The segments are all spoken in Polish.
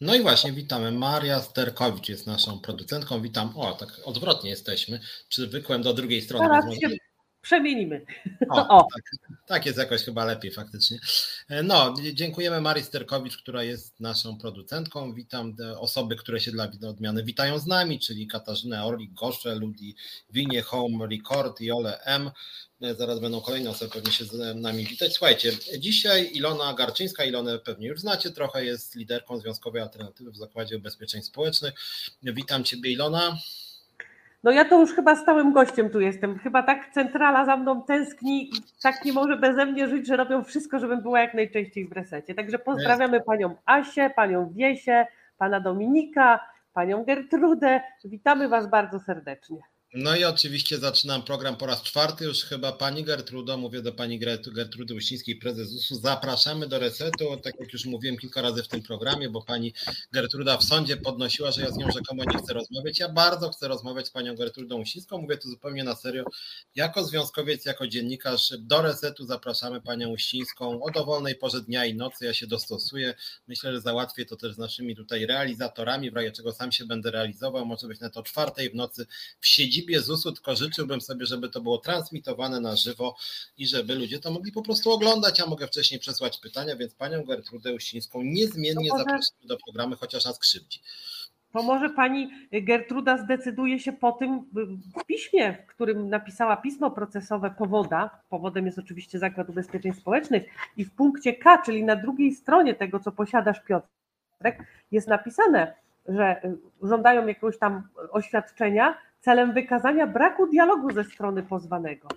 No i właśnie, witamy. Maria Sterkowicz jest naszą producentką. Witam. O, tak odwrotnie jesteśmy. Przywykłem do drugiej strony. Teraz się przemienimy. O, o. Tak, tak, jest jakoś chyba lepiej faktycznie. No, dziękujemy Marii Sterkowicz, która jest naszą producentką. Witam osoby, które się dla odmiany witają z nami, czyli Katarzynę Orlik, Gosze, Ludi Winie, Home Record i Ole M. Zaraz będą kolejne osoby pewnie się z nami witać. Słuchajcie, dzisiaj Ilona Garczyńska, Ilonę pewnie już znacie trochę, jest liderką Związkowej Alternatywy w Zakładzie Ubezpieczeń Społecznych. Witam Ciebie Ilona. No ja to już chyba stałym gościem tu jestem. Chyba tak centrala za mną tęskni i tak nie może beze mnie żyć, że robią wszystko, żebym była jak najczęściej w resecie. Także pozdrawiamy panią Asię, panią Wiesię, pana Dominika, panią Gertrudę. Witamy was bardzo serdecznie. No i oczywiście zaczynam program po raz czwarty. Już chyba pani Gertrudo, mówię do pani Gertrudy Uścińskiej, prezes ZUS-u, zapraszamy do resetu, tak jak już mówiłem kilka razy w tym programie, bo pani Gertruda w sądzie podnosiła, że ja z nią rzekomo nie chcę rozmawiać, ja bardzo chcę rozmawiać z panią Gertrudą Uścińską, mówię tu zupełnie na serio, jako związkowiec, jako dziennikarz do resetu zapraszamy panią Uścińską o dowolnej porze dnia i nocy, ja się dostosuję, myślę, że załatwię to też z naszymi tutaj realizatorami, w razie czego sam się będę realizował, może być na to czwartej w nocy w siedzibie siedzibie ZUS-u, tylko życzyłbym sobie, żeby to było transmitowane na żywo i żeby ludzie to mogli po prostu oglądać. Ja mogę wcześniej przesłać pytania, więc panią Gertrudę Uścińską niezmiennie może... zapraszamy do programu, chociaż nas krzywdzi. To może pani Gertruda zdecyduje się po tym piśmie, w którym napisała pismo procesowe powoda. Powodem jest oczywiście Zakład Ubezpieczeń Społecznych i w punkcie K, czyli na drugiej stronie tego, co posiadasz Piotrek, jest napisane, że żądają jakiegoś tam oświadczenia, celem wykazania braku dialogu ze strony pozwanego.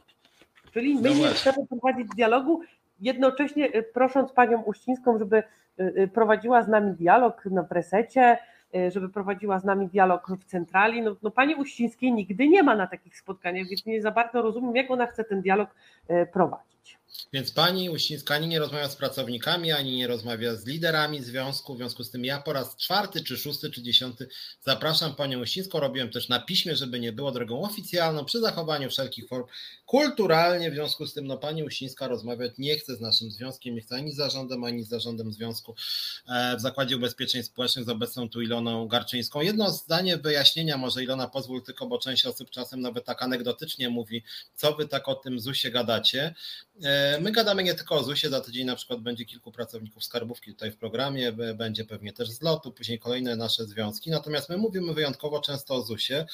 Czyli my no nie chcemy prowadzić dialogu, jednocześnie y, prosząc panią Uścińską, żeby y, y, prowadziła z nami dialog na presecie, żeby prowadziła z nami dialog w centrali. No, no pani Uścińskiej nigdy nie ma na takich spotkaniach, więc nie za bardzo rozumiem, jak ona chce ten dialog prowadzić. Więc pani Uścińska ani nie rozmawia z pracownikami, ani nie rozmawia z liderami związku. W związku z tym ja po raz czwarty, czy szósty, czy dziesiąty zapraszam panią Uścińską. Robiłem też na piśmie, żeby nie było drogą oficjalną, przy zachowaniu wszelkich form kulturalnie. W związku z tym no, pani Uścińska rozmawiać nie chce z naszym związkiem, nie chce ani z zarządem, ani z zarządem związku e, w Zakładzie Ubezpieczeń Społecznych z obecną tu Iloną Garczyńską. Jedno zdanie wyjaśnienia, może Ilona pozwól tylko, bo część osób czasem nawet tak anegdotycznie mówi, co wy tak o tym ZUS-ie gadacie. E, my gadamy nie tylko o ZUS-ie, za tydzień na przykład będzie kilku pracowników skarbówki tutaj w programie, będzie pewnie też z lotu, później kolejne nasze związki, natomiast my mówimy wyjątkowo często o ZUS-ie,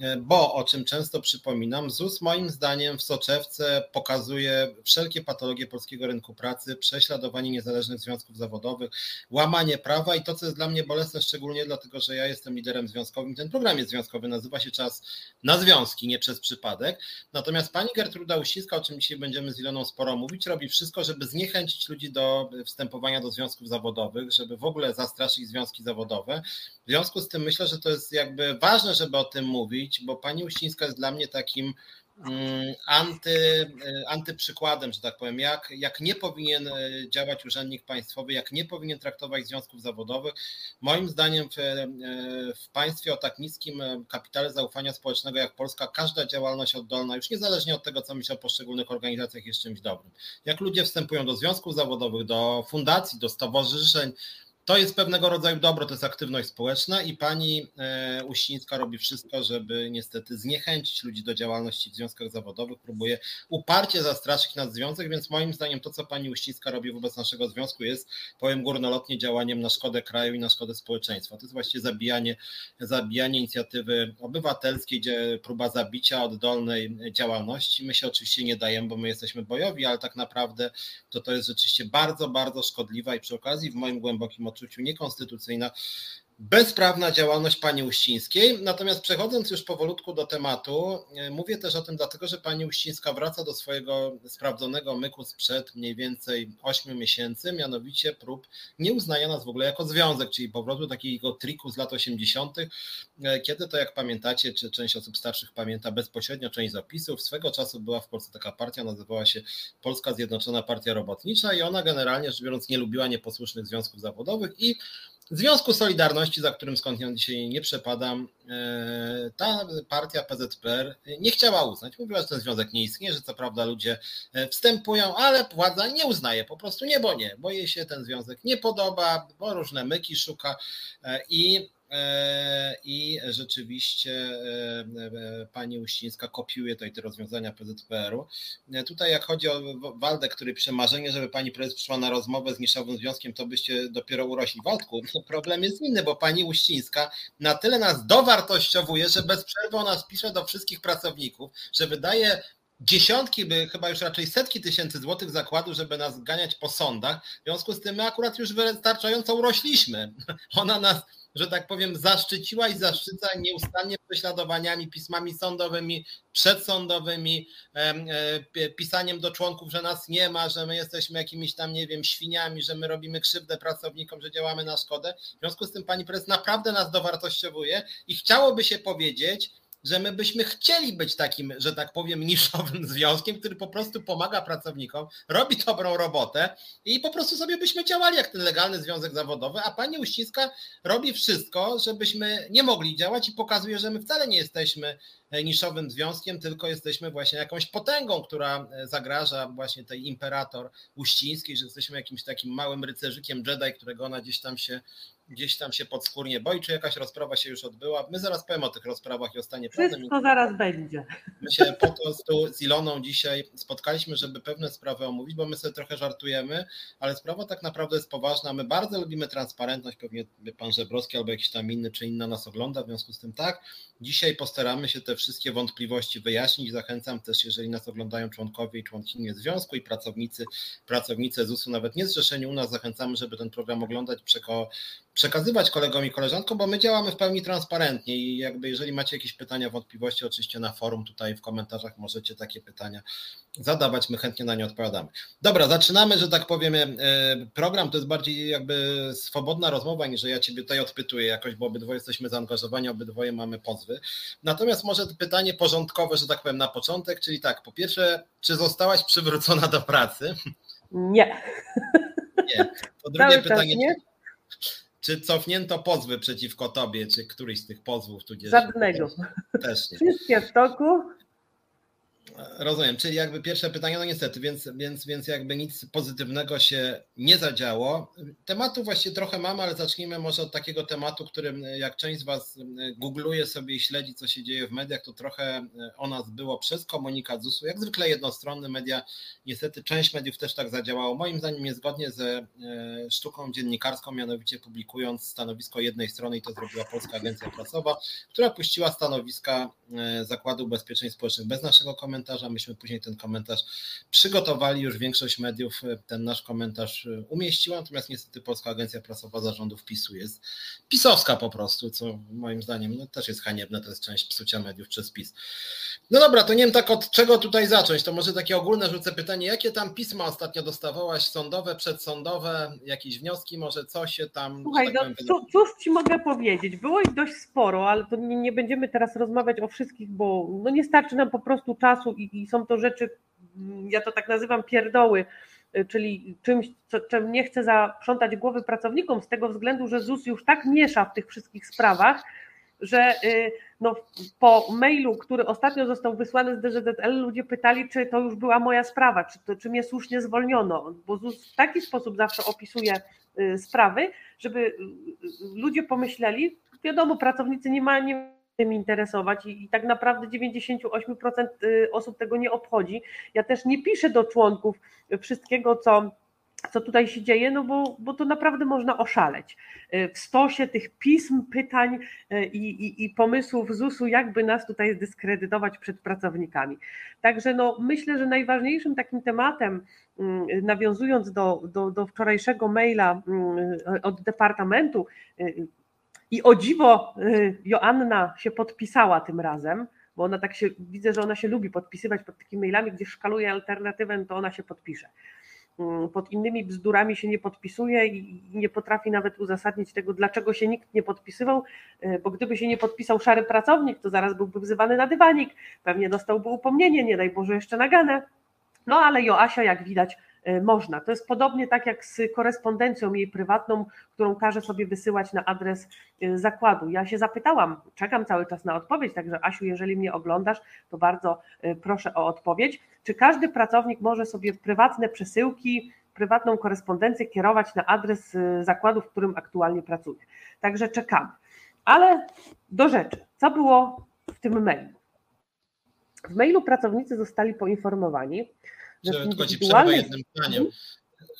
e, bo o czym często przypominam, ZUS moim zdaniem w soczewce pokazuje wszelkie patologie polskiego rynku pracy, prześladowanie niezależnych związków zawodowych, łamanie prawa i to, co jest dla mnie bolesne, szczególnie dlatego, że ja jestem liderem związkowym, ten program jest związkowy, nazywa się Czas na Związki, nie przez przypadek. Natomiast pani Gertruda Uściska, o czym dzisiaj będziemy z Iloną sporo mówić, robi wszystko, żeby zniechęcić ludzi do wstępowania do związków zawodowych, żeby w ogóle zastraszyć związki zawodowe. W związku z tym myślę, że to jest jakby ważne, żeby o tym mówić, bo pani Uścińska jest dla mnie takim anty, e, antyprzykładem, że tak powiem, jak, jak nie powinien e, działać urzędnik państwowy, jak nie powinien traktować związków zawodowych. Moim zdaniem w, e, w państwie o tak niskim kapitale zaufania społecznego jak Polska, każda działalność oddolna, już niezależnie od tego, co myślę o poszczególnych organizacjach, jest czymś dobrym. Jak ludzie wstępują do związków zawodowych, do fundacji, do stowarzyszeń, to jest pewnego rodzaju dobro, to jest aktywność społeczna i pani e, Uścińska robi wszystko, żeby niestety zniechęcić ludzi do działalności w związkach zawodowych, próbuje uparcie zastraszyć nas związek, więc moim zdaniem to, co pani Uścińska robi wobec naszego związku jest, powiem górnolotnie, działaniem na szkodę kraju i na szkodę społeczeństwa. To jest właściwie zabijanie, zabijanie inicjatywy obywatelskiej, gdzie próba zabicia oddolnej działalności. My się oczywiście nie dajemy, bo my jesteśmy bojowi, ale tak naprawdę to to jest rzeczywiście bardzo, bardzo szkodliwa i przy okazji w moim głębokim odczuciu niekonstytucyjna, bezprawna działalność pani Uścińskiej. Natomiast przechodząc już powolutku do tematu, e, mówię też o tym dlatego, że pani Uścińska wraca do swojego sprawdzonego myku sprzed mniej więcej 8 miesięcy, mianowicie prób nieuznania nas w ogóle jako związek, czyli powrotu takiego triku z lat 80., e, kiedy to jak pamiętacie, czy część osób starszych pamięta bezpośrednio część zapisów, swego czasu była w Polsce taka partia, nazywała się Polska Zjednoczona Partia Robotnicza i ona generalnie rzecz biorąc nie lubiła nieposłusznych związków zawodowych i Związku Solidarności, za którym skądinąd dzisiaj nie przepadam, e, ta partia PZPR nie chciała uznać. Mówiła, że ten związek nie istnieje, że co prawda ludzie e, wstępują, ale władza nie uznaje, po prostu nie, bo nie, bo jej się ten związek nie podoba, bo różne myki szuka i E, i rzeczywiście e, e, pani Uścińska kopiuje tutaj te rozwiązania PZPR-u. Tutaj jak chodzi o Waldę, który przemarzenie, żeby pani prezes przyszła na rozmowę z niszowym związkiem, to byście dopiero urośli. Waldku, problem jest inny, bo pani Uścińska na tyle nas dowartościowuje, że bez przerwy ona spisze do wszystkich pracowników, że wydaje dziesiątki, by chyba już raczej setki tysięcy złotych zakładu, żeby nas ganiać po sądach. W związku z tym my akurat już wystarczająco urośliśmy. Ona nas że tak powiem, zaszczyciła i zaszczyca nieustannie prześladowaniami, pismami sądowymi, przedsądowymi, e, pisaniem do członków, że nas nie ma, że my jesteśmy jakimiś tam, nie wiem, świniami, że my robimy krzywdę pracownikom, że działamy na szkodę. W związku z tym pani prezes naprawdę nas dowartościowuje i chciałoby się powiedzieć, że my byśmy chcieli być takim, że tak powiem, niszowym związkiem, który po prostu pomaga pracownikom, robi dobrą robotę i po prostu sobie byśmy działali jak ten legalny związek zawodowy, a pani Uścińska robi wszystko, żebyśmy nie mogli działać i pokazuje, że my wcale nie jesteśmy e, niszowym związkiem, tylko jesteśmy właśnie jakąś potęgą, która e, zagraża właśnie tej imperator Uścińskiej, że jesteśmy jakimś takim małym rycerzykiem Jedi, którego ona gdzieś tam się gdzieś tam się podskórnie boi, czy jakaś rozprawa się już odbyła. My zaraz powiem o tych rozprawach i o stanie prawnym. Wszystko zaraz będzie. My się po prostu z Iloną dzisiaj spotkaliśmy, żeby pewne sprawy omówić, bo my sobie trochę żartujemy, ale sprawa tak naprawdę jest poważna. My bardzo lubimy transparentność, pewnie pan Żebrowski albo jakiś tam inny czy inna nas ogląda, w związku z tym tak. Dzisiaj postaramy się te wszystkie wątpliwości wyjaśnić. Zachęcam też, jeżeli nas oglądają członkowie i członkinie związku i pracownicy, pracownice ZUS-u, nawet nie zrzeszeni u nas, zachęcamy, żeby ten program oglądać, przeko przekazywać kolegom i koleżankom, bo my działamy w pełni transparentnie i jakby jeżeli macie jakieś pytania, wątpliwości, oczywiście na forum tutaj w komentarzach możecie takie pytania zadawać, my chętnie na nie odpowiadamy. Dobra, zaczynamy, że tak powiem, e, program to jest bardziej jakby swobodna rozmowa, niż że ja Ciebie tutaj odpytuję jakoś, bo obydwoje jesteśmy zaangażowani, obydwoje mamy pozwy. Natomiast może pytanie porządkowe, że tak powiem na początek, czyli tak, po pierwsze, czy zostałaś przywrócona do pracy? Nie. Nie. Po drugie pytanie, nie? Czy cofnięto pozwy przeciwko tobie, czy któryś z tych pozwów? Tudzież Żadnego. Też nie. Wszystkie w toku. Rozumiem, czyli jakby pierwsze pytanie, no niestety, więc, więc, więc jakby nic pozytywnego się nie zadziało. Tematu właściwie trochę mamy, ale zacznijmy może od takiego tematu, którym jak część z Was googluje sobie i śledzi, co się dzieje w mediach, to trochę o nas było przez komunikat ZUS-u, jak zwykle jednostronny media, niestety część mediów też tak zadziałało. Moim zdaniem niezgodnie ze e, sztuką dziennikarską, mianowicie publikując stanowisko jednej strony i to zrobiła Polska Agencja Prasowa, która puściła stanowiska e, Zakładu Ubezpieczeń Społecznych bez naszego komentarza. Myśmy później ten komentarz przygotowali, już większość mediów e, ten nasz komentarz e, umieściła, natomiast niestety Polska Agencja Prasowa Zarządów PiSu jest pisowska po prostu, co moim zdaniem no, też jest haniebne, to jest część psucia mediów przez PiS. No dobra, to nie wiem tak od czego tutaj zacząć, to może takie ogólne rzucę pytanie, jakie tam pisma ostatnio dostawałaś, sądowe, przedsądowe, jakieś wnioski, może co się tam... Słuchaj, tak no, cóż ci mogę powiedzieć, było ich dość sporo, ale to nie, nie będziemy teraz rozmawiać o wszystkich, bo no nie starczy nam po prostu czasu i, i są to rzeczy, mm, ja to tak nazywam pierdoły, y, czyli czymś, co, czym nie chcę zaprzątać głowy pracownikom z tego względu, że ZUS już tak miesza w tych wszystkich sprawach, że y, no, po mailu, który ostatnio został wysłany z DZL, ludzie pytali, czy to już była moja sprawa, czy, to, czy mnie słusznie zwolniono, bo ZUS w taki sposób zawsze opisuje y, sprawy, żeby ludzie pomyśleli, wiadomo, pracownicy nie mają tym interesować i, i tak naprawdę 98% y, osób tego nie obchodzi. Ja też nie piszę do członków wszystkiego, co co tutaj się dzieje, no bo, bo to naprawdę można oszaleć. Y, w stosie tych pism, pytań y, i, i, i pomysłów ZUS-u, jakby nas tutaj zdyskredytować przed pracownikami. Także no, myślę, że najważniejszym takim tematem, nawiązując do, do, do wczorajszego maila od Departamentu i o dziwo y, Joanna się podpisała tym razem, bo ona tak się, widzę, że ona się lubi podpisywać pod takimi mailami, gdzie szkaluje alternatywę, to ona się podpisze. Mm, pod innymi bzdurami się nie podpisuje i nie potrafi nawet uzasadnić tego, dlaczego się nikt nie podpisywał, y, bo gdyby się nie podpisał szary pracownik, to zaraz byłby wzywany na dywanik, pewnie dostałby upomnienie, nie daj Boże jeszcze naganę. No ale Joasia, jak widać, można. To jest podobnie tak jak z korespondencją jej prywatną, którą każe sobie wysyłać na adres zakładu. Ja się zapytałam, czekam cały czas na odpowiedź, także Asiu, jeżeli mnie oglądasz, to bardzo proszę o odpowiedź. Czy każdy pracownik może sobie prywatne przesyłki, prywatną korespondencję kierować na adres zakładu, w którym aktualnie pracuje? Także czekamy. Ale do rzeczy. Co było w tym mailu? W mailu pracownicy zostali poinformowani, że w indywidualnej... jednym zdaniem.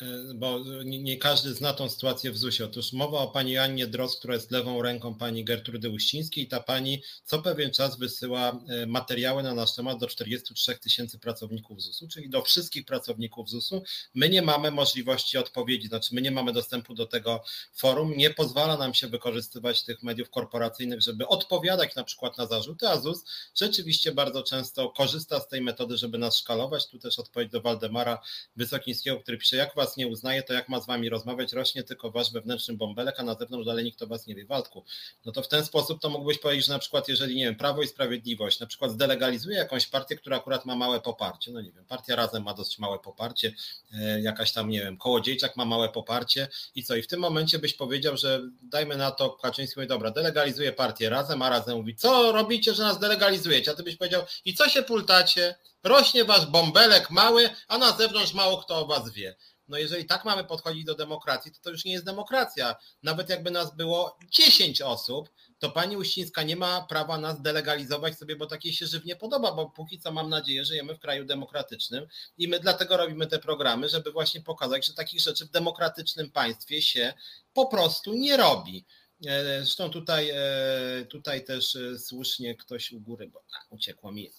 E, bo nie, każdy zna tą sytuację w ZUS-ie. Otóż mowa o pani Annie Dros, która jest lewą ręką pani Gertrudy Uścińskiej. Ta pani co pewien czas wysyła e, materiały na nasz temat do 43 tysięcy pracowników ZUS-u, czyli do wszystkich pracowników ZUS-u. My nie mamy możliwości odpowiedzi, znaczy my nie mamy dostępu do tego forum. Nie pozwala nam się wykorzystywać tych mediów korporacyjnych, żeby odpowiadać na przykład na zarzuty, a ZUS rzeczywiście bardzo często korzysta z tej metody, żeby nas szkalować. Tu też odpowiedź do Waldemara Wysokińskiego, który pisze, jak was nie uznaje, to jak ma z wami rozmawiać, rośnie tylko wasz wewnętrzny bąbelek, a na zewnątrz dalej nikt o was nie wie, Waldku. No to w ten sposób to mógłbyś powiedzieć, że na przykład jeżeli, nie wiem, Prawo i Sprawiedliwość na przykład zdelegalizuje jakąś partię, która akurat ma małe poparcie, no nie wiem, partia Razem ma dość małe poparcie, e, jakaś tam, nie wiem, Kołodziejczak ma małe poparcie i co? I w tym momencie byś powiedział, że dajmy na to, Kaczyński mówi, dobra, delegalizuje partię Razem, a Razem mówi, co robicie, że nas delegalizujecie? A ty byś powiedział, i co się pultacie? Rośnie wasz bąbelek mały, a na zewnątrz mało kto o was wie. No jeżeli tak mamy podchodzić do demokracji, to to już nie jest demokracja. Nawet jakby nas było 10 osób, to pani Uścińska nie ma prawa nas delegalizować sobie, bo takiej się żywnie podoba, bo póki co mam nadzieję, że żyjemy w kraju demokratycznym i my dlatego robimy te programy, żeby właśnie pokazać, że takich rzeczy w demokratycznym państwie się po prostu nie robi. E, zresztą tutaj, e, tutaj też e, słusznie ktoś u góry, bo a, uciekło mi,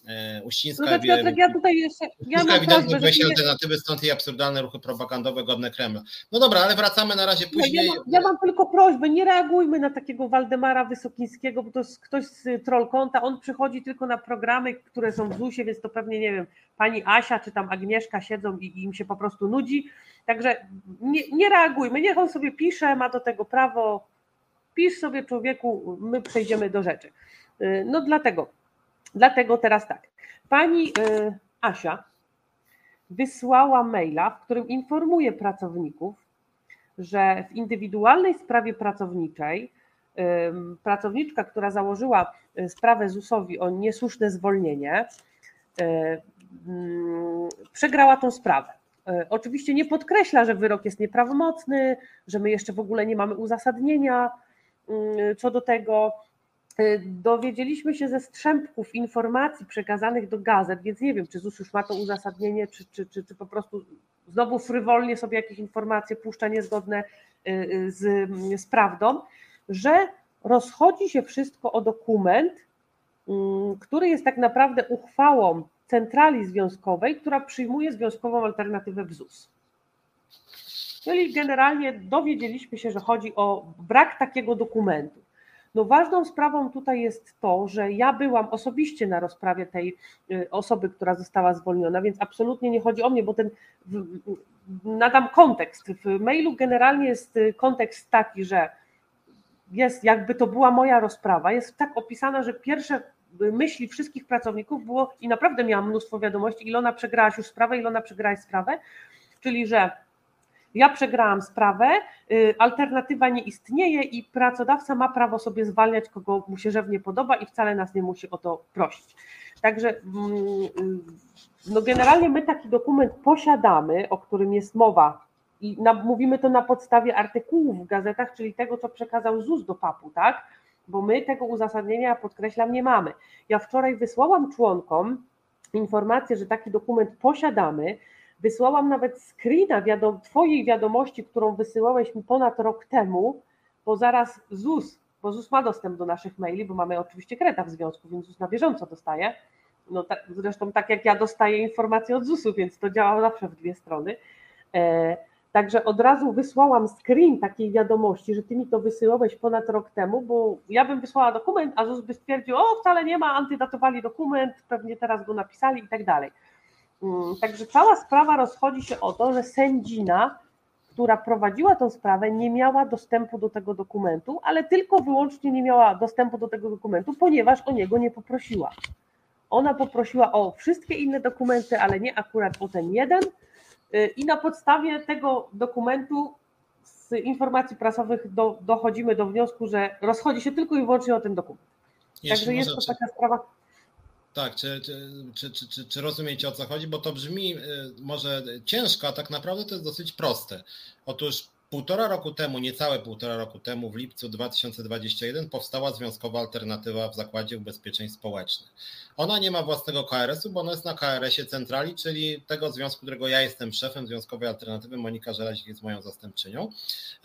Uścińska no Piotrek, ja tutaj jeszcze, ja mam ewidentnie weź alternatywy, stąd i absurdalne ruchy propagandowe godne Kremla. No dobra, ale wracamy na razie później. Ja, ja, mam, ja mam tylko prośbę, nie reagujmy na takiego Waldemara Wysokińskiego, bo to jest ktoś z Trollkonta, on przychodzi tylko na programy, które są w ZUS-ie, więc to pewnie, nie wiem, pani Asia czy tam Agnieszka siedzą i, i im się po prostu nudzi, także nie, nie reagujmy, niech on sobie pisze, ma do tego prawo, Pisz sobie człowieku, my przejdziemy do rzeczy. Y, no dlatego, dlatego teraz tak. Pani y, Asia wysłała maila, w którym informuje pracowników, że w indywidualnej sprawie pracowniczej pracowniczka, która założyła y, sprawę ZUS-owi o niesłuszne zwolnienie, mm, przegrała tą sprawę. Oczywiście nie podkreśla, że wyrok jest nieprawomocny, że my jeszcze w ogóle nie mamy uzasadnienia, co do tego, y, dowiedzieliśmy się ze strzępków informacji przekazanych do gazet, więc nie wiem, czy ZUS już ma to uzasadnienie, czy, czy, czy, czy po prostu znowu frywolnie sobie jakieś informacje puszcza niezgodne y, y, z, z prawdą, że rozchodzi się wszystko o dokument, mm, który jest tak naprawdę uchwałą centrali związkowej, która przyjmuje związkową alternatywę w ZUS. Czyli generalnie dowiedzieliśmy się, że chodzi o brak takiego dokumentu. No ważną sprawą tutaj jest to, że ja byłam osobiście na rozprawie tej y, osoby, która została zwolniona, więc absolutnie nie chodzi o mnie, bo ten nadam kontekst. W mailu generalnie jest y, kontekst taki, że jest jakby to była moja rozprawa, jest tak opisana, że pierwsze y, myśli wszystkich pracowników było i naprawdę miałam mnóstwo wiadomości, Ilona przegrałaś już sprawę, Ilona przegrałaś sprawę, czyli że ja przegrałam sprawę, y, alternatywa nie istnieje i pracodawca ma prawo sobie zwalniać, kogo mu się żywnie podoba i wcale nas nie musi o to prosić. Także mm, y, no generalnie my taki dokument posiadamy, o którym jest mowa i na, mówimy to na podstawie artykułów w gazetach, czyli tego, co przekazał ZUS do PAP-u, tak? Bo my tego uzasadnienia, podkreślam, nie mamy. Ja wczoraj wysłałam członkom informację, że taki dokument posiadamy, Wysłałam nawet screena wiadom, Twojej wiadomości, którą wysyłałeś mi ponad rok temu, bo zaraz ZUS, bo ZUS ma dostęp do naszych maili, bo mamy oczywiście kreta w związku, więc ZUS na bieżąco dostaje. No, tak, zresztą tak jak ja dostaję informacje od ZUS-u, więc to działa zawsze w dwie strony. E, Także od razu wysłałam screen takiej wiadomości, że ty mi to wysyłałeś ponad rok temu, bo ja bym wysłała dokument, a ZUS by stwierdził, o wcale nie ma, antydatowali dokument, pewnie teraz go napisali i tak dalej. Mm, także cała sprawa rozchodzi się o to, że sędzina, która prowadziła tę sprawę, nie miała dostępu do tego dokumentu, ale tylko wyłącznie nie miała dostępu do tego dokumentu, ponieważ o niego nie poprosiła. Ona poprosiła o wszystkie inne dokumenty, ale nie akurat o ten jeden. I na podstawie tego dokumentu z informacji prasowych do, dochodzimy do wniosku, że rozchodzi się tylko i wyłącznie o ten dokument. Jeśli Także jest to czy... taka sprawa. Tak, czy, czy, czy, czy, rozumiecie o co chodzi? Bo to brzmi może ciężko, a tak naprawdę to jest dosyć proste. Otóż Półtora roku temu, niecałe półtora roku temu, w lipcu 2021 powstała związkowa alternatywa w Zakładzie Ubezpieczeń Społecznych. Ona nie ma własnego KRS-u, bo ona jest na KRS-ie centrali, czyli tego związku, którego ja jestem szefem Związkowej Alternatywy, Monika Żelazik jest moją zastępczynią.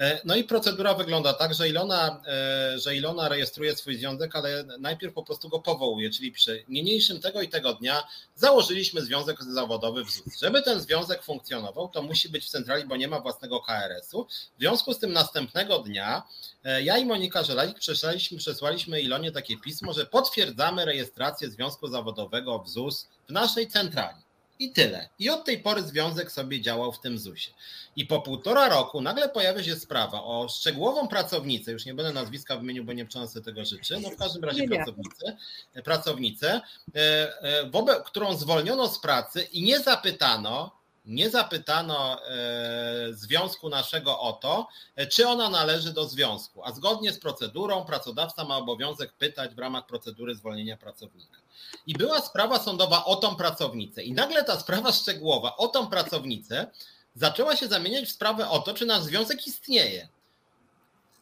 E, no i procedura wygląda tak, że Ilona, e, że Ilona rejestruje swój związek, ale najpierw po prostu go powołuje, czyli pisze, niniejszym tego i tego dnia założyliśmy związek zawodowy w ZUS. Żeby ten związek funkcjonował, to musi być w centrali, bo nie ma własnego KRS-u. W związku z tym następnego dnia e, ja i Monika Żelazik przesłaliśmy, przesłaliśmy Ilonie takie pismo, że potwierdzamy rejestrację związku zawodowego w ZUS w naszej centrali. I tyle. I od tej pory związek sobie działał w tym ZUS-ie. I po półtora roku nagle pojawia się sprawa o szczegółową pracownicę, już nie będę nazwiska wymienił, bo nie przeniosę tego życzy, no w każdym razie pracownicę, pracownicę, e, e, wobec, którą zwolniono z pracy i nie zapytano, nie zapytano e, związku naszego o to, e, czy ona należy do związku, a zgodnie z procedurą pracodawca ma obowiązek pytać w ramach procedury zwolnienia pracownika. I była sprawa sądowa o tą pracownicę i nagle ta sprawa szczegółowa o tą pracownicę zaczęła się zamieniać w sprawę o to, czy nasz związek istnieje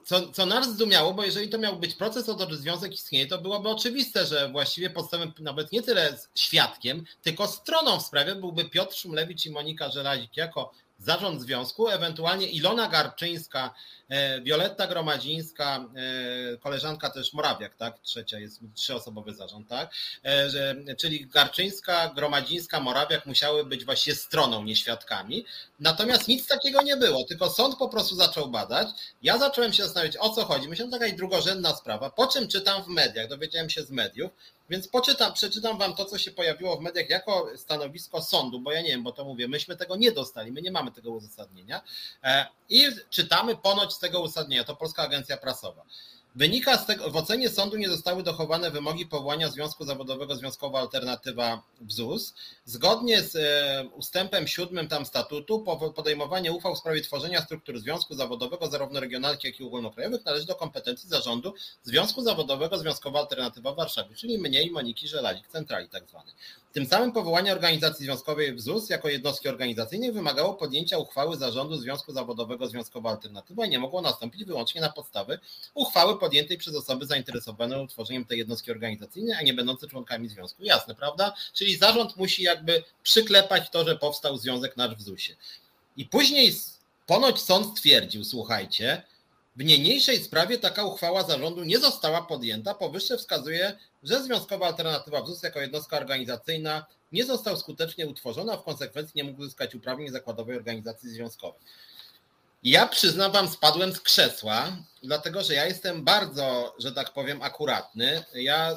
co, co nas zdumiało, bo jeżeli to miał być proces o to, że związek istnieje, to byłoby oczywiste, że właściwie podstawem nawet nie tyle świadkiem, tylko stroną w sprawie byłby Piotr Szumlewicz i Monika Żelazik jako zarząd związku, ewentualnie Ilona Garczyńska, Wioletta Gromadzińska, e, koleżanka też Morawiak, tak? Trzecia jest trzyosobowy zarząd, tak? E, czyli Garczyńska, Gromadzińska, Morawiak musiały być właśnie stroną, nie świadkami. Natomiast nic takiego nie było, tylko sąd po prostu zaczął badać. Ja zacząłem się zastanawiać, o co chodzi. Myślałem, że jakaś drugorzędna sprawa, po czym czytam w mediach, dowiedziałem się z mediów, więc poczytam, przeczytam wam to, co się pojawiło w mediach jako stanowisko sądu, bo ja nie wiem, bo to mówię, myśmy tego nie dostali, my nie mamy tego uzasadnienia. E, I czytamy ponoć z tego uzasadnienia, to Polska Agencja Prasowa. Wynika z tego, w ocenie sądu nie zostały dochowane wymogi powołania Związku Zawodowego Związkowa Alternatywa w ZUS. Zgodnie z e, ustępem siódmym tam statutu podejmowanie uchwał w sprawie tworzenia struktur Związku Zawodowego zarówno regionalnych, jak i ogólnokrajowych należy do kompetencji zarządu Związku Zawodowego Związkowa Alternatywa w Warszawie, czyli mnie i Moniki Żelalik, centrali tak zwanej. Tym samym powołanie organizacji związkowej w ZUS jako jednostki organizacyjnej wymagało podjęcia uchwały zarządu Związku Zawodowego Związkowa Alternatywa i nie mogło nastąpić wyłącznie na podstawy uchwały podjętej przez osoby zainteresowane utworzeniem tej jednostki organizacyjnej, a nie będące członkami związku. Jasne, prawda? Czyli zarząd musi jakby przyklepać to, że powstał związek nasz w ZUS-ie. I później ponoć sąd stwierdził, słuchajcie, w niniejszej sprawie taka uchwała zarządu nie została podjęta. Powyższe wskazuje, że Związkowa Alternatywa w ZUS jako jednostka organizacyjna nie został skutecznie utworzona, a w konsekwencji nie mógł uzyskać uprawnień zakładowej organizacji związkowej. Ja przyznam wam, spadłem z krzesła, dlatego że ja jestem bardzo, że tak powiem, akuratny. Ja y,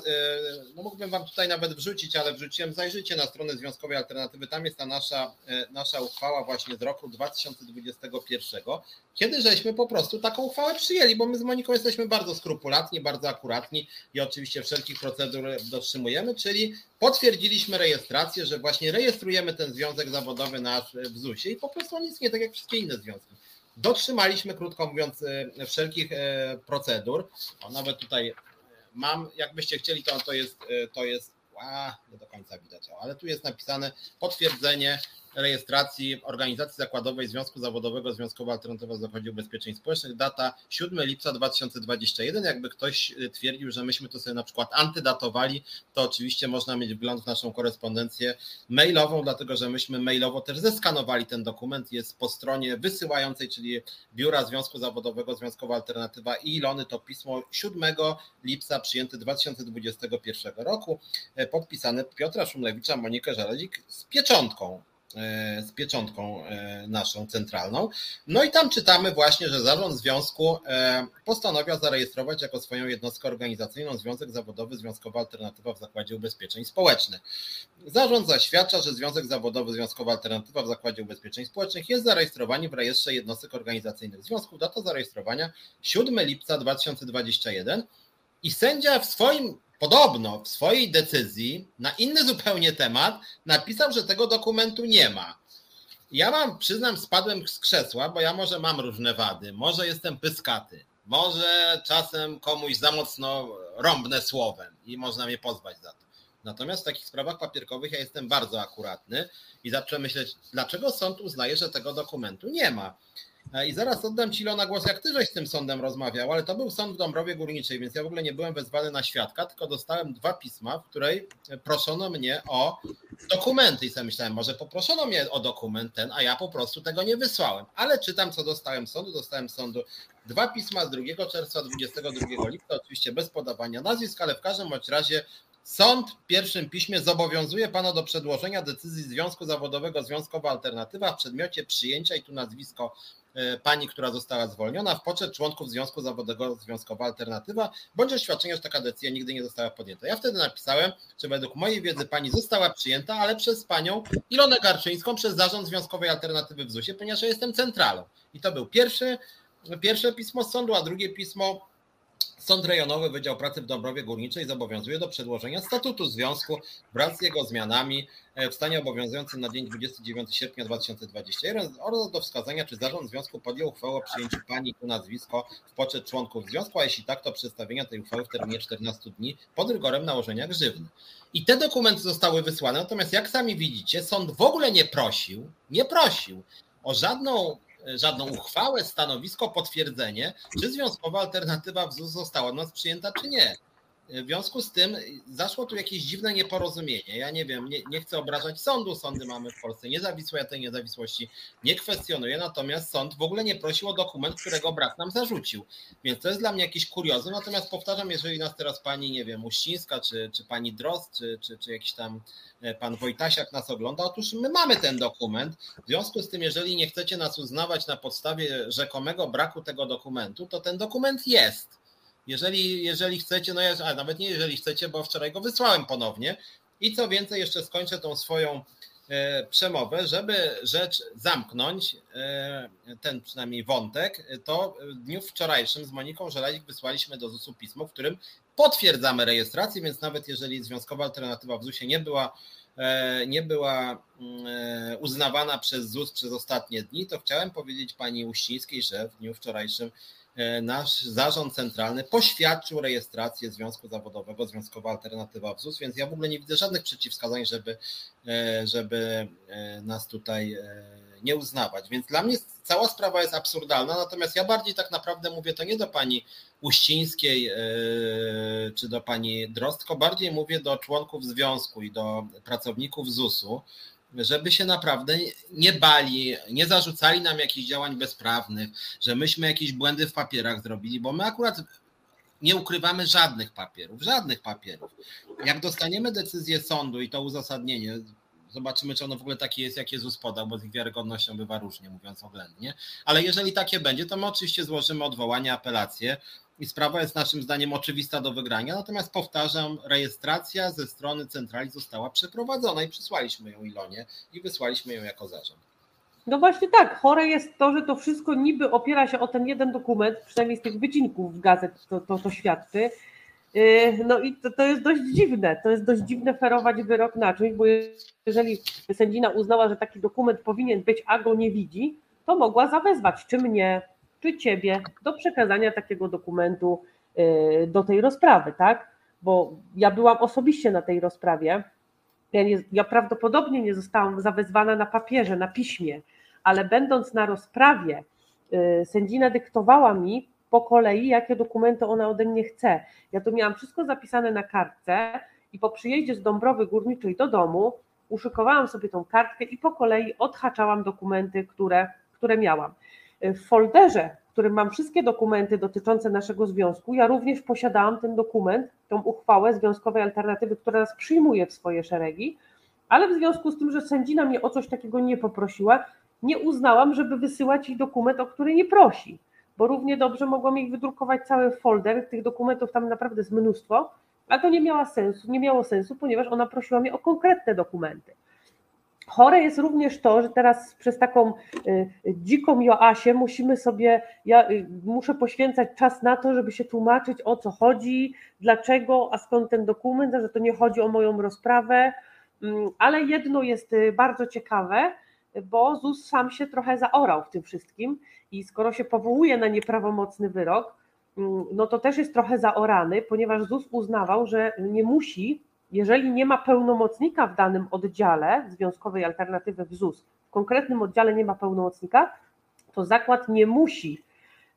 no mógłbym wam tutaj nawet wrzucić, ale wrzuciłem, zajrzyjcie na stronę Związkowej Alternatywy, tam jest ta nasza, y, nasza uchwała właśnie z roku 2021, kiedy żeśmy po prostu taką uchwałę przyjęli, bo my z Moniką jesteśmy bardzo skrupulatni, bardzo akuratni i oczywiście wszelkich procedur dotrzymujemy, czyli potwierdziliśmy rejestrację, że właśnie rejestrujemy ten związek zawodowy nasz w ZUS-ie i po prostu nic nie tak jak wszystkie inne związki. Dotrzymaliśmy, krótko mówiąc, e, wszelkich e, procedur. O, nawet tutaj mam, jakbyście chcieli, to, to jest, to jest, a, nie do końca widać, ale tu jest napisane potwierdzenie rejestracji organizacji zakładowej Związku Zawodowego Związkowa Alternatywa w Zakładzie Ubezpieczeń Społecznych. Data 7 lipca 2021. Jakby ktoś y, twierdził, że myśmy to sobie na przykład antydatowali, to oczywiście można mieć wgląd w naszą korespondencję mailową, dlatego że myśmy mailowo też zeskanowali ten dokument. Jest po stronie wysyłającej, czyli Biura Związku Zawodowego Związkowa Alternatywa i Ilony. To pismo 7 lipca przyjęte 2021 roku, e, podpisane Piotra Szumlewicza, Monikę Żaledzik z pieczątką z pieczątką e, naszą centralną. No i tam czytamy właśnie, że zarząd związku e, postanowił zarejestrować jako swoją jednostkę organizacyjną Związek Zawodowy Związkowa Alternatywa w Zakładzie Ubezpieczeń Społecznych. Zarząd zaświadcza, że Związek Zawodowy Związkowa Alternatywa w Zakładzie Ubezpieczeń Społecznych jest zarejestrowany w rejestrze jednostek organizacyjnych związków. Data zarejestrowania 7 lipca 2021 i sędzia w swoim podobno w swojej decyzji na inny zupełnie temat napisał, że tego dokumentu nie ma. ja mam, przyznam, spadłem z krzesła, bo ja może mam różne wady, może jestem pyskaty, może czasem komuś za mocno rąbnę słowem i można mnie pozwać za to. Natomiast w takich sprawach papierkowych ja jestem bardzo akuratny i zacząłem myśleć, dlaczego sąd uznaje, że tego dokumentu nie ma. E, I zaraz oddam Ci Ilona głos, jak Ty żeś z tym sądem rozmawiał, ale to był sąd w Dąbrowie Górniczej, więc ja w ogóle nie byłem wezwany na świadka, tylko dostałem dwa pisma, w której proszono mnie o dokumenty i sobie myślałem, może poproszono mnie o dokument ten, a ja po prostu tego nie wysłałem. Ale czytam, co dostałem sądu. Dostałem sądu dwa pisma z 2 czerwca 22 lipca, oczywiście bez podawania nazwisk, ale w każdym bądź razie Sąd w pierwszym piśmie zobowiązuje pana do przedłożenia decyzji Związku Zawodowego Związkowa Alternatywa w przedmiocie przyjęcia i tu nazwisko pani, która została zwolniona w poczet członków Związku Zawodowego Związkowa Alternatywa, bądź oświadczenia, że taka decyzja nigdy nie została podjęta. Ja wtedy napisałem, że według mojej wiedzy pani została przyjęta, ale przez panią Ilonę Garczyńską, przez zarząd Związkowej Alternatywy w ZUS-ie, ponieważ ja jestem centralą. I to był pierwszy, pierwsze pismo z sądu, a drugie pismo Sąd Rejonowy Wydział Pracy w Dąbrowie Górniczej zobowiązuje do przedłożenia statutu związku wraz z jego zmianami e, w stanie obowiązującym na dzień 29 sierpnia 2021 oraz do wskazania, czy zarząd związku podjął uchwałę o przyjęciu pani tu nazwisko w poczet członków związku, a jeśli tak, to przedstawienia tej uchwały w terminie 14 dni pod rygorem nałożenia grzywny. I te dokumenty zostały wysłane, natomiast jak sami widzicie, sąd w ogóle nie prosił, nie prosił o żadną żadną uchwałę, stanowisko, potwierdzenie, czy związkowa alternatywa w ZUS została od nas przyjęta, czy nie. W związku z tym zaszło tu jakieś dziwne nieporozumienie. Ja nie wiem, nie, nie, chcę obrażać sądu. Sądy mamy w Polsce niezawisłe, ja tej niezawisłości nie kwestionuję, natomiast sąd w ogóle nie prosił o dokument, którego brak nam zarzucił. Więc to jest dla mnie jakiś kuriozum. Natomiast powtarzam, jeżeli nas teraz pani, nie wiem, Uścińska, czy, czy pani Drost, czy, czy, czy jakiś tam e, pan Wojtasiak nas ogląda, otóż my mamy ten dokument. W związku z tym, jeżeli nie chcecie nas uznawać na podstawie rzekomego braku tego dokumentu, to ten dokument jest. Jeżeli, jeżeli chcecie, no ja, a nawet nie jeżeli chcecie, bo wczoraj go wysłałem ponownie. I co więcej, jeszcze skończę tą swoją e, przemowę, żeby rzecz zamknąć, e, ten przynajmniej wątek, to w dniu wczorajszym z Moniką Żelazik wysłaliśmy do ZUS-u pismo, w którym potwierdzamy rejestrację, więc nawet jeżeli Związkowa Alternatywa w ZUS-ie nie była, e, nie była mm, uznawana przez ZUS przez ostatnie dni, to chciałem powiedzieć pani Uścińskiej, że w dniu wczorajszym E, nasz zarząd centralny poświadczył rejestrację Związku Zawodowego, Związkowa Alternatywa w ZUS, więc ja w ogóle nie widzę żadnych przeciwwskazań, żeby, e, żeby e, nas tutaj nie uznawać. Więc dla mnie cała sprawa jest absurdalna, natomiast ja bardziej tak naprawdę mówię to nie do pani Uścińskiej czy do pani Drostko, bardziej mówię do członków związku i do pracowników ZUS-u, żeby się naprawdę nie bali, nie zarzucali nam jakichś działań bezprawnych, że myśmy jakieś błędy w papierach zrobili, bo my akurat nie ukrywamy żadnych papierów, żadnych papierów. Jak dostaniemy decyzję sądu i to uzasadnienie, zobaczymy, czy ono w ogóle takie jest, jak Jezus podał, bo z ich wiarygodnością bywa różnie, mówiąc oględnie. Ale jeżeli takie będzie, to my oczywiście złożymy odwołanie, apelację i sprawa jest naszym zdaniem oczywista do wygrania. Natomiast powtarzam, rejestracja ze strony centrali została przeprowadzona i przysłaliśmy ją Ilonie i wysłaliśmy ją jako zarząd. No właśnie tak, chore jest to, że to wszystko niby opiera się o ten jeden dokument, przynajmniej z tych wycinków gazet to, to, to świadczy. Yy, no i to, to jest dość dziwne, to jest dość dziwne ferować wyrok na czymś, bo jeżeli sędzina uznała, że taki dokument powinien być, a go nie widzi, to mogła zawezwać czy mnie, czy ciebie do przekazania takiego dokumentu y, do tej rozprawy, tak? Bo ja byłam osobiście na tej rozprawie. Ja, nie, ja prawdopodobnie nie zostałam zawezwana na papierze, na piśmie, ale będąc na rozprawie, y, sędzina dyktowała mi po kolei, jakie dokumenty ona ode mnie chce. Ja to miałam wszystko zapisane na kartce i po przyjeździe z Dąbrowy Górniczej do domu uszykowałam sobie tą kartkę i po kolei odhaczałam dokumenty, które, które miałam. W folderze, w którym mam wszystkie dokumenty dotyczące naszego związku, ja również posiadałam ten dokument, tą uchwałę Związkowej Alternatywy, która nas przyjmuje w swoje szeregi, ale w związku z tym, że sędzina mnie o coś takiego nie poprosiła, nie uznałam, żeby wysyłać jej dokument, o który nie prosi, bo równie dobrze mogłam jej wydrukować cały folder, tych dokumentów tam naprawdę jest mnóstwo, ale to nie miało sensu, nie miało sensu, ponieważ ona prosiła mnie o konkretne dokumenty. Chore jest również to, że teraz przez taką y, dziką Joasię musimy sobie, ja y, muszę poświęcać czas na to, żeby się tłumaczyć o co chodzi, dlaczego, a skąd ten dokument, że to nie chodzi o moją rozprawę, mm, ale jedno jest y, bardzo ciekawe, bo ZUS sam się trochę zaorał w tym wszystkim i skoro się powołuje na nieprawomocny wyrok, mm, no to też jest trochę zaorany, ponieważ ZUS uznawał, że nie musi, jeżeli nie ma pełnomocnika w danym oddziale związkowej alternatywy w ZUS, w konkretnym oddziale nie ma pełnomocnika, to zakład nie musi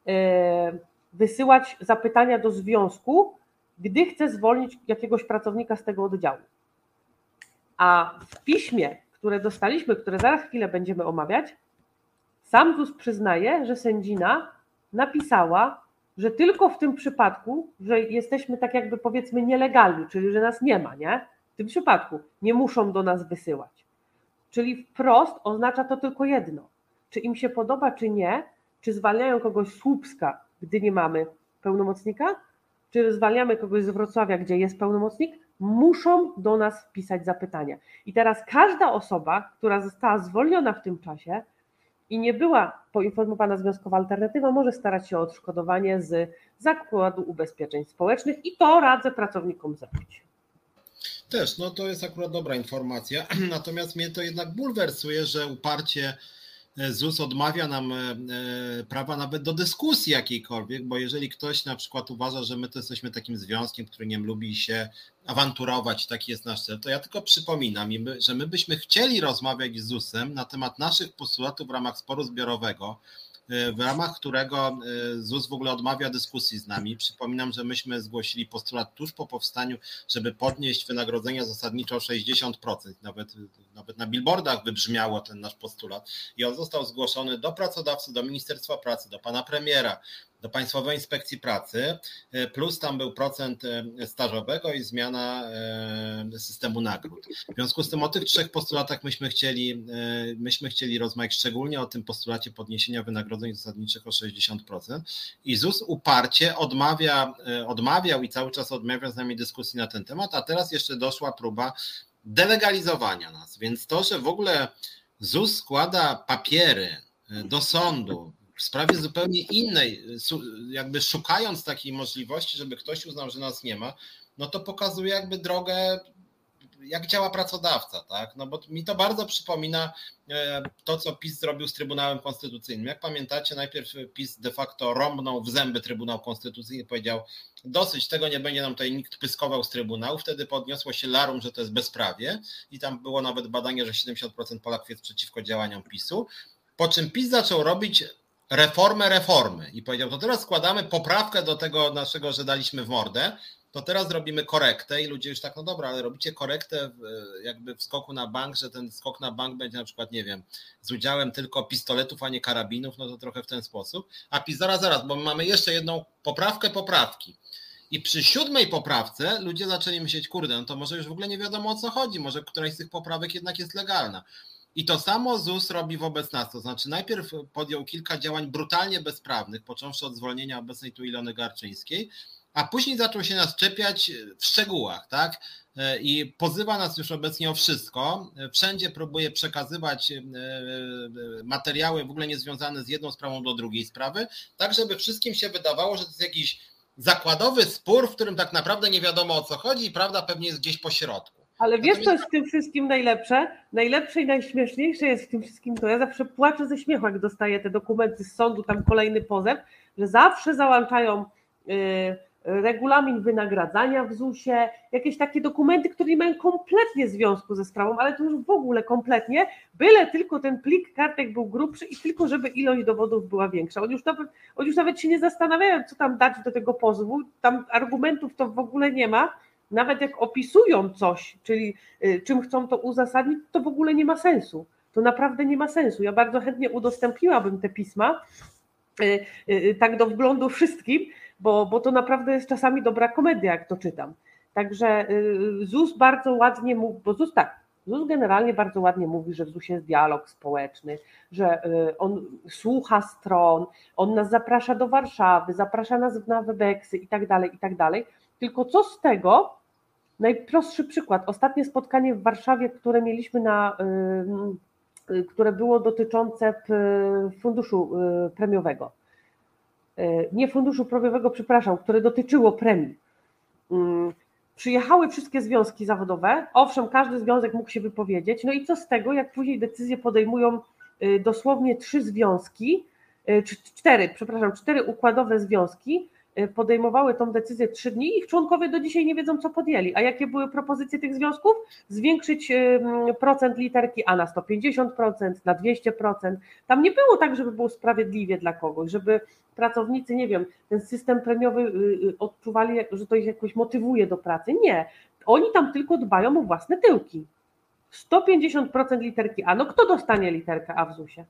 e, wysyłać zapytania do związku, gdy chce zwolnić jakiegoś pracownika z tego oddziału. A w piśmie, które dostaliśmy, które zaraz chwilę będziemy omawiać, sam ZUS przyznaje, że sędzina napisała, że tylko w tym przypadku, że jesteśmy tak jakby powiedzmy nielegalni, czyli że nas nie ma, nie? W tym przypadku nie muszą do nas wysyłać. Czyli wprost oznacza to tylko jedno. Czy im się podoba, czy nie, czy zwalniają kogoś z Słupska, gdy nie mamy pełnomocnika, czy zwalniamy kogoś z Wrocławia, gdzie jest pełnomocnik, muszą do nas pisać zapytania. I teraz każda osoba, która została zwolniona w tym czasie i nie była poinformowana związkowa alternatywa, może starać się o odszkodowanie z Zakładu Ubezpieczeń Społecznych i to radzę pracownikom zrobić. Też, no to jest akurat dobra informacja, natomiast mnie to jednak bulwersuje, że uparcie ZUS odmawia nam e, e, prawa nawet do dyskusji jakiejkolwiek, bo jeżeli ktoś na przykład uważa, że my to jesteśmy takim związkiem, który nie lubi się awanturować, taki jest nasz cel, to ja tylko przypominam, że my byśmy chcieli rozmawiać z ZUS-em na temat naszych postulatów w ramach sporu zbiorowego, w ramach którego e, ZUS w ogóle odmawia dyskusji z nami. Przypominam, że myśmy zgłosili postulat tuż po powstaniu, żeby podnieść wynagrodzenia zasadniczo o 60%. Nawet, nawet na billboardach wybrzmiało ten nasz postulat i on został zgłoszony do pracodawcy, do Ministerstwa Pracy, do pana premiera, do Państwowej Inspekcji Pracy, e, plus tam był procent e, stażowego i zmiana e, systemu nagród. W związku z tym o tych trzech postulatach myśmy chcieli, myśmy chcieli rozmawiać szczególnie o tym postulacie podniesienia wynagrodzeń zasadniczych o 60% i ZUS uparcie odmawia, odmawiał i cały czas odmawia z nami dyskusji na ten temat, a teraz jeszcze doszła próba delegalizowania nas, więc to, że w ogóle ZUS składa papiery do sądu w sprawie zupełnie innej, jakby szukając takiej możliwości, żeby ktoś uznał, że nas nie ma, no to pokazuje jakby drogę, jak działa pracodawca, tak? No bo mi to bardzo przypomina e, to, co PiS zrobił z Trybunałem Konstytucyjnym. Jak pamiętacie, najpierw PiS de facto rąbnął w zęby Trybunał Konstytucyjny i powiedział, dosyć, tego nie będzie nam tutaj nikt pyskował z Trybunału. Wtedy podniosło się larum, że to jest bezprawie i tam było nawet badanie, że 70% Polaków jest przeciwko działaniom PiSu. Po czym PiS zaczął robić reformę reformy i powiedział, to teraz składamy poprawkę do tego naszego, że daliśmy w mordę, to teraz robimy korektę i ludzie już tak, no dobra, ale robicie korektę jakby w skoku na bank, że ten skok na bank będzie na przykład, nie wiem, z udziałem tylko pistoletów, a nie karabinów, no to trochę w ten sposób. A PiS, zaraz, zaraz, bo my mamy jeszcze jedną poprawkę poprawki. I przy siódmej poprawce ludzie zaczęli myśleć, kurde, no to może już w ogóle nie wiadomo o co chodzi, może któraś z tych poprawek jednak jest legalna. I to samo ZUS robi wobec nas. To znaczy, najpierw podjął kilka działań brutalnie bezprawnych, począwszy od zwolnienia obecnej tu Ilony Garczyńskiej, a później zaczął się nas czepiać w szczegółach, tak? I pozywa nas już obecnie o wszystko. Wszędzie próbuje przekazywać e, e, materiały w ogóle niezwiązane z jedną sprawą do drugiej sprawy, tak żeby wszystkim się wydawało, że to jest jakiś zakładowy spór, w którym tak naprawdę nie wiadomo o co chodzi i prawda pewnie jest gdzieś po środku. Ale wiesz, co jest w tym wszystkim najlepsze? Najlepsze i najśmieszniejsze jest w tym wszystkim to, ja zawsze płaczę ze śmiechu, jak dostaję te dokumenty z sądu, tam kolejny pozew, że zawsze załączają y, regulamin wynagradzania w ZUS-ie, jakieś takie dokumenty, które nie mają kompletnie związku ze sprawą, ale to już w ogóle kompletnie, byle tylko ten plik kartek był grubszy i tylko żeby ilość dowodów była większa. Oni już nawet, oni już nawet się nie zastanawiają, co tam dać do tego pozwu, tam argumentów to w ogóle nie ma, nawet jak opisują coś, czyli y, czym chcą to uzasadnić, to w ogóle nie ma sensu. To naprawdę nie ma sensu. Ja bardzo chętnie udostępniłabym te pisma, y, y, tak do wglądu wszystkim, bo, bo to naprawdę jest czasami dobra komedia, jak to czytam. Także ZUS bardzo ładnie mówi, bo ZUS tak, ZUS generalnie bardzo ładnie mówi, że w ZUS jest dialog społeczny, że on słucha stron, on nas zaprasza do Warszawy, zaprasza nas na Webeksy i tak dalej, i tak dalej. Tylko co z tego, Najprostszy przykład. Ostatnie spotkanie w Warszawie, które mieliśmy na, y, y, które było dotyczące funduszu y, premiowego. Nie funduszu premiowego, przepraszam, które dotyczyło premii. Przyjechały wszystkie związki zawodowe. Owszem, każdy związek mógł się wypowiedzieć. No i co z tego, jak później decyzje podejmują dosłownie trzy związki, cztery, przepraszam, cztery układowe związki, podejmowały tą decyzję trzy dni ich członkowie do dzisiaj nie wiedzą, co podjęli. A jakie były propozycje tych związków? Zwiększyć procent literki A na 150%, na 200%. Tam nie było tak, żeby było sprawiedliwie dla kogoś, żeby pracownicy, nie wiem, ten system premiowy y, y, odczuwali, że to ich jakoś motywuje do pracy. Nie. Oni tam tylko dbają o własne tyłki. 150% literki A. No kto dostanie literkę A w ZUS-ie?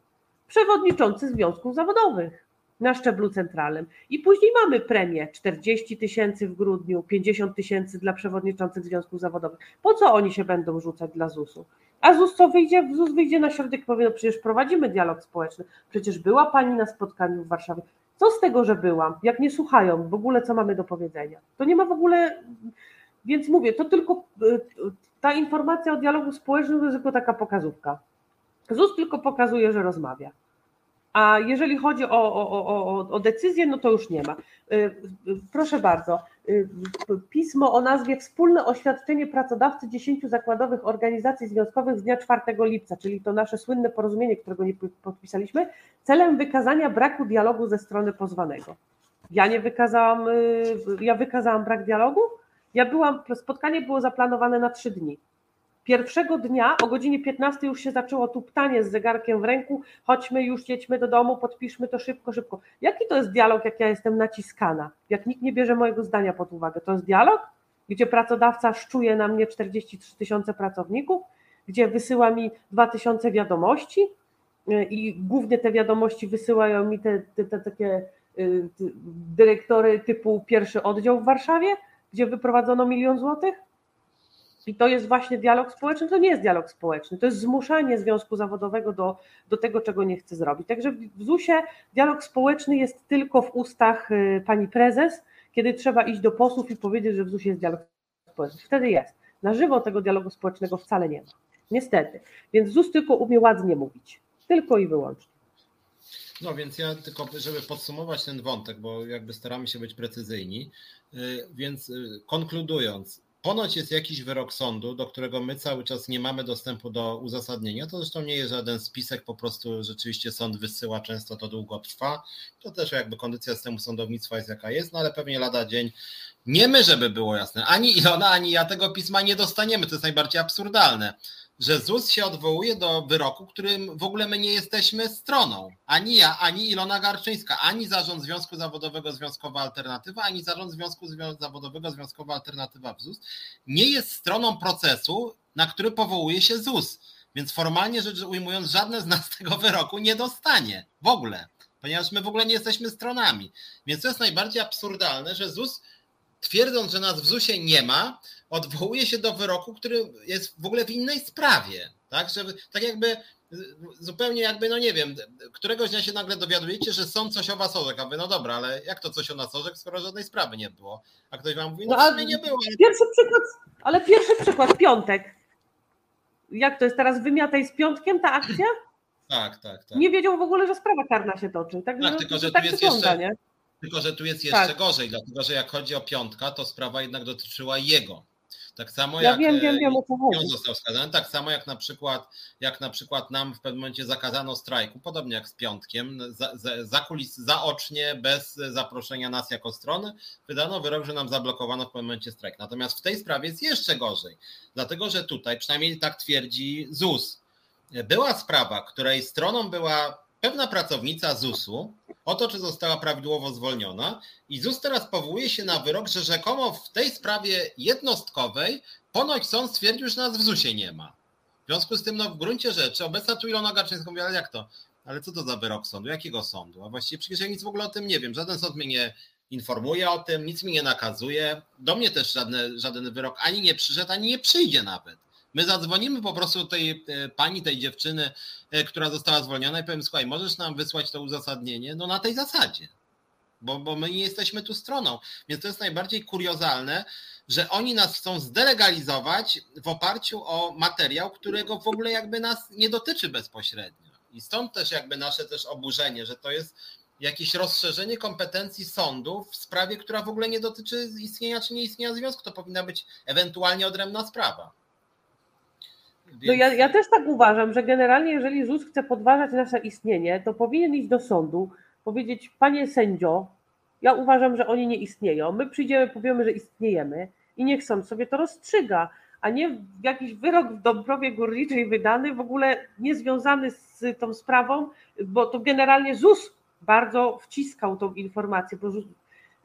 Przewodniczący związków zawodowych na szczeblu centralnym. I później mamy premię 40 tysięcy w grudniu, 50 tysięcy dla przewodniczących związków zawodowych. Po co oni się będą rzucać dla ZUS-u? A ZUS co wyjdzie? ZUS wyjdzie na środek powie, no przecież prowadzimy dialog społeczny, przecież była pani na spotkaniu w Warszawie. Co z tego, że byłam? Jak nie słuchają w ogóle, co mamy do powiedzenia? To nie ma w ogóle, więc mówię, to tylko y, ta informacja o dialogu społecznym to jest tylko taka pokazówka. ZUS tylko pokazuje, że rozmawia. A jeżeli chodzi o, o, o, o decyzję, no to już nie ma. Y, proszę bardzo, y, pismo o nazwie Wspólne oświadczenie pracodawcy 10 zakładowych organizacji związkowych z dnia 4 lipca, czyli to nasze słynne porozumienie, którego nie podpisaliśmy, celem wykazania braku dialogu ze strony pozwanego. Ja nie wykazałam, y, ja wykazałam brak dialogu. Ja byłam, spotkanie było zaplanowane na trzy dni. Pierwszego dnia o godzinie 15 już się zaczęło tu ptanie z zegarkiem w ręku, chodźmy już, jedźmy do domu, podpiszmy to szybko, szybko. Jaki to jest dialog, jak ja jestem naciskana? Jak nikt nie bierze mojego zdania pod uwagę? To jest dialog, gdzie pracodawca szczuje na mnie 43 tysiące pracowników, gdzie wysyła mi 2 tysiące wiadomości y, i głównie te wiadomości wysyłają mi te, te, te takie y, dyrektory typu pierwszy oddział w Warszawie, gdzie wyprowadzono milion złotych? I to jest właśnie dialog społeczny, to nie jest dialog społeczny, to jest zmuszanie związku zawodowego do, do tego, czego nie chce zrobić. Także w ZUS-ie dialog społeczny jest tylko w ustach y, pani prezes, kiedy trzeba iść do posłów i powiedzieć, że w ZUS-ie jest dialog społeczny. Wtedy jest. Na żywo tego dialogu społecznego wcale nie ma. Niestety. Więc ZUS tylko umie ładnie mówić. Tylko i wyłącznie. No więc ja tylko, żeby podsumować ten wątek, bo jakby staramy się być precyzyjni, y, więc y, konkludując, Ponoć jest jakiś wyrok sądu, do którego my cały czas nie mamy dostępu do uzasadnienia. To zresztą nie jest żaden spisek, po prostu rzeczywiście sąd wysyła, często to długo trwa. To też jakby kondycja systemu sądownictwa jest jaka jest, no ale pewnie lada dzień. Nie my, żeby było jasne, ani Ilona, ani ja tego pisma nie dostaniemy. To jest najbardziej absurdalne że ZUS się odwołuje do wyroku, którym w ogóle my nie jesteśmy stroną. Ani ja, ani Ilona Garczyńska, ani zarząd Związku Zawodowego Związkowa Alternatywa, ani zarząd Związku Zawodowego Związkowa Alternatywa w ZUS nie jest stroną procesu, na który powołuje się ZUS. Więc formalnie rzecz ujmując, żadne z nas tego wyroku nie dostanie w ogóle, ponieważ my w ogóle nie jesteśmy stronami. Więc to jest najbardziej absurdalne, że ZUS twierdząc, że nas w ZUS-ie nie ma, odwołuje się do wyroku, który jest w ogóle w innej sprawie. Tak, że, tak jakby zupełnie jakby, no nie wiem, któregoś dnia się nagle dowiadujecie, że są coś o was orzek, a wy, no dobra, ale jak to coś o nas orzek, skoro żadnej sprawy nie było? A ktoś wam mówi, no, no w nie było. Pierwszy przykład, ale pierwszy przykład, piątek. Jak to jest teraz, wymiataj z piątkiem ta akcja? Tak, tak, tak. Nie wiedział w ogóle, że sprawa karna się toczy. Tak, tak tylko, że tak tu jest jeszcze, nie? Tylko, że tu jest jeszcze tak. gorzej, dlatego że jak chodzi o piątka, to sprawa jednak dotyczyła jego. Tak samo ja jak wiem, wiem, wiem, chodzi. on został skazany, tak samo jak na przykład jak na przykład nam w pewnym momencie zakazano strajku, podobnie jak z piątkiem, za, za, za kulis, zaocznie, bez zaproszenia nas jako strony, wydano wyrok, że nam zablokowano w pewnym momencie strajk. Natomiast w tej sprawie jest jeszcze gorzej, dlatego że tutaj, przynajmniej tak twierdzi ZUS, była sprawa, której stroną była pewna pracownica ZUS-u o to, czy została prawidłowo zwolniona i ZUS teraz powołuje się na wyrok, że rzekomo w tej sprawie jednostkowej ponoć sąd stwierdził, że nas w ZUS-ie nie ma. W związku z tym, no w gruncie rzeczy, obecna tu Ilona Garczyńska mówi, ale jak to? Ale co to za wyrok sądu? Jakiego sądu? A właściwie przecież ja nic w ogóle o tym nie wiem. Żaden sąd mnie nie informuje o tym, nic mi nie nakazuje. Do mnie też żadne, żaden wyrok ani nie przyszedł, ani nie przyjdzie nawet. My zadzwonimy po prostu tej e, pani, tej dziewczyny, e, która została zwolniona i powiem, słuchaj, możesz nam wysłać to uzasadnienie? No na tej zasadzie, bo, bo my nie jesteśmy tu stroną. Więc to jest najbardziej kuriozalne, że oni nas chcą zdelegalizować w oparciu o materiał, którego w ogóle jakby nas nie dotyczy bezpośrednio. I stąd też jakby nasze też oburzenie, że to jest jakieś rozszerzenie kompetencji sądów w sprawie, która w ogóle nie dotyczy istnienia czy nie istnienia związku. To powinna być ewentualnie odrębna sprawa. Więc... No ja, ja też tak uważam, że generalnie jeżeli ZUS chce podważać nasze istnienie, to powinien iść do sądu, powiedzieć, panie sędzio, ja uważam, że oni nie istnieją. My przyjdziemy, powiemy, że istniejemy i niech sąd sobie to rozstrzyga, a nie jakiś wyrok w Dąbrowie Górniczej wydany, w ogóle niezwiązany z tą sprawą, bo to generalnie ZUS bardzo wciskał tą informację, bo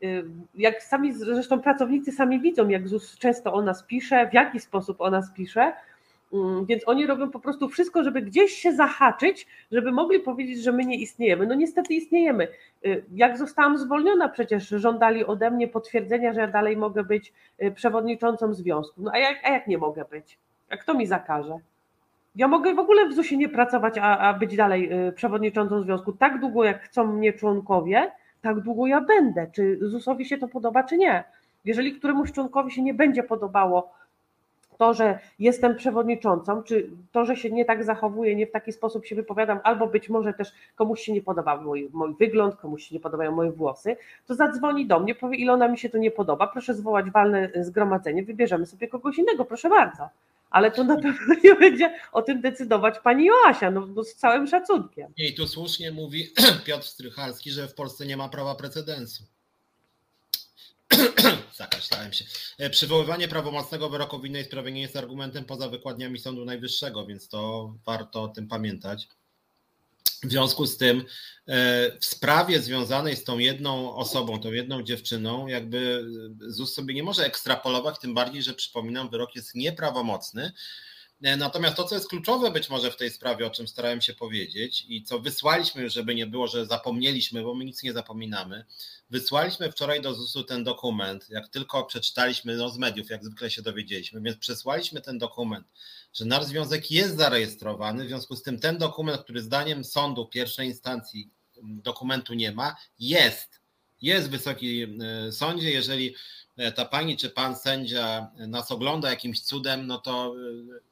y, jak sami zresztą pracownicy sami widzą, jak ZUS często o nas pisze, w jaki sposób o nas pisze, więc oni robią po prostu wszystko, żeby gdzieś się zahaczyć, żeby mogli powiedzieć, że my nie istniejemy. No niestety istniejemy. Y, jak zostałam zwolniona, przecież żądali ode mnie potwierdzenia, że ja dalej mogę być y, przewodniczącą związku. No a jak, a jak nie mogę być? A kto mi zakaże? Ja mogę w ogóle w ZUS-ie nie pracować, a, a być dalej y, przewodniczącą związku. Tak długo, jak chcą mnie członkowie, tak długo ja będę. Czy ZUS-owi się to podoba, czy nie? Jeżeli któremuś członkowi się nie będzie podobało to, że jestem przewodniczącą, czy to, że się nie tak zachowuję, nie w taki sposób się wypowiadam, albo być może też komuś się nie podoba mój, mój wygląd, komuś się nie podobają moje włosy, to zadzwoni do mnie, powie, Ilona, mi się to nie podoba, proszę zwołać walne zgromadzenie, wybierzemy sobie kogoś innego, proszę bardzo ale to na pewno nie będzie o tym decydować pani Joasia, no, no z całym szacunkiem. I tu słusznie mówi Piotr Strychalski, że w Polsce nie ma prawa precedensu. Zakaślałem się. E, przywoływanie prawomocnego wyroku w innej sprawie nie jest argumentem poza wykładniami Sądu Najwyższego, więc to warto o tym pamiętać. W związku z tym, e, w sprawie związanej z tą jedną osobą, tą jedną dziewczyną, jakby ZUS sobie nie może ekstrapolować, tym bardziej, że przypominam, wyrok jest nieprawomocny. E, natomiast to, co jest kluczowe być może w tej sprawie, o czym starałem się powiedzieć i co wysłaliśmy żeby nie było, że zapomnieliśmy, bo my nic nie zapominamy, wysłaliśmy wczoraj do ZUS-u ten dokument, jak tylko przeczytaliśmy no, z mediów, jak zwykle się dowiedzieliśmy, więc przesłaliśmy ten dokument że nasz związek jest zarejestrowany, w związku z tym ten dokument, który zdaniem sądu pierwszej instancji dokumentu nie ma, jest. Jest w Wysokim e, Sądzie. Jeżeli e, ta pani czy pan sędzia nas ogląda jakimś cudem, no to e,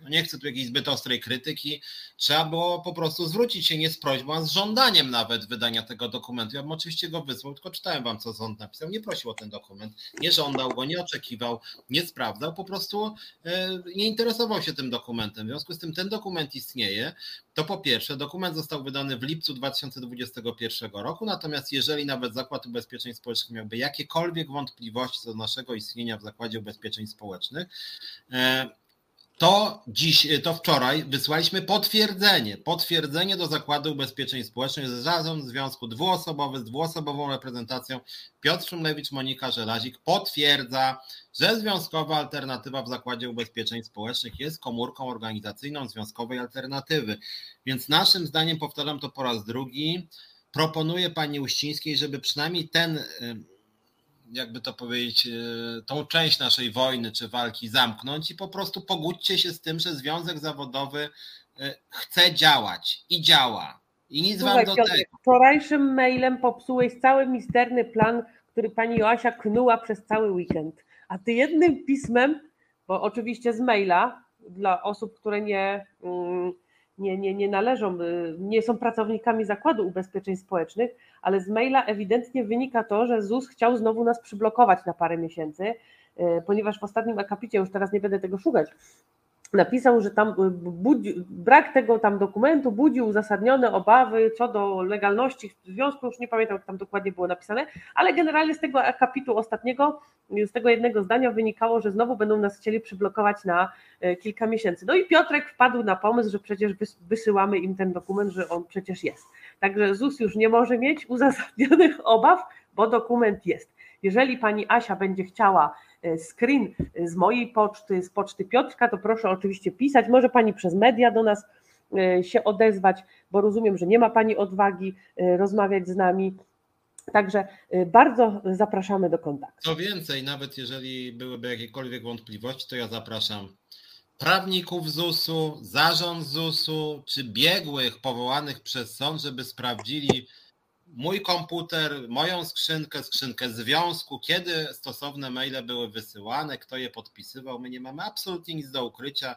no nie chcę tu jakiejś zbyt ostrej krytyki, trzeba było po prostu zwrócić się nie z prośbą, a z żądaniem nawet wydania tego dokumentu. Ja bym oczywiście go wysłał, tylko czytałem wam, co sąd napisał. Nie prosił o ten dokument, nie żądał go, nie oczekiwał, nie sprawdzał, po prostu e, nie interesował się tym dokumentem. W związku z tym ten dokument istnieje. To po pierwsze, dokument został wydany w lipcu 2021 roku, natomiast jeżeli nawet Zakład Ubezpieczeń Społecznych miałby jakiekolwiek wątpliwości co do naszego istnienia w Zakładzie Ubezpieczeń Społecznych, e, to dziś, to wczoraj wysłaliśmy potwierdzenie, potwierdzenie do Zakładu Ubezpieczeń Społecznych, że zarząd związku dwuosobowy z dwuosobową reprezentacją Piotr Szumlewicz, Monika Żelazik potwierdza, że związkowa alternatywa w Zakładzie Ubezpieczeń Społecznych jest komórką organizacyjną związkowej alternatywy. Więc naszym zdaniem, powtarzam to po raz drugi, proponuję pani Uścińskiej, żeby przynajmniej ten jakby to powiedzieć, e, tą część naszej wojny czy walki zamknąć i po prostu pogódźcie się z tym, że związek zawodowy e, chce działać i działa. I nic Słuchaj, wam do Piotr, tego. Wczorajszym mailem popsułeś cały misterny plan, który pani Joasia knuła przez cały weekend. A ty jednym pismem, bo oczywiście z maila dla osób, które nie. Mm, nie, nie, nie należą, y, nie są pracownikami Zakładu Ubezpieczeń Społecznych, ale z maila ewidentnie wynika to, że ZUS chciał znowu nas przyblokować na parę miesięcy, y, ponieważ w ostatnim akapicie, już teraz nie będę tego szukać, napisał, że tam y, budzi, brak tego tam dokumentu budzi uzasadnione obawy co do legalności związku, już nie pamiętam jak tam dokładnie było napisane, ale generalnie z tego akapitu ostatniego, z tego jednego zdania wynikało, że znowu będą nas chcieli przyblokować na e, kilka miesięcy. No i Piotrek wpadł na pomysł, że przecież wysyłamy im ten dokument, że on przecież jest. Także ZUS już nie może mieć uzasadnionych obaw, bo dokument jest. Jeżeli pani Asia będzie chciała E, screen z mojej poczty, z poczty Piotrka, to proszę oczywiście pisać. Może Pani przez media do nas e, się odezwać, bo rozumiem, że nie ma Pani odwagi e, rozmawiać z nami. Także bardzo zapraszamy do kontaktu. Co więcej, nawet jeżeli byłyby jakiekolwiek wątpliwości, to ja zapraszam prawników ZUS-u, zarząd ZUS-u, czy biegłych powołanych przez sąd, żeby sprawdzili, mój komputer, moją skrzynkę, skrzynkę związku, kiedy stosowne maile były wysyłane, kto je podpisywał. My nie mamy absolutnie nic do ukrycia.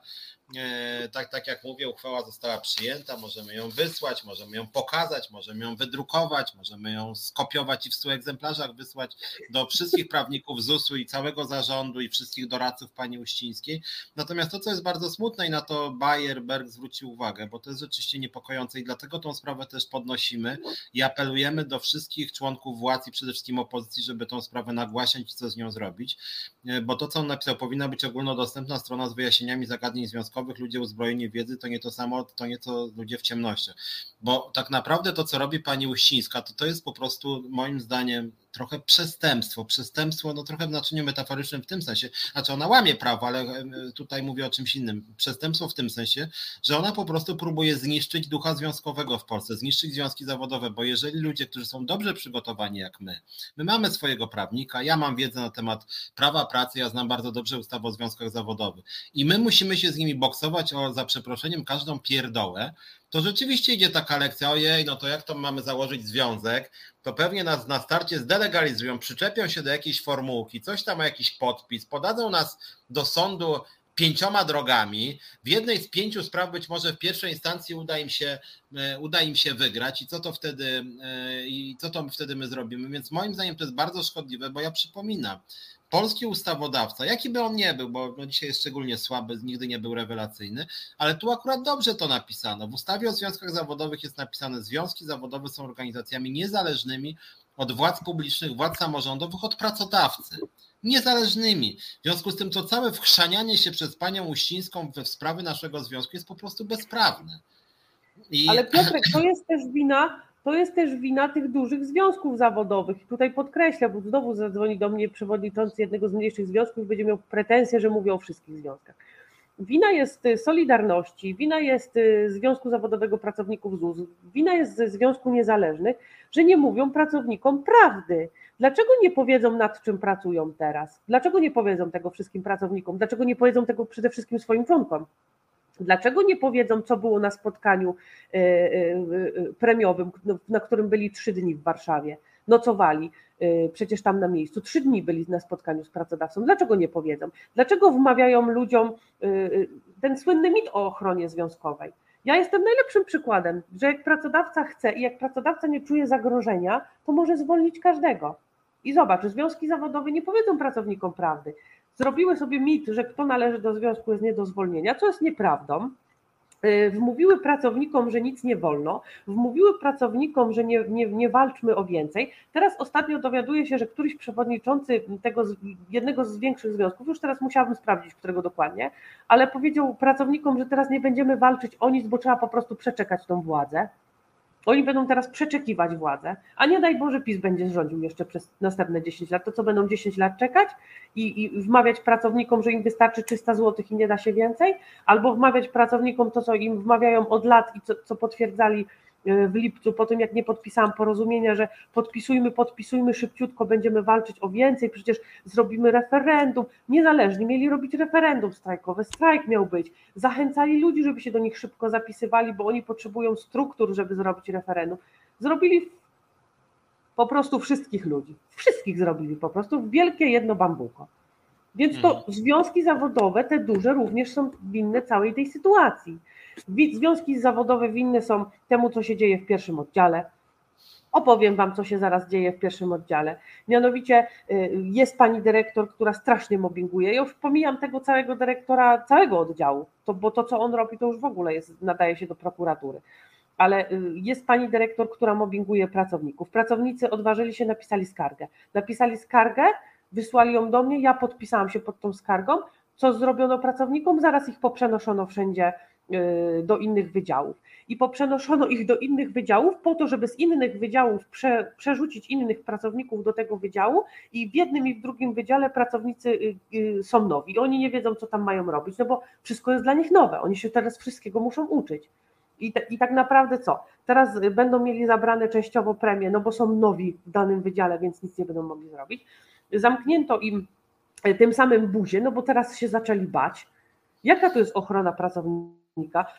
E, tak, tak jak mówię, uchwała została przyjęta, możemy ją wysłać, możemy ją pokazać, możemy ją wydrukować, możemy ją skopiować i w 100 egzemplarzach wysłać do wszystkich prawników ZUS-u i całego zarządu i wszystkich doradców pani Uścińskiej. Natomiast to, co jest bardzo smutne i na to Bayer Berg zwrócił uwagę, bo to jest rzeczywiście niepokojące i dlatego tą sprawę też podnosimy i apelujemy do wszystkich członków władz i przede wszystkim opozycji, żeby tą sprawę nagłaśniać i co z nią zrobić, e, bo to, co on napisał, powinna być ogólnodostępna strona z wyjaśnieniami zagadnień związkowych, ludzie uzbrojeni w wiedzy to nie to samo, to nie to ludzie w ciemnościach. Bo tak naprawdę to, co robi pani Uścińska, to to jest po prostu moim zdaniem trochę przestępstwo. Przestępstwo, no trochę w znaczeniu metaforycznym w tym sensie, znaczy ona łamie prawo, ale tutaj mówię o czymś innym. Przestępstwo w tym sensie, że ona po prostu próbuje zniszczyć ducha związkowego w Polsce, zniszczyć związki zawodowe, bo jeżeli ludzie, którzy są dobrze przygotowani jak my, my mamy swojego prawnika, ja mam wiedzę na temat prawa pracy, ja znam bardzo dobrze ustawę o związkach zawodowych i my musimy się z nimi boksować o, za przeproszeniem, każdą pierdołę, to rzeczywiście idzie taka lekcja, ojej, no to jak to mamy założyć związek, to pewnie nas na starcie zdelegalizują, przyczepią się do jakiejś formułki, coś tam ma jakiś podpis, podadzą nas do sądu pięcioma drogami. W jednej z pięciu spraw być może w pierwszej instancji uda im się, e, uda im się wygrać i co to wtedy e, i co to wtedy my zrobimy. Więc moim zdaniem to jest bardzo szkodliwe, bo ja przypominam, polski ustawodawca, jaki by on nie był, bo no dzisiaj jest szczególnie słaby, nigdy nie był rewelacyjny, ale tu akurat dobrze to napisano. W ustawie o związkach zawodowych jest napisane, związki zawodowe są organizacjami niezależnymi od władz publicznych, władz samorządowych, od pracodawcy. Niezależnymi. W związku z tym to całe wchrzanianie się przez panią Uścińską we sprawy naszego związku jest po prostu bezprawne. I... Ale Piotrek, to jest też wina to jest też wina tych dużych związków zawodowych. I tutaj podkreślę, bo znowu zadzwoni do mnie przewodniczący jednego z mniejszych związków będzie miał pretensję, że mówię o wszystkich związkach. Wina jest Solidarności, wina jest Związku Zawodowego Pracowników ZUS, wina jest ze Związku Niezależnych, że nie mówią pracownikom prawdy. Dlaczego nie powiedzą, nad czym pracują teraz? Dlaczego nie powiedzą tego wszystkim pracownikom? Dlaczego nie powiedzą tego przede wszystkim swoim członkom? Dlaczego nie powiedzą, co było na spotkaniu e, e, e, premiowym, no, na którym byli trzy dni w Warszawie? Nocowali przecież tam na miejscu. Trzy dni byli na spotkaniu z pracodawcą. Dlaczego nie powiedzą? Dlaczego wmawiają ludziom ten słynny mit o ochronie związkowej? Ja jestem najlepszym przykładem, że jak pracodawca chce i jak pracodawca nie czuje zagrożenia, to może zwolnić każdego. I zobacz, związki zawodowe nie powiedzą pracownikom prawdy zrobiły sobie mit, że kto należy do związku jest nie do zwolnienia, co jest nieprawdą. Y, wmówiły pracownikom, że nic nie wolno, wmówiły pracownikom, że nie, nie, nie walczmy o więcej. Teraz ostatnio dowiaduje się, że któryś przewodniczący tego jednego z większych związków, już teraz musiałabym sprawdzić, którego dokładnie, ale powiedział pracownikom, że teraz nie będziemy walczyć o nic, bo trzeba po prostu przeczekać tą władzę. Oni będą teraz przeczekiwać władzę, a nie daj Boże PiS będzie rządził jeszcze przez następne 10 lat. To co będą 10 lat czekać i, i wmawiać pracownikom, że im wystarczy 300 zł i nie da się więcej? Albo wmawiać pracownikom to, co im wmawiają od lat i co, co potwierdzali w lipcu, po tym jak nie podpisałam porozumienia, że podpisujmy, podpisujmy szybciutko, będziemy walczyć o więcej, przecież zrobimy referendum. Niezależnie mieli robić referendum strajkowe, strajk miał być. Zachęcali ludzi, żeby się do nich szybko zapisywali, bo oni potrzebują struktur, żeby zrobić referendum. Zrobili po prostu wszystkich ludzi. Wszystkich zrobili po prostu w wielkie jedno bambuko. Więc to mhm. związki zawodowe, te duże, również są winne całej tej sytuacji. Związki zawodowe winne są temu, co się dzieje w pierwszym oddziale. Opowiem Wam, co się zaraz dzieje w pierwszym oddziale. Mianowicie y, jest pani dyrektor, która strasznie mobbinguje. Ja już pomijam tego całego dyrektora całego oddziału, to, bo to, co on robi, to już w ogóle jest, nadaje się do prokuratury. Ale y, jest pani dyrektor, która mobbinguje pracowników. Pracownicy odważyli się, napisali skargę. Napisali skargę, wysłali ją do mnie, ja podpisałam się pod tą skargą. Co zrobiono pracownikom? Zaraz ich poprzenoszono wszędzie do innych wydziałów. I poprzenoszono ich do innych wydziałów po to, żeby z innych wydziałów prze, przerzucić innych pracowników do tego wydziału i w jednym i w drugim wydziale pracownicy y, y, są nowi. Oni nie wiedzą, co tam mają robić, no bo wszystko jest dla nich nowe. Oni się teraz wszystkiego muszą uczyć. I, te, I tak naprawdę co? Teraz będą mieli zabrane częściowo premie, no bo są nowi w danym wydziale, więc nic nie będą mogli zrobić. Zamknięto im tym samym buzię, no bo teraz się zaczęli bać. Jaka to jest ochrona pracowników?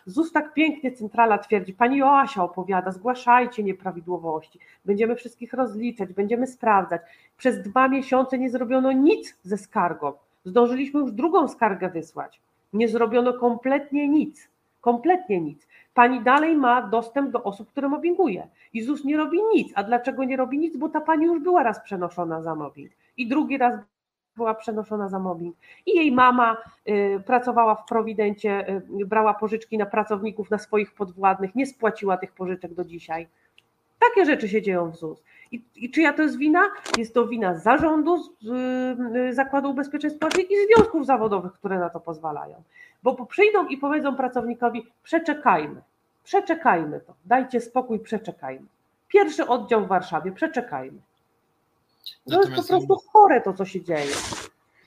ZUS tak pięknie centrala twierdzi, pani Joasia opowiada, zgłaszajcie nieprawidłowości, będziemy wszystkich rozliczać, będziemy sprawdzać. Przez dwa miesiące nie zrobiono nic ze skargą. Zdążyliśmy już drugą skargę wysłać. Nie zrobiono kompletnie nic. Kompletnie nic. Pani dalej ma dostęp do osób, które mobbinguje. I ZUS nie robi nic. A dlaczego nie robi nic? Bo ta pani już była raz przenoszona za mobbing. I drugi raz była przenoszona za mobbing. I jej mama y, pracowała w Prowidencie, y, brała pożyczki na pracowników, na swoich podwładnych, nie spłaciła tych pożyczek do dzisiaj. Takie rzeczy się dzieją w ZUS. I, I czyja to jest wina? Jest to wina zarządu z, y, Zakładu Ubezpieczeń Społecznych i związków zawodowych, które na to pozwalają. Bo przyjdą i powiedzą pracownikowi: przeczekajmy, przeczekajmy to, dajcie spokój, przeczekajmy. Pierwszy oddział w Warszawie, przeczekajmy. To jest po prostu chore to, co się dzieje.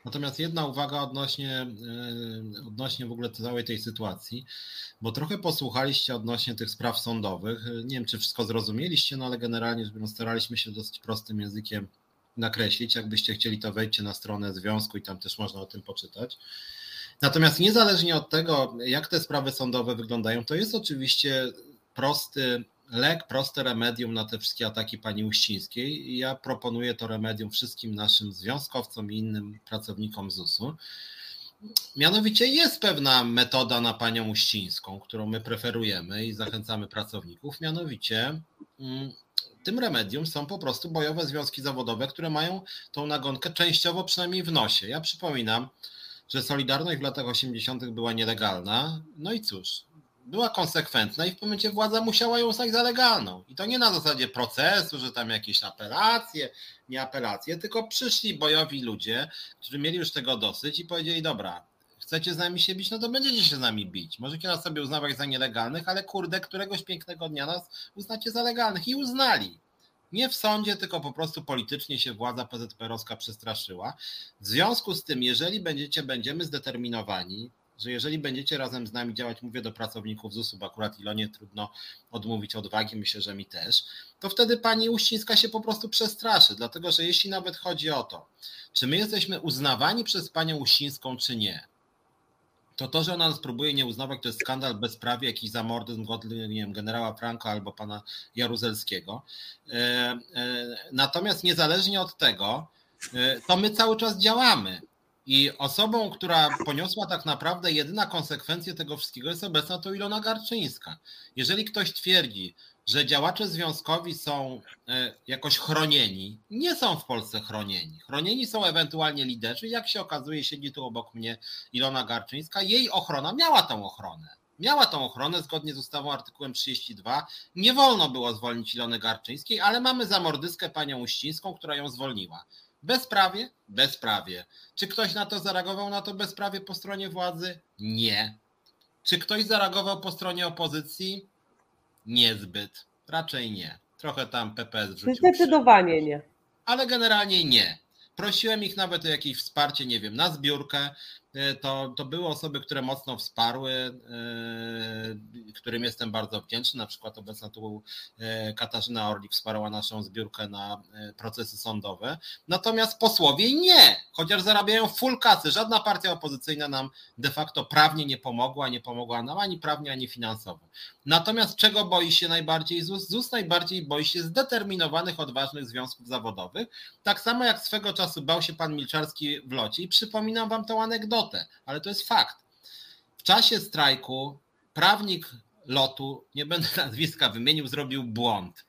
Natomiast jedna uwaga odnośnie, e, odnośnie w ogóle całej tej sytuacji, bo trochę posłuchaliście odnośnie tych spraw sądowych. Nie wiem, czy wszystko zrozumieliście, no ale generalnie staraliśmy się dosyć prostym językiem nakreślić. Jakbyście chcieli, to wejdźcie na stronę związku i tam też można o tym poczytać. Natomiast niezależnie od tego, jak te sprawy sądowe wyglądają, to jest oczywiście prosty lek, proste remedium na te wszystkie ataki pani Uścińskiej. I ja proponuję to remedium wszystkim naszym związkowcom i innym pracownikom ZUS-u. Mianowicie jest pewna metoda na panią Uścińską, którą my preferujemy i zachęcamy pracowników. Mianowicie mm, tym remedium są po prostu bojowe związki zawodowe, które mają tą nagonkę częściowo przynajmniej w nosie. Ja przypominam, że Solidarność w latach 80. była nielegalna. No i cóż, była konsekwentna i w pewnym momencie władza musiała ją uznać za legalną. I to nie na zasadzie procesu, że tam jakieś apelacje, nie apelacje, tylko przyszli bojowi ludzie, którzy mieli już tego dosyć i powiedzieli: Dobra, chcecie z nami się bić, no to będziecie się z nami bić. Możecie nas sobie uznawać za nielegalnych, ale kurde, któregoś pięknego dnia nas uznacie za legalnych. I uznali. Nie w sądzie, tylko po prostu politycznie się władza PZPR-owska przestraszyła. W związku z tym, jeżeli będziecie, będziemy zdeterminowani, że jeżeli będziecie razem z nami działać, mówię do pracowników ZUS-u, bo akurat Ilonie trudno odmówić odwagi, myślę, że mi też, to wtedy pani Uścińska się po prostu przestraszy, dlatego że jeśli nawet chodzi o to, czy my jesteśmy uznawani przez panią Uścińską, czy nie, to to, że ona nas próbuje nie uznawać, to jest skandal bezprawie, jakiś zamordyzm godny, nie wiem, generała Franka albo pana Jaruzelskiego. E, e, natomiast niezależnie od tego, e, to my cały czas działamy. I osobą, która poniosła tak naprawdę jedyna konsekwencje tego wszystkiego jest obecna to Ilona Garczyńska. Jeżeli ktoś twierdzi, że działacze związkowi są e, jakoś chronieni, nie są w Polsce chronieni. Chronieni są ewentualnie liderzy. Jak się okazuje, siedzi tu obok mnie Ilona Garczyńska. Jej ochrona miała tą ochronę. Miała tą ochronę zgodnie z ustawą artykułem 32. Nie wolno było zwolnić Ilony Garczyńskiej, ale mamy zamordyskę panią Uścińską, która ją zwolniła. Bezprawie? Bezprawie. Czy ktoś na to zareagował, na to bezprawie po stronie władzy? Nie. Czy ktoś zareagował po stronie opozycji? Niezbyt. Raczej nie. Trochę tam PPS wrzucił. Zdecydowanie nie. Ale generalnie nie. Prosiłem ich nawet o jakieś wsparcie, nie wiem, na zbiórkę. E, to, to były osoby, które mocno wsparły, e, którym jestem bardzo wdzięczny. Na przykład obecna tu e, Katarzyna Orlik wsparła naszą zbiórkę na procesy sądowe. Natomiast posłowie nie, chociaż zarabiają full kasy. Żadna partia opozycyjna nam de facto prawnie nie pomogła, nie pomogła nam ani prawnie, ani finansowo. Natomiast czego boi się najbardziej ZUS? ZUS najbardziej boi się zdeterminowanych, odważnych związków zawodowych. Tak samo jak swego czasu bał się pan Milczarski w locie. I przypominam wam tę anegdotę, ale to jest fakt. W czasie strajku prawnik lotu, nie będę nazwiska wymienił, zrobił błąd.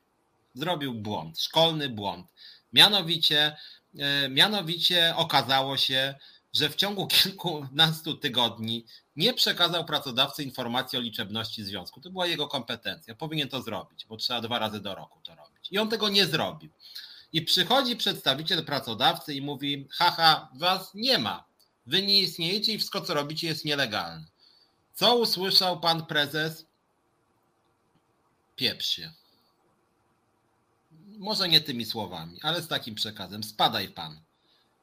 Zrobił błąd, szkolny błąd. Mianowicie, e, mianowicie okazało się, że w ciągu kilkunastu tygodni nie przekazał pracodawcy informacji o liczebności związku. To była jego kompetencja. Powinien to zrobić, bo trzeba dwa razy do roku to robić. I on tego nie zrobił. I przychodzi przedstawiciel pracodawcy i mówi: Haha, was nie ma. Wy nie istniejecie i wszystko, co robicie, jest nielegalne. Co usłyszał pan prezes? Pieprz się. Może nie tymi słowami, ale z takim przekazem. Spadaj pan.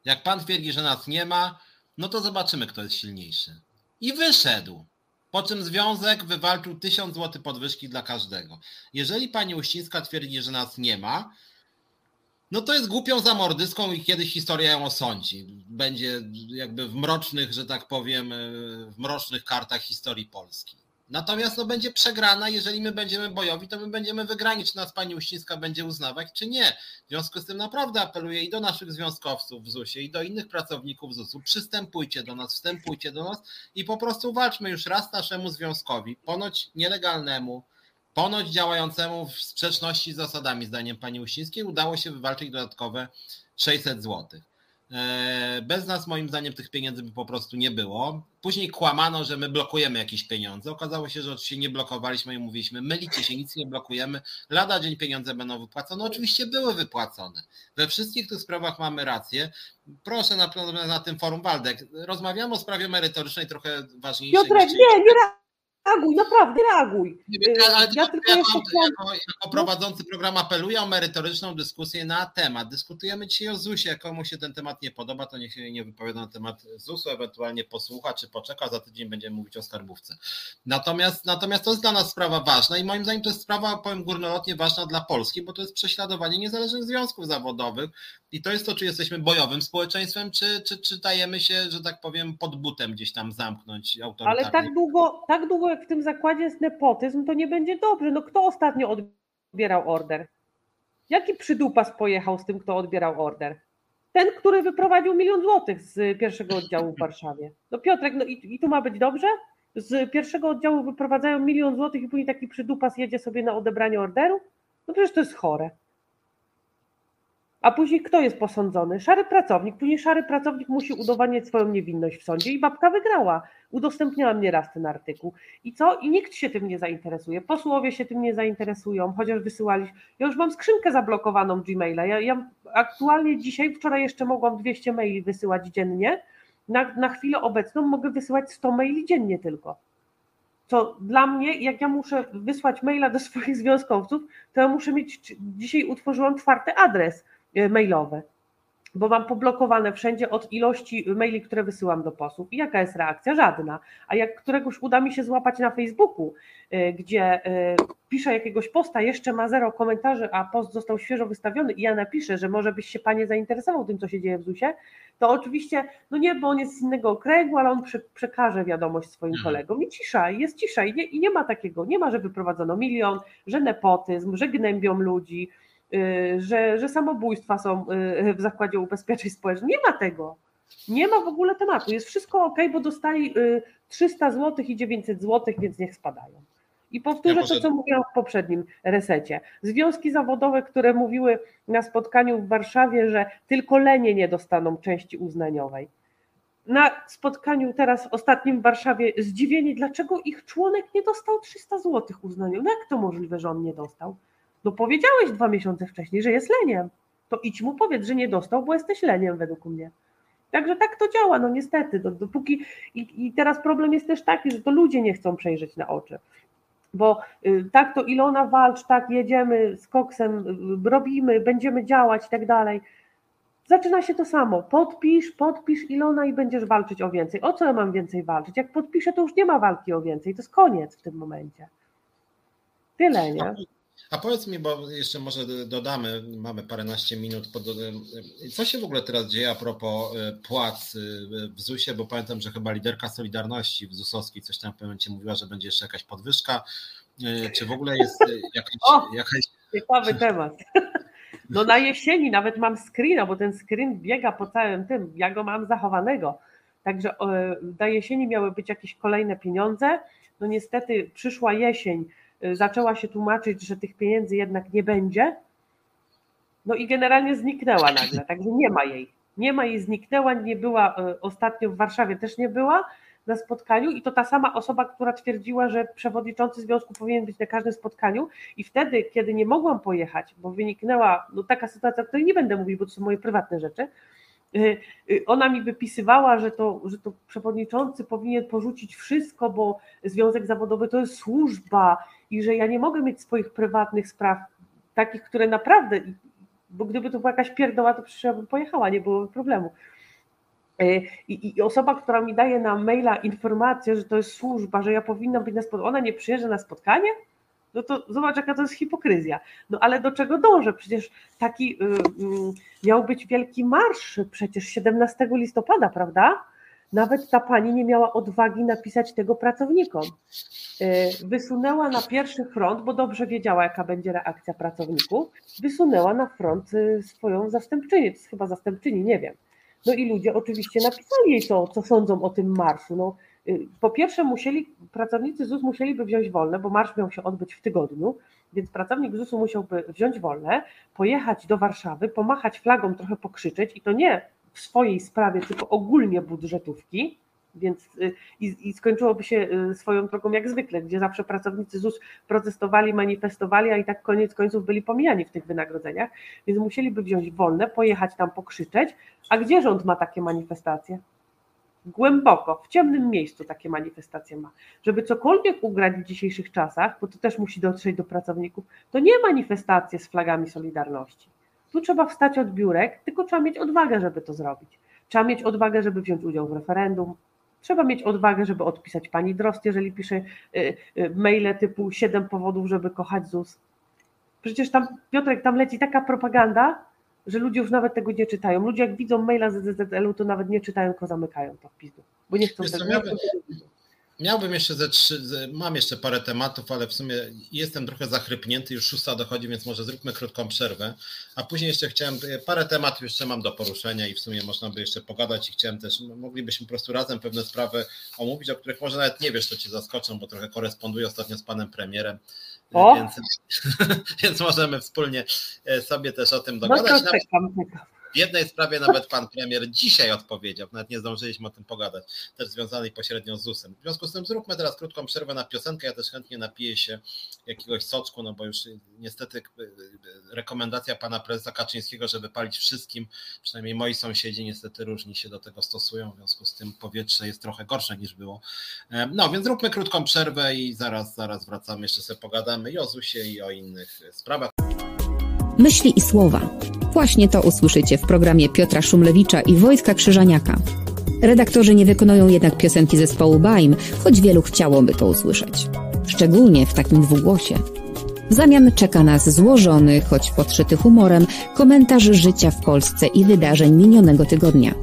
Jak pan twierdzi, że nas nie ma, no to zobaczymy, kto jest silniejszy. I wyszedł. Po czym związek wywalczył tysiąc złotych podwyżki dla każdego. Jeżeli pani Uścińska twierdzi, że nas nie ma, no to jest głupią zamordyską i kiedyś historia ją osądzi. Będzie jakby w mrocznych, że tak powiem, w mrocznych kartach historii Polski. Natomiast no, będzie przegrana, jeżeli my będziemy bojowi, to my będziemy wygrani, czy nas pani Uścińska będzie uznawać, czy nie. W związku z tym naprawdę apeluję i do naszych związkowców w ZUS-ie, i do innych pracowników ZUS-u, przystępujcie do nas, wstępujcie do nas i po prostu walczmy już raz naszemu związkowi, ponoć nielegalnemu, ponoć działającemu w sprzeczności z zasadami, zdaniem pani Uścińskiej, udało się wywalczyć dodatkowe 600 złotych. E, bez nas, moim zdaniem, tych pieniędzy by po prostu nie było. Później kłamano, że my blokujemy jakieś pieniądze. Okazało się, że oczywiście nie blokowaliśmy i mówiliśmy, mylicie się, nic nie blokujemy. Lada dzień pieniądze będą wypłacone. Oczywiście były wypłacone. We wszystkich tych sprawach mamy rację. Proszę na, na tym forum Waldek. Rozmawiamy o sprawie merytorycznej, trochę ważniejszej. Piotrek, nie, nie, reaguj, naprawdę reaguj. Ale ja tylko jako, jako, jako prowadzący program apeluję o merytoryczną dyskusję na temat. Dyskutujemy dzisiaj o ZUS-ie. Komu się ten temat nie podoba, to niech się nie wypowiada na temat ZUS-u, ewentualnie posłucha czy poczeka. Za tydzień będziemy mówić o skarbówce. Natomiast, natomiast to jest dla nas sprawa ważna i moim zdaniem to jest sprawa, powiem górnolotnie, ważna dla Polski, bo to jest prześladowanie niezależnych związków zawodowych i to jest to, czy jesteśmy bojowym społeczeństwem, czy, czy, czy dajemy się, że tak powiem, pod butem gdzieś tam zamknąć autorytarnie. Ale tak długo, tak długo jak w tym zakładzie jest nepotyzm, to nie będzie dobrze. No kto ostatnio odbierał order? Jaki przydupas pojechał z tym, kto odbierał order? Ten, który wyprowadził milion złotych z pierwszego oddziału w Warszawie. No Piotrek, no i, i tu ma być dobrze? Z pierwszego oddziału wyprowadzają milion złotych i później taki przydupas jedzie sobie na odebranie orderu? No przecież to jest chore. A później kto jest posądzony? Szary pracownik. Później szary pracownik musi udowadniać swoją niewinność w sądzie i babka wygrała. Udostępniałam nieraz ten artykuł. I co? I nikt się tym nie zainteresuje. Posłowie się tym nie zainteresują, chociaż wysyłali. Ja już mam skrzynkę zablokowaną Gmaila. Ja, ja aktualnie dzisiaj, wczoraj jeszcze mogłam 200 maili wysyłać dziennie. Na, na chwilę obecną mogę wysyłać 100 maili dziennie tylko. Co dla mnie, jak ja muszę wysłać maila do swoich związkowców, to ja muszę mieć, dzisiaj utworzyłam czwarty adres mailowe, bo mam poblokowane wszędzie od ilości maili, które wysyłam do posłów. I jaka jest reakcja? Żadna. A jak któregoś uda mi się złapać na Facebooku, e, gdzie e, piszę jakiegoś posta, jeszcze ma zero komentarzy, a post został świeżo wystawiony i ja napiszę, że może byś się panie zainteresował tym, co się dzieje w ZUS-ie, to oczywiście, no nie, bo on jest z innego okręgu, ale on przekaże wiadomość swoim mhm. kolegom i cisza, jest cisza i nie, i nie ma takiego, nie ma, że wyprowadzono milion, że nepotyzm, że gnębią ludzi, Y, że, że samobójstwa są y, w zakładzie ubezpieczeń społecznych. Nie ma tego. Nie ma w ogóle tematu. Jest wszystko ok, bo dostali 300 zł i 900 zł, więc niech spadają. I powtórzę ja to, co mówiłam w poprzednim resecie. Związki zawodowe, które mówiły na spotkaniu w Warszawie, że tylko lenie nie dostaną części uznaniowej. Na spotkaniu teraz ostatnim w Warszawie zdziwieni, dlaczego ich członek nie dostał 300 zł uznaniowych. No jak to możliwe, że on nie dostał? No powiedziałeś dwa miesiące wcześniej, że jest leniem. To idź mu powiedz, że nie dostał, bo jesteś leniem według mnie. Także tak to działa, no niestety. Dopóki, i, I teraz problem jest też taki, że to ludzie nie chcą przejrzeć na oczy. Bo y, tak to Ilona walcz, tak jedziemy z koksem, y, robimy, będziemy działać i tak dalej. Zaczyna się to samo. Podpisz, podpisz Ilona i będziesz walczyć o więcej. O co ja mam więcej walczyć? Jak podpiszę, to już nie ma walki o więcej. To jest koniec w tym momencie. Tyle, nie? A powiedz mi, bo jeszcze może dodamy, mamy paręnaście minut. Pod, co się w ogóle teraz dzieje a propos e, płac e, w ZUS-ie, bo pamiętam, że chyba liderka Solidarności w ZUS-owskiej coś tam w pewnym momencie mówiła, że będzie jeszcze jakaś podwyżka. E, czy w ogóle jest jakaś... O, jakaś... Ciekawy temat. No na jesieni nawet mam screena, bo ten screen biega po całym tym, ja go mam zachowanego. Także na jesieni miały być jakieś kolejne pieniądze. No niestety przyszła jesień, zaczęła się tłumaczyć, że tych pieniędzy jednak nie będzie. No i generalnie zniknęła nagle, także nie ma jej. Nie ma jej, zniknęła, nie była y, ostatnio w Warszawie, też nie była na spotkaniu i to ta sama osoba, która twierdziła, że przewodniczący związku powinien być na każdym spotkaniu i wtedy, kiedy nie mogłam pojechać, bo wyniknęła no, taka sytuacja, o której nie będę mówić, bo to są moje prywatne rzeczy, Y, y, ona mi wypisywała, że to, że to przewodniczący powinien porzucić wszystko, bo związek zawodowy to jest służba i że ja nie mogę mieć swoich prywatnych spraw, takich, które naprawdę, bo gdyby to była jakaś pierdoła, to przecież ja bym pojechała, nie było problemu. Y, I, I, osoba, która mi daje na maila informację, że to jest służba, że ja powinnam być na spotkaniu, ona nie przyjeżdża na spotkanie? No to zobacz, jaka to jest hipokryzja. No ale do czego dążę? Przecież taki y, y, miał być wielki marsz przecież 17 listopada, prawda? Nawet ta pani nie miała odwagi napisać tego pracownikom. E, wysunęła na pierwszy front, bo dobrze wiedziała, jaka będzie reakcja pracowników, wysunęła na front e, swoją zastępczynię, to jest chyba zastępczyni, nie wiem. No i ludzie oczywiście napisali jej to, co sądzą o tym marszu. No, po pierwsze musieli, pracownicy ZUS musieliby wziąć wolne, bo marsz miał się odbyć w tygodniu, więc pracownik ZUS-u musiałby wziąć wolne, pojechać do Warszawy, pomachać flagą, trochę pokrzyczeć i to nie w swojej sprawie, tylko ogólnie budżetówki, więc y, i, i, skończyłoby się y, swoją drogą jak zwykle, gdzie zawsze pracownicy ZUS protestowali, manifestowali, a i tak koniec końców byli pomijani w tych wynagrodzeniach, więc musieliby wziąć wolne, pojechać tam pokrzyczeć, a gdzie rząd ma takie manifestacje? Głęboko, w ciemnym miejscu takie manifestacje ma. Żeby cokolwiek ugrać w dzisiejszych czasach, bo to też musi dotrzeć do pracowników, to nie manifestacje z flagami Solidarności. Tu trzeba wstać od biurek, tylko trzeba mieć odwagę, żeby to zrobić. Trzeba mieć odwagę, żeby wziąć udział w referendum, Trzeba mieć odwagę, żeby odpisać pani Drost, jeżeli pisze y, y, maile typu 7 powodów, żeby kochać ZUS. Przecież tam, Piotrek, tam leci taka propaganda, że ludzie już nawet tego nie czytają. Ludzie jak widzą maila z ZZL-u, to nawet nie czytają, tylko zamykają to w pizdu, bo nie chcą tego. Miałbym jeszcze ze trzy, mam jeszcze parę tematów, ale w sumie jestem trochę zachrypnięty, już szósta dochodzi, więc może zróbmy krótką przerwę. A później jeszcze chciałem, parę tematów jeszcze mam do poruszenia i w sumie można by jeszcze pogadać i chciałem też, moglibyśmy po prostu razem pewne sprawy omówić, o których może nawet nie wiesz, co cię zaskoczą, bo trochę koresponduję ostatnio z panem premierem. Więc, więc, możemy wspólnie e, sobie też o tym dogadać. No czekam, czekam. W jednej sprawie nawet pan premier dzisiaj odpowiedział, nawet nie zdążyliśmy o tym pogadać, też związanej pośrednio z ZUS-em. W związku z tym zróbmy teraz krótką przerwę na piosenkę, ja też chętnie napiję się jakiegoś soczku, no bo już niestety rekomendacja pana prezesa Kaczyńskiego, żeby palić wszystkim, przynajmniej moi sąsiedzi niestety różni się do tego stosują, w związku z tym powietrze jest trochę gorsze niż było. No więc zróbmy krótką przerwę i zaraz, zaraz wracamy, jeszcze sobie pogadamy i o ZUS-ie i o innych sprawach. Myśli i słowa Właśnie to usłyszycie w programie Piotra Szumlewicza i Wojtka Krzyżaniaka. Redaktorzy nie wykonują jednak piosenki zespołu Baim, choć wielu chciałoby to usłyszeć. Szczególnie w takim dwugłosie. W zamian czeka nas złożony, choć podszyty humorem, komentarz życia w Polsce i wydarzeń minionego tygodnia.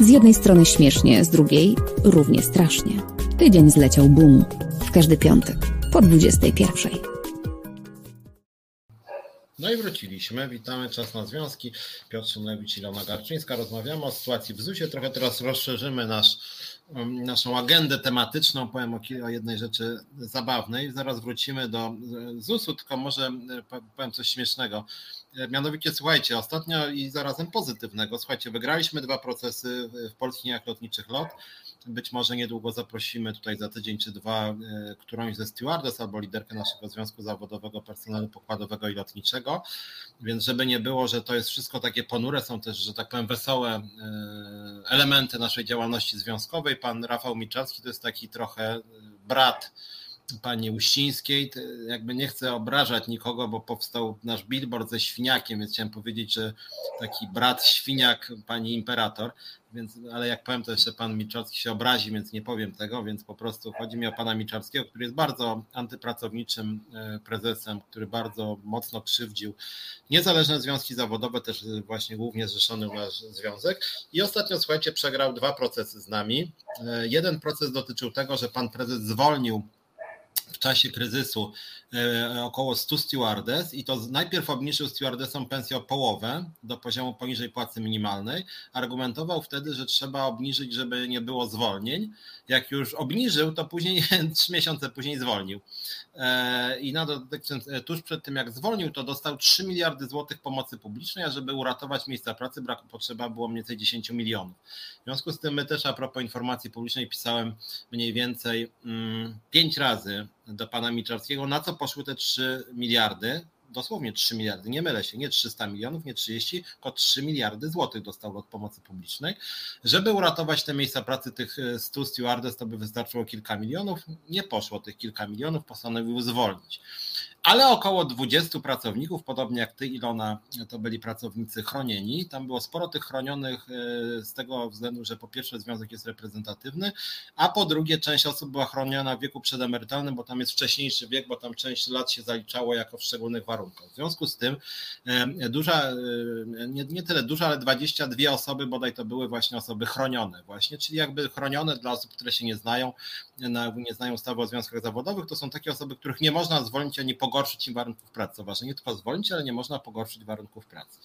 Z jednej strony śmiesznie, z drugiej równie strasznie. Tydzień zleciał bum. W każdy piątek po 21. No i wróciliśmy. Witamy, czas na związki. Piotr Szymlewicz, Ilona Garczyńska. Rozmawiamy o sytuacji w ZUS-ie. Trochę teraz rozszerzymy nasz, um, naszą agendę tematyczną. Powiem o, o, jednej rzeczy zabawnej. Zaraz wrócimy do ZUS-u, tylko może e, powiem coś śmiesznego. E, mianowicie, słuchajcie, ostatnio i zarazem pozytywnego. Słuchajcie, wygraliśmy dwa procesy w polskich lotniczych LOT. Być może niedługo zaprosimy tutaj za tydzień czy dwa e, którąś ze stewardess albo liderkę naszego Związku Zawodowego Personelu Pokładowego i Lotniczego. Więc żeby nie było, że to jest wszystko takie ponure, są też, że tak powiem, wesołe e, elementy naszej działalności związkowej. Pan Rafał Miczarski to jest taki trochę brat pani Uścińskiej. Jakby nie chcę obrażać nikogo, bo powstał nasz billboard ze świniakiem, więc chciałem powiedzieć, że taki brat świniak pani imperator, więc, ale jak powiem, to jeszcze pan Miczarski się obrazi, więc nie powiem tego, więc po prostu chodzi mi o pana Miczarskiego, który jest bardzo antypracowniczym e, prezesem, który bardzo mocno krzywdził niezależne związki zawodowe, też właśnie głównie zrzeszony nasz związek. I ostatnio, słuchajcie, przegrał dwa procesy z nami. E, jeden proces dotyczył tego, że pan prezes zwolnił w czasie kryzysu e, około 100 stewardess i to najpierw obniżył stewardesom pensję o połowę do poziomu poniżej płacy minimalnej. Argumentował wtedy, że trzeba obniżyć, żeby nie było zwolnień. Jak już obniżył, to później trzy miesiące później zwolnił. E, I na dodatek, tuż przed tym jak zwolnił, to dostał 3 miliardy złotych pomocy publicznej, a żeby uratować miejsca pracy, brak, potrzeba było mniej więcej 10 milionów. W związku z tym my też a propos informacji publicznej pisałem mniej więcej 5 mm, razy do pana Miczarskiego, na co poszły te 3 miliardy, dosłownie 3 miliardy, nie mylę się, nie 300 milionów, nie 30, tylko 3 miliardy złotych dostał od pomocy publicznej. Żeby uratować te miejsca pracy tych 100 e, stewardess, to by wystarczyło kilka milionów. Nie poszło tych kilka milionów, postanowił zwolnić. Ale około 20 pracowników, podobnie jak ty, Ilona, to byli pracownicy chronieni. Tam było sporo tych chronionych e, z tego względu, że po pierwsze związek jest reprezentatywny, a po drugie część osób była chroniona w wieku przedemerytalnym, bo tam jest wcześniejszy wiek, bo tam część lat się zaliczało jako w szczególnych warunkach. W związku z tym e, duża, e, nie, nie tyle duża, ale 22 osoby bodaj to były właśnie osoby chronione właśnie, czyli jakby chronione dla osób, które się nie znają, nie znają ustawy o związkach zawodowych, to są takie osoby, których nie można zwolnić ani pogorszyć im warunków pracy. Ważne, nie tylko zwolnić, ale nie można pogorszyć warunków pracy.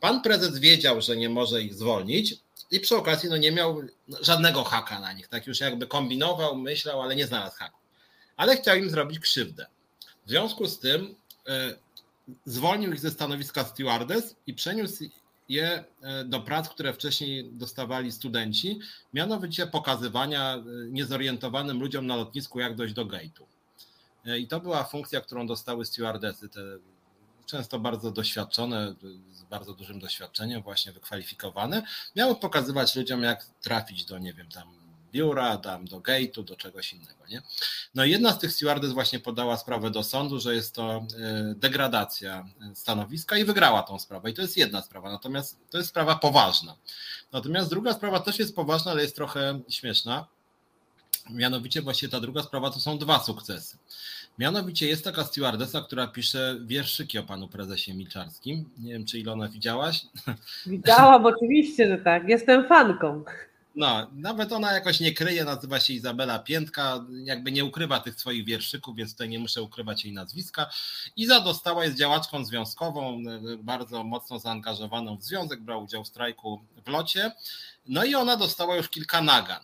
Pan prezes wiedział, że nie może ich zwolnić i przy okazji no, nie miał żadnego haka na nich. Tak już jakby kombinował, myślał, ale nie znalazł haku. Ale chciał im zrobić krzywdę. W związku z tym e, zwolnił ich ze stanowiska stewardess i przeniósł je e, do prac, które wcześniej dostawali studenci, mianowicie pokazywania e, niezorientowanym ludziom na lotnisku, jak dojść do gate'u. E, I to była funkcja, którą dostały stewardesy, te często bardzo doświadczone, z bardzo dużym doświadczeniem, właśnie wykwalifikowane, miały pokazywać ludziom, jak trafić do, nie wiem, tam biura, tam do gate'u, do czegoś innego. Nie? No i jedna z tych stewardess właśnie podała sprawę do sądu, że jest to e, degradacja stanowiska i wygrała tą sprawę. I to jest jedna sprawa, natomiast to jest sprawa poważna. Natomiast druga sprawa też jest poważna, ale jest trochę śmieszna. Mianowicie właśnie ta druga sprawa to są dwa sukcesy. Mianowicie jest taka stewardessa, która pisze wierszyki o panu prezesie Milczarskim. Nie wiem, czy Ilona widziałaś? Widziałam, oczywiście, że tak. Jestem fanką. No, nawet ona jakoś nie kryje, nazywa się Izabela Piętka, jakby nie ukrywa tych swoich wierszyków, więc tutaj nie muszę ukrywać jej nazwiska. Iza dostała, jest działaczką związkową, bardzo mocno zaangażowaną w związek, brała udział w strajku w locie. No i ona dostała już kilka nagan.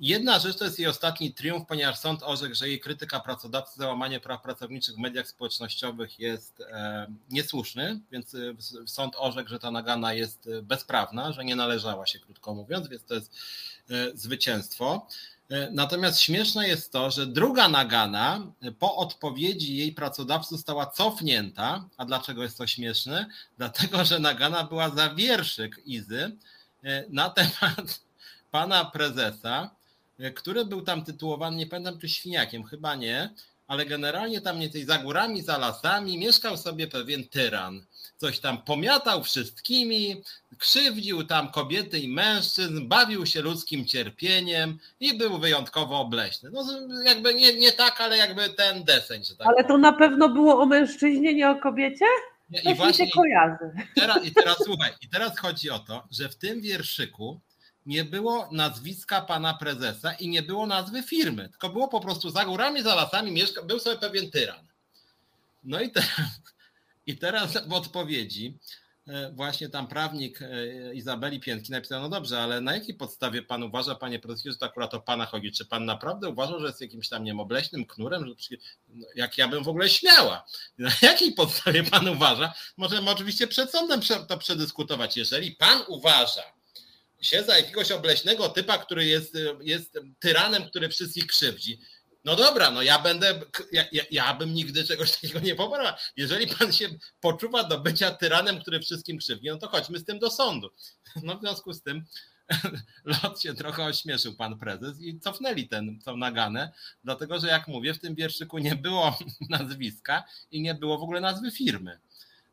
Jedna rzecz to jest jej ostatni triumf, ponieważ sąd orzekł, że jej krytyka pracodawcy za łamanie praw pracowniczych w mediach społecznościowych jest e, niesłuszny, więc e, sąd orzekł, że ta nagana jest e, bezprawna, że nie należała się, krótko mówiąc, więc to jest zwycięstwo. Natomiast śmieszne jest to, że druga nagana po odpowiedzi jej pracodawcy została cofnięta. A dlaczego jest to śmieszne? Dlatego, że nagana była za wierszyk Izy na temat pana prezesa, który był tam tytułowany, nie pamiętam czy świniakiem, chyba nie, ale generalnie tam nie za górami, za lasami mieszkał sobie pewien tyran. Coś tam pomiatał wszystkimi, krzywdził tam kobiety i mężczyzn, bawił się ludzkim cierpieniem i był wyjątkowo obleśny. No jakby nie, nie tak, ale jakby ten deseń. Że tak ale to na pewno było o mężczyźnie, nie o kobiecie? I właśnie, się kojarzy. I teraz, I teraz słuchaj, i teraz chodzi o to, że w tym wierszyku nie było nazwiska pana prezesa i nie było nazwy firmy, tylko było po prostu za górami, za lasami mieszka, był sobie pewien tyran. No i teraz, i teraz w odpowiedzi e, właśnie tam prawnik e, Izabeli Piętki napisał, no dobrze, ale na jakiej podstawie pan uważa, panie prezesie, że to akurat o pana chodzi? Czy pan naprawdę uważa, że jest jakimś tam niemobleśnym knurem? Że, no, jak ja bym w ogóle śmiała. Na jakiej podstawie pan uważa? Możemy oczywiście przed sądem to przedyskutować. Jeżeli pan uważa, się za jakiegoś obleśnego typa, który jest, jest tyranem, który wszystkich krzywdzi. No dobra, no ja będę, ja, ja, ja bym nigdy czegoś takiego nie poparła. Jeżeli pan się poczuwa do bycia tyranem, który wszystkim krzywdzi, no to chodźmy z tym do sądu. No w związku z tym lot się trochę ośmieszył pan prezes i cofnęli ten, tą naganę, dlatego że jak mówię, w tym wierszyku nie było nazwiska i nie było w ogóle nazwy firmy.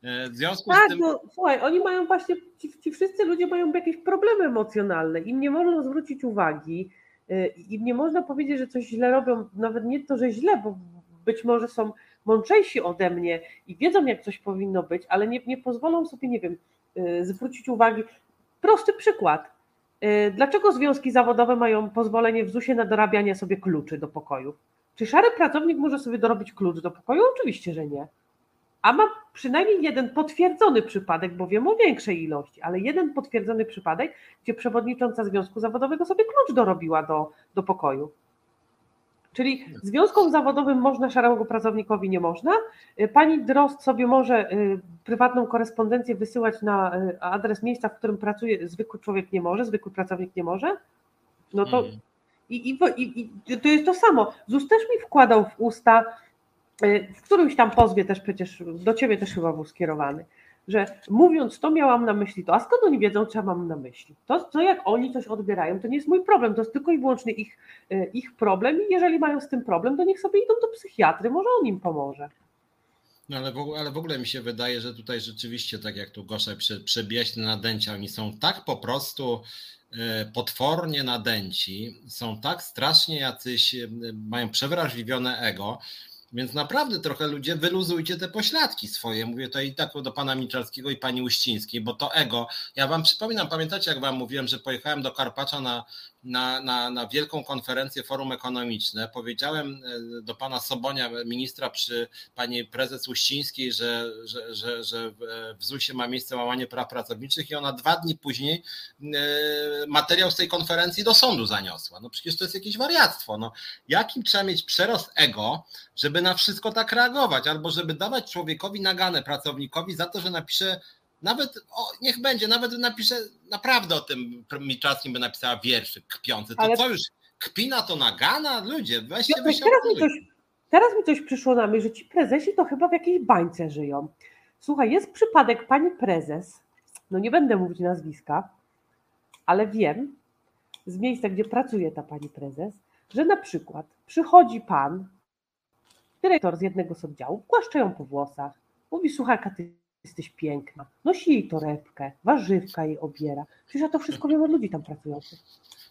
E, w związku tak, z tym. No, słuchaj, oni mają właśnie, ci, ci, wszyscy ludzie mają jakieś problemy emocjonalne. Im nie można zwrócić uwagi, e, im nie można powiedzieć, że coś źle robią, nawet nie to, że źle, bo być może są mądrzejsi ode mnie i wiedzą, jak coś powinno być, ale nie, nie pozwolą sobie, nie wiem, e, zwrócić uwagi. Prosty przykład. Dlaczego związki zawodowe mają pozwolenie w ZUS-ie na dorabianie sobie kluczy do pokoju? Czy szary pracownik może sobie dorobić klucz do pokoju? Oczywiście, że nie a ma przynajmniej jeden potwierdzony przypadek, bo wiem o większej ilości, ale jeden potwierdzony przypadek, gdzie przewodnicząca związku zawodowego sobie klucz dorobiła do, do pokoju. Czyli związkom zawodowym można, szaremu pracownikowi nie można. Pani Drost sobie może y, prywatną korespondencję wysyłać na y, adres miejsca, w którym pracuje, zwykły człowiek nie może, zwykły pracownik nie może. No to mm. i, i, i, i to jest to samo. ZUS też mi wkładał w usta, w którymś tam pozwie też przecież, do ciebie też chyba był skierowany, że mówiąc to miałam na myśli to, a skąd oni wiedzą, co ja mam na myśli? To, to jak oni coś odbierają, to nie jest mój problem, to jest tylko i wyłącznie ich, y, ich problem i jeżeli mają z tym problem, to niech sobie idą do psychiatry, może on im pomoże. No ale w, ale w ogóle mi się wydaje, że tutaj rzeczywiście, tak jak tu Gosze prze, przebijaś te nadęcia, oni są tak po prostu e, potwornie nadęci, są tak strasznie jacyś, mają przewrażliwione ego, więc naprawdę trochę ludzie wyluzujcie te pośladki swoje. Mówię to i tak do pana Miczarskiego i pani Uścińskiej, bo to ego. Ja wam przypominam, pamiętacie jak wam mówiłem, że pojechałem do Karpacza na na, na, na wielką konferencję Forum Ekonomiczne. Powiedziałem e, do pana Sobonia, ministra przy pani prezes Uścińskiej, że, że, że, że w ZUS-ie ma miejsce łamanie praw pracowniczych i ona dwa dni później e, materiał z tej konferencji do sądu zaniosła. No przecież to jest jakieś wariactwo. No, jakim trzeba mieć przerost ego, żeby na wszystko tak reagować, albo żeby dawać człowiekowi naganę pracownikowi za to, że napisze nawet, o, niech będzie, nawet napiszę naprawdę o tym Miczaskim by napisała wierszy kpiący. To Ale... co już, kpina to nagana? Ludzie, weźcie no, teraz, mi coś, teraz mi coś przyszło na myśl, że ci prezesi to chyba w jakiejś bańce żyją. Słuchaj, jest przypadek pani prezes, no nie będę mówić nazwiska, ale wiem z miejsca, gdzie pracuje ta pani prezes, że na przykład przychodzi pan, dyrektor z jednego z oddziałów, głaszcze ją po włosach, mówi, słuchaj, ty jesteś piękna. Nosi jej torebkę, warzywka jej obiera. Przecież ja to wszystko wiem od ludzi tam pracujących.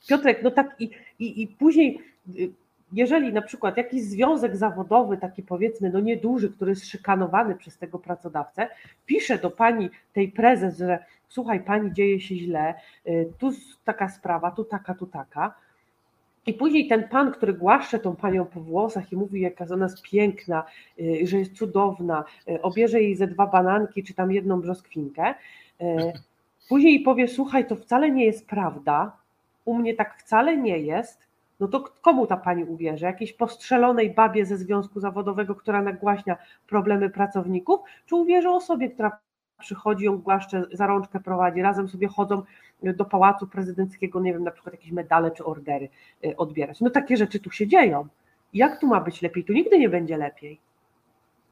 Piotrek, no tak i, i, i później, y, jeżeli na przykład jakiś związek zawodowy, taki powiedzmy, no nieduży, który jest szykanowany przez tego pracodawcę, pisze do pani tej prezes, że słuchaj, pani dzieje się źle, y, tu taka sprawa, tu taka, tu taka, i później ten pan, który głaszcze tą panią po włosach i mówi, jaka ona jest piękna, y, że jest cudowna, y, obierze jej ze dwa bananki czy tam jedną brzoskwinkę, y, później powie, słuchaj, to wcale nie jest prawda, u mnie tak wcale nie jest, no to komu ta pani uwierzy? Jakiejś postrzelonej babie ze związku zawodowego, która nagłaśnia problemy pracowników, czy uwierzy osobie, która przychodzi, ją głaszcze, za rączkę prowadzi, razem sobie chodzą do pałacu prezydenckiego, nie wiem, na przykład jakieś medale czy ordery y, odbierać. No takie rzeczy tu się dzieją. Jak tu ma być lepiej? Tu nigdy nie będzie lepiej.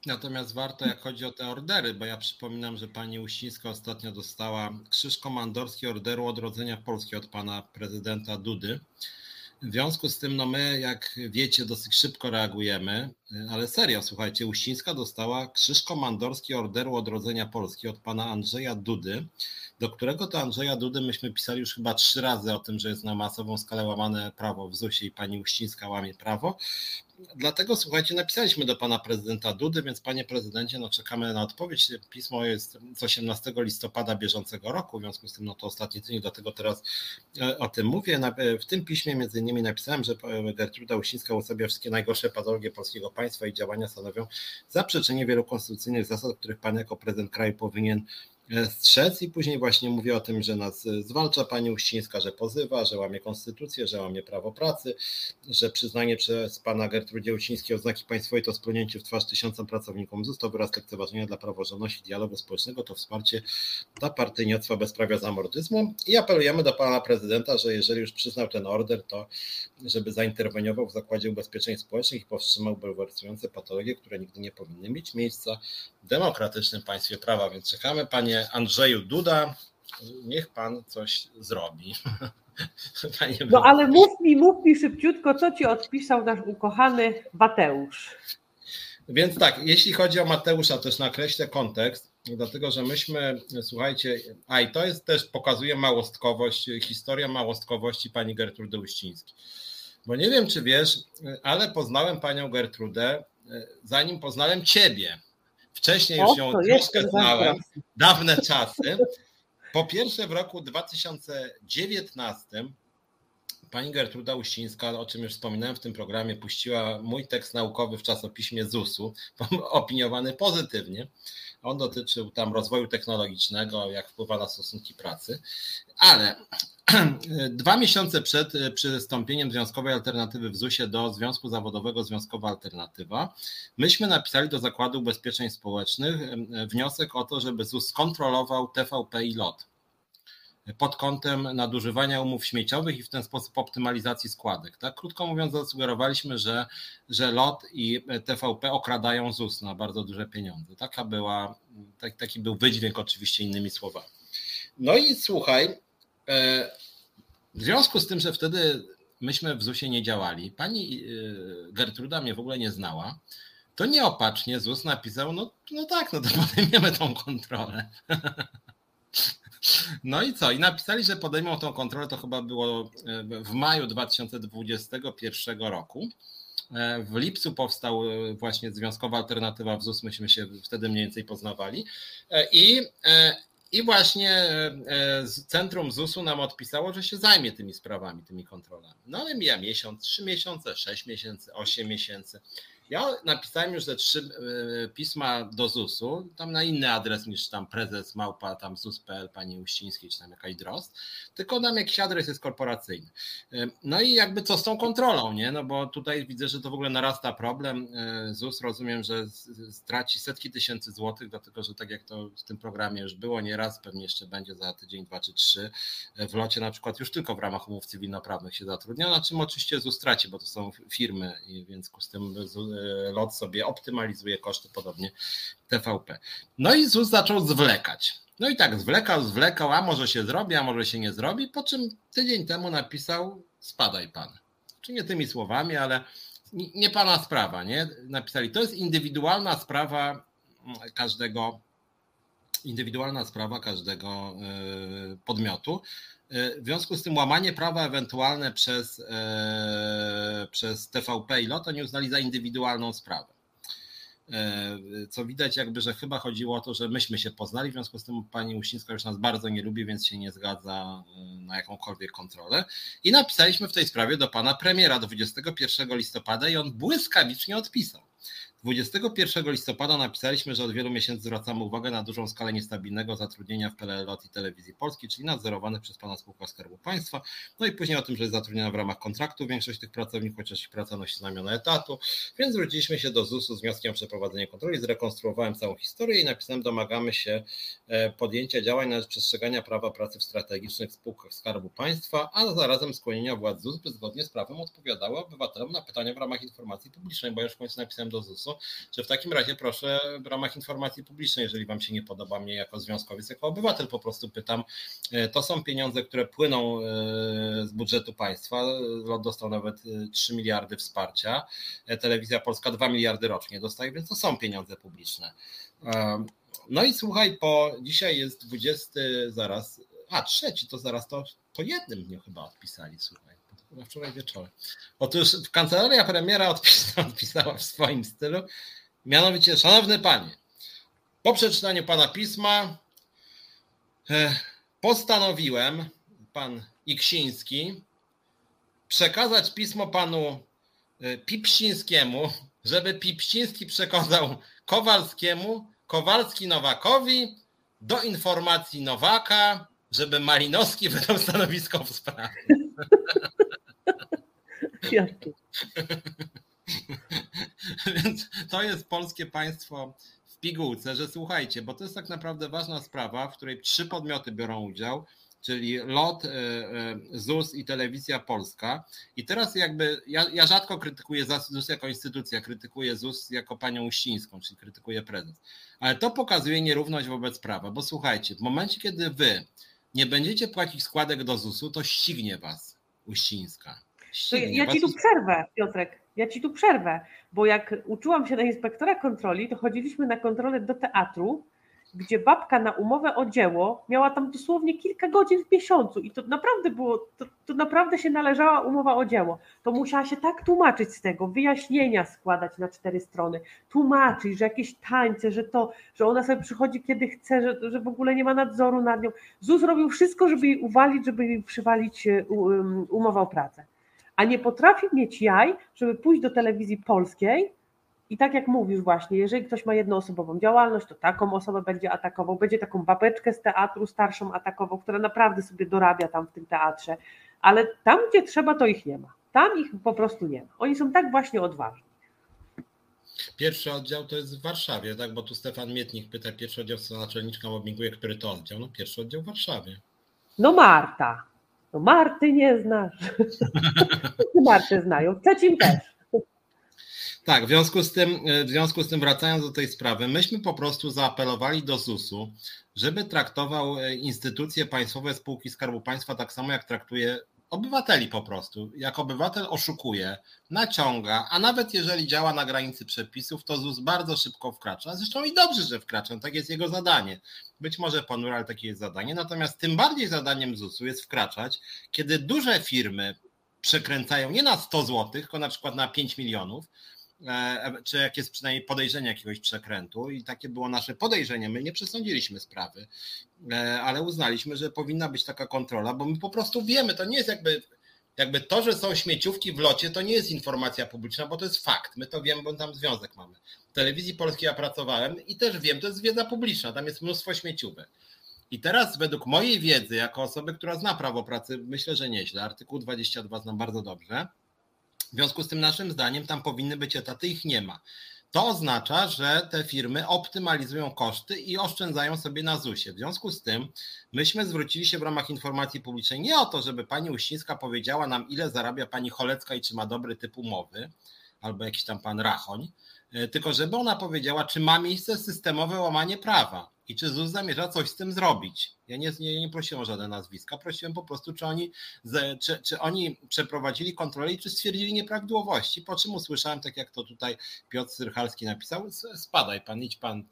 Natomiast warto, jak chodzi o te ordery, bo ja przypominam, że pani Uścińska ostatnio dostała krzyż komandorski Orderu Odrodzenia Polski od pana prezydenta Dudy. W związku z tym, no my, jak wiecie, dosyć szybko reagujemy, ale serio, słuchajcie, Uścińska dostała krzyż komandorski Orderu Odrodzenia Polski od pana Andrzeja Dudy do którego to Andrzeja Dudy myśmy pisali już chyba trzy razy o tym, że jest na masową skalę łamane prawo w ZUS-ie i pani Uścińska łamie prawo. Dlatego słuchajcie, napisaliśmy do pana prezydenta Dudy, więc panie prezydencie, no czekamy na odpowiedź. Pismo jest z 18 listopada bieżącego roku, w związku z tym no to ostatni tydzień, dlatego teraz e, o tym mówię. E, w tym piśmie między innymi napisałem, że Gertruda Uścińska uosabia wszystkie najgorsze patologie polskiego państwa i działania stanowią zaprzeczenie wielu konstytucyjnych zasad, których pan jako prezydent kraju powinien strzec i później właśnie mówię o tym, że nas e, zwalcza. Pani Uścińska, że pozywa, że łamie konstytucję, że łamie prawo pracy, że przyznanie przez pana Gertrudzie Uścińskiej oznaki państwowej to splunięcie w twarz tysiącom pracownikom ZUS to wyraz lekceważenia dla praworządności dialogu społecznego, to wsparcie dla partyjniactwa bezprawia zamordyzmu i apelujemy do pana prezydenta, że jeżeli już przyznał ten order, to żeby zainterweniował w Zakładzie Ubezpieczeń Społecznych i powstrzymał bulwersujące patologie, które nigdy nie powinny mieć miejsca demokratycznym państwie prawa, więc czekamy panie Andrzeju Duda, niech pan coś zrobi. Panie no ale mów mi, mów mi szybciutko, co ci odpisał nasz ukochany Mateusz. Więc tak, jeśli chodzi o Mateusza, też nakreślę kontekst, dlatego że myśmy, słuchajcie, a i to jest też, pokazuje małostkowość, historia małostkowości pani Gertrudy Uścińskiej. Bo nie wiem, czy wiesz, ale poznałem panią Gertrudę, zanim poznałem ciebie. Wcześniej już ją troszkę znałem, dawne czasy. Po pierwsze w roku 2019 pani Gertruda Uścińska, o czym już wspominałem w tym programie, puściła mój tekst naukowy w czasopiśmie ZUS-u, opiniowany pozytywnie. On dotyczył tam rozwoju technologicznego, jak wpływa na stosunki pracy, ale dwa miesiące przed e, przystąpieniem Związkowej Alternatywy w ZUS-ie do Związku Zawodowego Związkowa Alternatywa, myśmy napisali do Zakładu Ubezpieczeń Społecznych wniosek o to, żeby ZUS skontrolował TVP i LOT pod kątem nadużywania umów śmieciowych i w ten sposób optymalizacji składek. Tak? Krótko mówiąc, zasugerowaliśmy, że, że LOT i TVP okradają ZUS na bardzo duże pieniądze. Taka była, tak, taki był wydźwięk oczywiście innymi słowami. No i słuchaj, e, w związku z tym, że wtedy myśmy w ZUS-ie nie działali, pani e, Gertruda mnie w ogóle nie znała, to nieopatrznie ZUS napisał, no, no tak, no to podejmiemy tą kontrolę. No i co? I napisali, że podejmą tą kontrolę, to chyba było w maju 2021 roku. W lipcu powstał właśnie Związkowa Alternatywa w ZUS, myśmy się wtedy mniej więcej poznawali. I, i właśnie Centrum ZUS-u nam odpisało, że się zajmie tymi sprawami, tymi kontrolami. No ale mija miesiąc, trzy miesiące, sześć miesięcy, osiem miesięcy. Ja napisałem już ze trzy e, pisma do ZUS-u, tam na inny adres niż tam prezes małpa, tam ZUS.pl, pani Uścińskiej, czy tam jakaś drost, tylko nam jakiś adres jest korporacyjny. E, no i jakby co z tą kontrolą, nie? No bo tutaj widzę, że to w ogóle narasta problem. E, ZUS rozumiem, że straci setki tysięcy złotych, dlatego że tak jak to w tym programie już było nieraz, pewnie jeszcze będzie za tydzień, dwa czy trzy, w locie na przykład już tylko w ramach umów cywilnoprawnych się zatrudnia, na czym oczywiście ZUS traci, bo to są firmy, więc z tym lot sobie optymalizuje koszty, podobnie TVP. No i ZUS zaczął zwlekać. No i tak zwlekał, zwlekał, a może się zrobi, a może się nie zrobi, po czym tydzień temu napisał spadaj pan. Czy nie tymi słowami, ale nie pana sprawa, nie? Napisali, to jest indywidualna sprawa każdego, indywidualna sprawa każdego e, podmiotu. E, w związku z tym łamanie prawa ewentualne przez, e, przez TVP i LOTO nie uznali za indywidualną sprawę. Co widać jakby, że chyba chodziło o to, że myśmy się poznali, w związku z tym pani Uścińska już nas bardzo nie lubi, więc się nie zgadza na jakąkolwiek kontrolę. I napisaliśmy w tej sprawie do pana premiera 21 listopada i on błyskawicznie odpisał. 21 listopada napisaliśmy, że od wielu miesięcy zwracamy uwagę na dużą skalę niestabilnego zatrudnienia w PLLOT i Telewizji Polskiej, czyli nadzorowanych przez pana spółka Skarbu Państwa. No i później o tym, że jest zatrudniona w ramach kontraktu większość tych pracowników, chociaż ich praca nosi znamiona etatu. Więc zwróciliśmy się do ZUS-u z wnioskiem o przeprowadzenie kontroli, zrekonstruowałem całą historię i napisałem, domagamy się e, podjęcia działań na rzecz przestrzegania prawa pracy w strategicznych spółkach Skarbu Państwa, a zarazem skłonienia władz ZUS, by zgodnie z prawem odpowiadały obywatelom na pytania w ramach informacji publicznej, bo już w końcu napisałem do ZUS-u, że w takim razie proszę w ramach informacji publicznej, jeżeli Wam się nie podoba mnie jako związkowiec, jako obywatel po prostu pytam, e, to są pieniądze, które płyną e, z budżetu państwa, LOT dostał nawet 3 e, miliardy wsparcia, Telewizja Polska 2 miliardy rocznie dostaje, więc to są pieniądze publiczne. No i słuchaj, po dzisiaj jest 20 zaraz, a trzeci to zaraz to po jednym dniu chyba odpisali, słuchaj chyba wczoraj wieczorem. Otóż kancelaria premiera odpisała, odpisała w swoim stylu, mianowicie, szanowny panie, po przeczytaniu pana pisma e, postanowiłem, pan Iksiński, przekazać pismo panu e, Pipsińskiemu, żeby Pipsiński przekazał Kowalskiemu, Kowalski Nowakowi do informacji Nowaka, żeby Malinowski wydał stanowisko w sprawie. Więc to jest polskie państwo w pigułce, że słuchajcie, bo to jest tak naprawdę ważna sprawa, w której trzy podmioty biorą udział, czyli LOT, e, e, ZUS i Telewizja Polska. I teraz jakby ja, ja rzadko krytykuję ZUS jako instytucja, krytykuję ZUS jako panią Uścińską, czyli krytykuję prezes. Ale to pokazuje nierówność wobec prawa, bo słuchajcie, w momencie, kiedy wy nie będziecie płacić składek do ZUS-u, to ścignie was Uścińska ja ci tu przerwę, Piotrek, ja ci tu przerwę, bo jak uczyłam się na inspektora kontroli, to chodziliśmy na kontrolę do teatru, gdzie babka na umowę o dzieło miała tam dosłownie kilka godzin w miesiącu i to naprawdę było, to, to, naprawdę się należała umowa o dzieło. To musiała się tak tłumaczyć z tego, wyjaśnienia składać na cztery strony, tłumaczyć, że jakieś tańce, że to, że ona sobie przychodzi kiedy chce, że, że w ogóle nie ma nadzoru nad nią. ZUS robił wszystko, żeby jej uwalić, żeby jej przywalić e, um, umowę o pracę a nie potrafi mieć jaj, żeby pójść do telewizji polskiej i tak jak mówisz właśnie, jeżeli ktoś ma jednoosobową działalność, to taką osobę będzie atakował, będzie taką babeczkę z teatru starszą atakował, która naprawdę sobie dorabia tam w tym teatrze, ale tam, gdzie trzeba, to ich nie ma. Tam ich po prostu nie ma. Oni są tak właśnie odważni. Pierwszy oddział to jest w Warszawie, tak? Bo tu Stefan Mietnik pyta, pierwszy oddział co naczelniczka mobbinguje, który to oddział? No pierwszy oddział w Warszawie. No Marta. No Marty nie znasz. Marty znają. Trzecim też. Tak, w związku, z tym, w związku z tym, wracając do tej sprawy, myśmy po prostu zaapelowali do ZUS-u, żeby traktował e, instytucje państwowe, spółki Skarbu Państwa tak samo, jak traktuje obywateli po prostu. Jak obywatel oszukuje, naciąga, a nawet jeżeli działa na granicy przepisów, to ZUS bardzo szybko wkracza. Zresztą i dobrze, że wkracza, tak jest jego zadanie. Być może ponure, ale takie jest zadanie. Natomiast tym bardziej zadaniem ZUS-u jest wkraczać, kiedy duże firmy przekręcają nie na 100 zł, tylko na przykład na 5 milionów, czy jak jest przynajmniej podejrzenie jakiegoś przekrętu i takie było nasze podejrzenie, my nie przesądziliśmy sprawy, e, ale uznaliśmy, że powinna być taka kontrola, bo my po prostu wiemy, to nie jest jakby jakby to, że są śmieciówki w locie, to nie jest informacja publiczna, bo to jest fakt. My to wiemy, bo tam związek mamy. W telewizji polskiej ja pracowałem i też wiem, to jest wiedza publiczna, tam jest mnóstwo śmieciówek. I teraz według mojej wiedzy, jako osoby, która zna prawo pracy, myślę, że nieźle. Artykuł 22 znam bardzo dobrze. W związku z tym naszym zdaniem tam powinny być etaty, ich nie ma. To oznacza, że te firmy optymalizują koszty i oszczędzają sobie na ZUS-ie. W związku z tym myśmy zwrócili się w ramach informacji publicznej nie o to, żeby pani Uścińska powiedziała nam, ile zarabia pani Cholecka i czy ma dobry typ umowy, albo jakiś tam pan Rachoń, e, tylko żeby ona powiedziała, czy ma miejsce systemowe łamanie prawa i czy ZUS zamierza coś z tym zrobić. Ja nie, nie, nie prosiłem o żadne nazwiska, prosiłem po prostu, czy oni, czy, czy oni przeprowadzili kontrolę i czy stwierdzili nieprawidłowości, po czym usłyszałem, tak jak to tutaj Piotr Syrchalski napisał, spadaj pan, idź pan,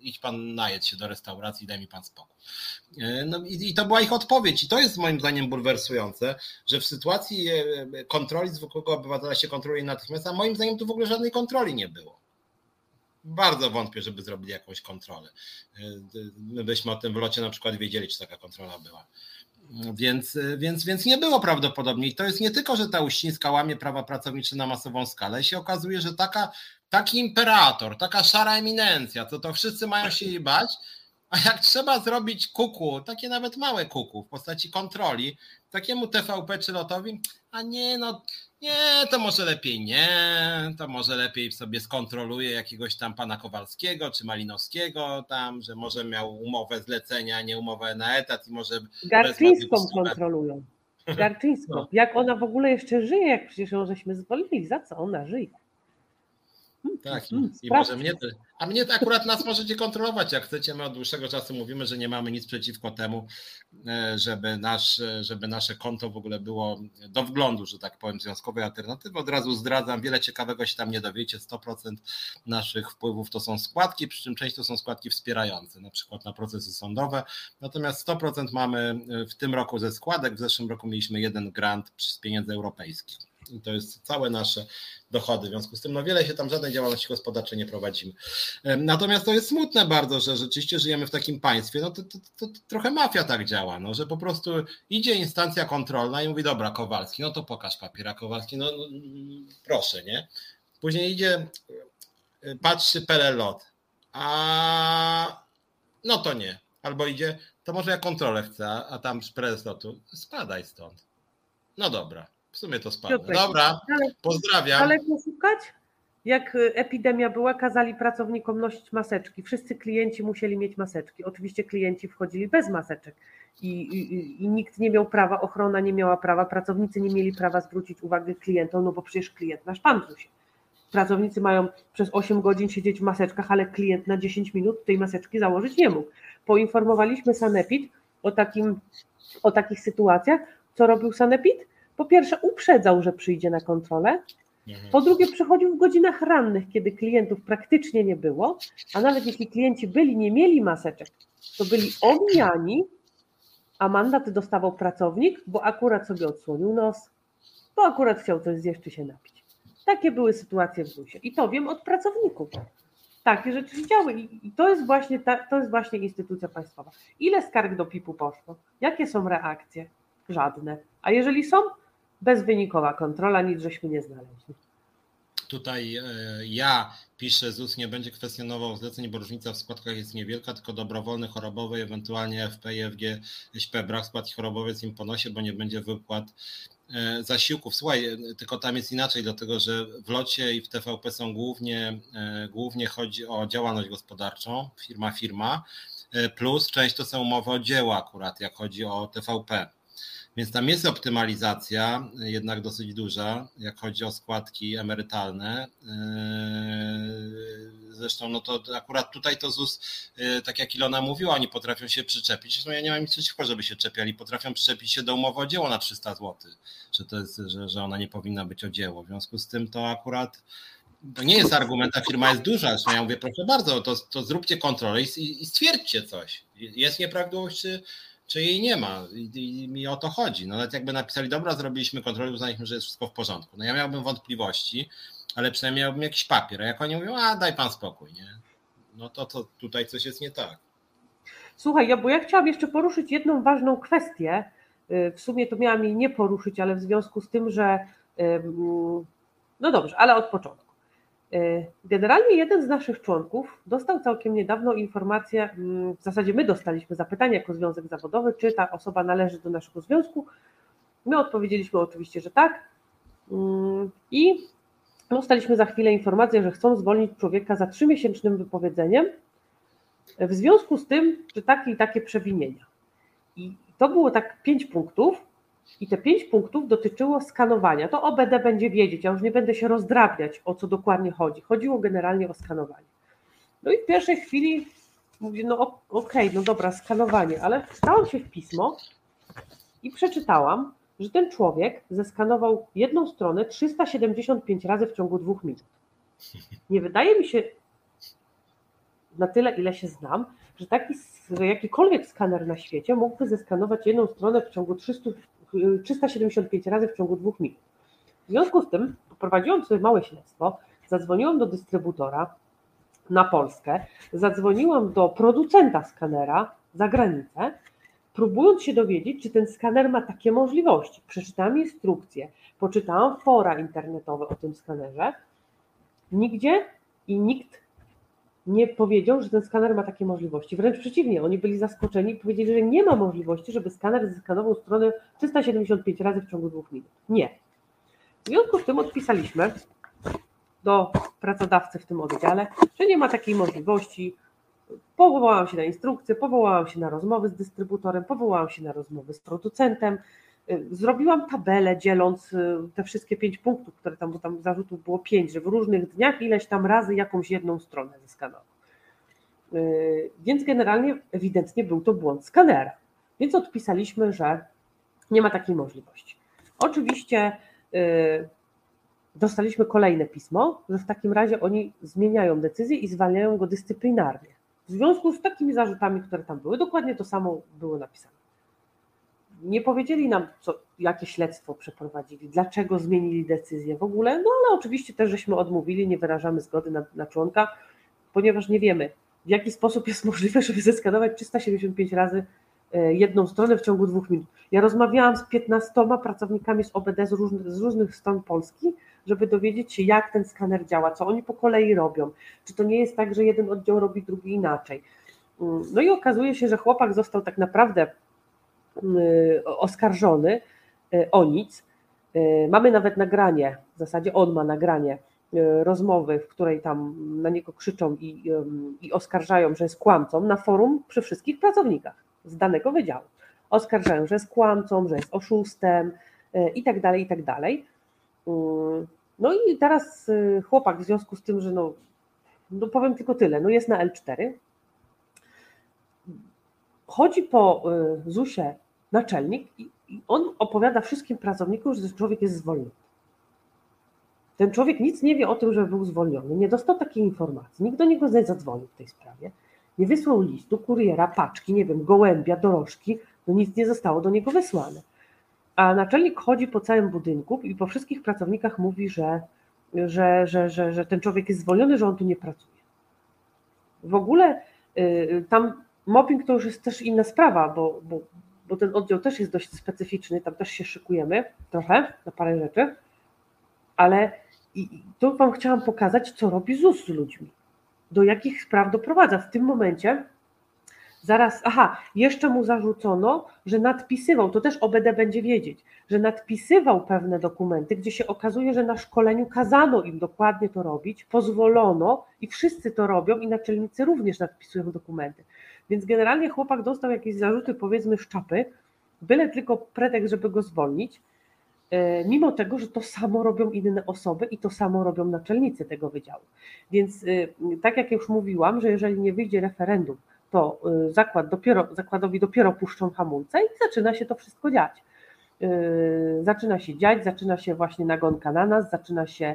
idź pan najedź się do restauracji, daj mi pan spokój. E, no i, i to była ich odpowiedź i to jest moim zdaniem bulwersujące, że w sytuacji e, kontroli zwykłego obywatela się kontroluje natychmiast, a moim zdaniem tu w ogóle żadnej kontroli nie było bardzo wątpię, żeby zrobili jakąś kontrolę. My byśmy o tym w locie na przykład wiedzieli, czy taka kontrola była. Więc, więc, więc nie było prawdopodobnie. I to jest nie tylko, że ta Uścińska łamie prawa pracownicze na masową skalę. I się okazuje, że taka, taki imperator, taka szara eminencja, to to wszyscy mają się jej bać, a jak trzeba zrobić kuku, takie nawet małe kuku w postaci kontroli, takiemu TVP czy lotowi, a nie, no nie, to może lepiej nie, to może lepiej sobie skontroluje jakiegoś tam pana Kowalskiego czy Malinowskiego tam, że może miał umowę zlecenia, nie umowę na etat i może... Garczyńską kontrolują. Garczyńską. No. Jak ona w ogóle jeszcze żyje, jak przecież ją żeśmy zwolnili, za co ona żyje? Tak, i, i może mnie, a mnie to akurat nas możecie kontrolować, jak chcecie. My od dłuższego czasu mówimy, że nie mamy nic przeciwko temu, e, żeby, nasz, żeby nasze konto w ogóle było do wglądu, że tak powiem, związkowej alternatywy. Od razu zdradzam, wiele ciekawego się tam nie dowiecie. 100% naszych wpływów to są składki, przy czym część to są składki wspierające, na przykład na procesy sądowe. Natomiast 100% mamy w tym roku ze składek, w zeszłym roku mieliśmy jeden grant z pieniędzy europejskich. I to jest całe nasze dochody. W związku z tym no wiele się tam żadnej działalności gospodarczej nie prowadzimy. Natomiast to jest smutne bardzo, że rzeczywiście żyjemy w takim państwie, no to, to, to, to trochę mafia tak działa, no, że po prostu idzie instancja kontrolna i mówi, dobra Kowalski, no to pokaż papiera Kowalski, no, no proszę, nie? Później idzie, y, patrzy pelelot, a no to nie. Albo idzie, to może ja kontrolę chcę, a tam prezes lotu, spadaj stąd. No dobra. W sumie to spadło. Dobra, pozdrawiam. Ale poszukać? Jak y, epidemia była, kazali pracownikom nosić maseczki. Wszyscy klienci musieli mieć maseczki. Oczywiście klienci wchodzili bez maseczek i, i, i, nikt nie miał prawa, ochrona nie miała prawa, pracownicy nie mieli prawa zwrócić uwagi klientom, no bo przecież klient nasz szpandru się. Pracownicy mają przez 8 godzin siedzieć w maseczkach, ale klient na 10 minut tej maseczki założyć nie mógł. Poinformowaliśmy Sanepid o, takim, o takich sytuacjach. Co robił Sanepid? Po pierwsze uprzedzał, że przyjdzie na kontrolę, po drugie przychodził w godzinach rannych, kiedy klientów praktycznie nie było, a nawet jeśli klienci byli, nie mieli maseczek, to byli omijani, a mandat dostawał pracownik, bo akurat sobie odsłonił nos, bo akurat chciał coś zjeść czy się napić. Takie były sytuacje w ZUS-ie i to wiem od pracowników. Takie rzeczy się działy i to jest właśnie ta, to jest właśnie instytucja państwowa. Ile skarg do PIP-u poszło? Jakie są reakcje? Żadne. A jeżeli są, bezwynikowa kontrola, nic żeśmy nie znaleźli. Tutaj e, ja piszę, ZUS nie będzie kwestionował zleceń, bo różnica w składkach jest niewielka, tylko dobrowolny, chorobowy, ewentualnie FP, IFG, SP, brak składki chorobowej jest im ponosie, bo nie będzie wypłat e, zasiłków. Słuchaj, tylko tam jest inaczej, dlatego że w locie i w TVP są głównie, e, głównie chodzi o działalność gospodarczą, firma, firma, plus część to są umowy o dzieło akurat, jak chodzi o TVP. Więc tam jest optymalizacja, jednak dosyć duża, jak chodzi o składki emerytalne. Yy, zresztą no to akurat tutaj to ZUS, y, tak jak Ilona mówiła, oni potrafią się przyczepić, no ja nie mam nic przeciwko, żeby się czepiali, potrafią przyczepić się do umowy o dzieło na 300 zł, że, to jest, że, że ona nie powinna być o dzieło, w związku z tym to akurat to nie jest argument, ta firma jest duża, ja mówię proszę bardzo, to, to zróbcie kontrolę i, i stwierdźcie coś, jest nieprawidłowość czy czy jej nie ma i, mi o to chodzi. No nawet jakby napisali, dobra, zrobiliśmy kontrolę, uznaliśmy, że jest wszystko w porządku. No ja miałbym wątpliwości, ale przynajmniej miałbym jakiś papier. A jak oni mówią, a daj pan spokój, nie? No to, to tutaj coś jest nie tak. Słuchaj, ja, bo ja chciałam jeszcze poruszyć jedną ważną kwestię. Y, w sumie to miałam jej nie poruszyć, ale w związku z tym, że no dobrze, ale od początku. Y, generalnie jeden z naszych członków dostał całkiem niedawno informację, mm, w zasadzie my dostaliśmy zapytanie jako związek zawodowy, czy ta osoba należy do naszego związku. My odpowiedzieliśmy oczywiście, że tak. Mm, I dostaliśmy za chwilę informację, że chcą zwolnić człowieka za trzymiesięcznym wypowiedzeniem w związku z tym, że takie i takie przewinienia. I to było tak pięć punktów, i te pięć punktów dotyczyło skanowania. To OBD będzie wiedzieć, ja już nie będę się rozdrabniać, o co dokładnie chodzi. Chodziło generalnie o skanowanie. No i w pierwszej chwili mówię, no okej, okay, no dobra, skanowanie, ale wstałam się w pismo i przeczytałam, że ten człowiek zeskanował jedną stronę 375 razy w ciągu dwóch minut. Nie wydaje mi się, na tyle ile się znam, że taki że jakikolwiek skaner na świecie mógłby zeskanować jedną stronę w ciągu 300, 375 razy w ciągu dwóch minut. W związku z tym poprowadziłam sobie małe śledztwo, zadzwoniłam do dystrybutora na Polskę, zadzwoniłam do producenta skanera za granicę, próbując się dowiedzieć, czy ten skaner ma takie możliwości. Przeczytałam instrukcję, poczytałam fora internetowe o tym skanerze. Nigdzie i nikt nie powiedział, że ten skaner ma takie możliwości. Wręcz przeciwnie, oni byli zaskoczeni i powiedzieli, że nie ma możliwości, żeby skaner zeskanował stronę 375 razy w ciągu dwóch minut. Nie. W związku z tym odpisaliśmy do pracodawcy w tym oddziale, że nie ma takiej możliwości. Powołałam się na instrukcję, powołałam się na rozmowy z dystrybutorem, powołałam się na rozmowy z producentem, Zrobiłam tabelę, dzieląc y, te wszystkie pięć punktów, które tam, bo tam zarzutów było pięć, że w różnych dniach ileś tam razy jakąś jedną stronę zeskanował. Y, więc generalnie ewidentnie był to błąd skanera. Więc odpisaliśmy, że nie ma takiej możliwości. Oczywiście y, dostaliśmy kolejne pismo, że w takim razie oni zmieniają decyzję i zwalniają go dyscyplinarnie. W związku z takimi zarzutami, które tam były, dokładnie to samo było napisane nie powiedzieli nam, co, jakie śledztwo przeprowadzili, dlaczego zmienili decyzję w ogóle, no ale oczywiście też żeśmy odmówili, nie wyrażamy zgody na, na członka, ponieważ nie wiemy, w jaki sposób jest możliwe, żeby zeskanować 375 razy e, jedną stronę w ciągu dwóch minut. Ja rozmawiałam z 15 pracownikami z OBD z różnych, z różnych stron Polski, żeby dowiedzieć się, jak ten skaner działa, co oni po kolei robią. Czy to nie jest tak, że jeden oddział robi drugi inaczej. Mm, no i okazuje się, że chłopak został tak naprawdę oskarżony y, o nic. Y, mamy nawet nagranie, w zasadzie on ma nagranie rozmowy, w której tam na niego krzyczą i, i oskarżają, że jest kłamcą na forum przy wszystkich pracownikach z danego wydziału. Oskarżają, że jest kłamcą, że jest oszustem i tak dalej, i tak dalej. No i teraz chłopak w związku z tym, że no, no powiem tylko tyle, no jest na L4, chodzi po ZUSie naczelnik i, on opowiada wszystkim pracownikom, że ten człowiek jest zwolniony. Ten człowiek nic nie wie o tym, że był zwolniony, nie dostał takiej informacji, nikt do niego nie zadzwonił w tej sprawie, nie wysłał listu, kuriera, paczki, nie wiem, gołębia, dorożki, no nic nie zostało do niego wysłane. A naczelnik chodzi po całym budynku i po wszystkich pracownikach mówi, że, że, że, że, że ten człowiek jest zwolniony, że on tu nie pracuje. W ogóle y, tam mobbing to już jest też inna sprawa, bo, bo, bo ten oddział też jest dość specyficzny, tam też się szykujemy trochę na parę rzeczy, ale i tu Wam chciałam pokazać, co robi ZUS z ludźmi, do jakich spraw doprowadza. W tym momencie zaraz, aha, jeszcze mu zarzucono, że nadpisywał, to też OBD będzie wiedzieć, że nadpisywał pewne dokumenty, gdzie się okazuje, że na szkoleniu kazano im dokładnie to robić, pozwolono i wszyscy to robią i naczelnicy również nadpisują dokumenty. Więc generalnie chłopak dostał jakieś zarzuty, powiedzmy, szczapy, byle tylko pretekst, żeby go zwolnić. e, mimo tego, że to samo robią inne osoby i to samo robią naczelnicy tego wydziału. Więc e, tak jak już mówiłam, że jeżeli nie wyjdzie referendum, to zakład dopiero, zakładowi dopiero puszczą hamulce i zaczyna się to wszystko dziać. Zaczyna się dziać, zaczyna się właśnie nagonka na nas, zaczyna się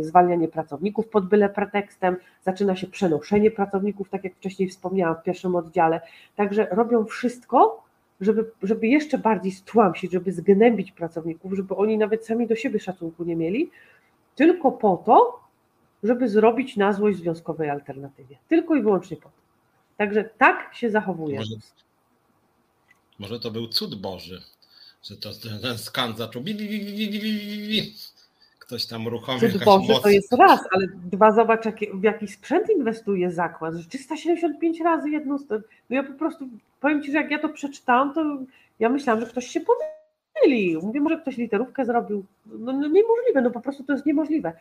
zwalnianie pracowników pod byle pretekstem, zaczyna się przenoszenie pracowników, tak jak wcześniej wspomniałam w pierwszym oddziale. Także robią wszystko, żeby, żeby jeszcze bardziej stłamsić, żeby zgnębić pracowników, żeby oni nawet sami do siebie szacunku nie mieli, tylko po to, żeby zrobić na złość związkowej alternatywie. Tylko i wyłącznie po to. Także tak się zachowuje. Może, może to był cud Boży, że to ten skan zaczął. Bi, bi, bi, Ktoś tam uruchomił. Moc. to jest raz, ale dwa, zobacz, jak, w jaki sprzęt inwestuje zakład. 375 razy jedną. No ja po prostu powiem Ci, że jak ja to przeczytałam, to ja myślałam, że ktoś się pomylił. Mówię, może ktoś literówkę zrobił. No, no niemożliwe, no po prostu to jest niemożliwe.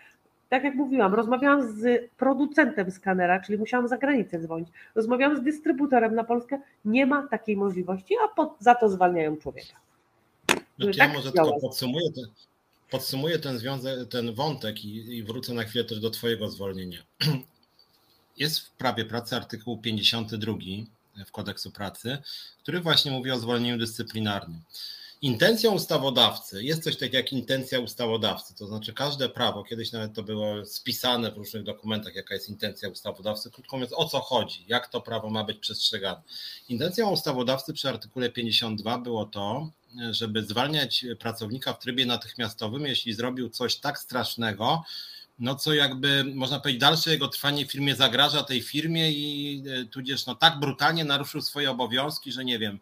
Tak jak mówiłam, rozmawiałam z producentem skanera, czyli musiałam za granicę dzwonić. Rozmawiałam z dystrybutorem na Polskę. Nie ma takiej możliwości, a pod, za to zwalniają człowieka. Znaczy, tak ja może tylko podsumuję, ten, podsumuję ten, związek, ten wątek i, i wrócę na chwilę też do Twojego zwolnienia. Jest w prawie pracy artykuł 52 w kodeksu pracy, który właśnie mówi o zwolnieniu dyscyplinarnym. Intencją ustawodawcy jest coś takiego jak intencja ustawodawcy, to znaczy każde prawo, kiedyś nawet to było spisane w różnych dokumentach, jaka jest intencja ustawodawcy, krótko mówiąc, o co chodzi, jak to prawo ma być przestrzegane. Intencją ustawodawcy przy artykule 52 było to, żeby zwalniać pracownika w trybie natychmiastowym, jeśli zrobił coś tak strasznego, no co jakby można powiedzieć, dalsze jego trwanie w firmie zagraża tej firmie i e, tudzież no tak brutalnie naruszył swoje obowiązki, że nie wiem,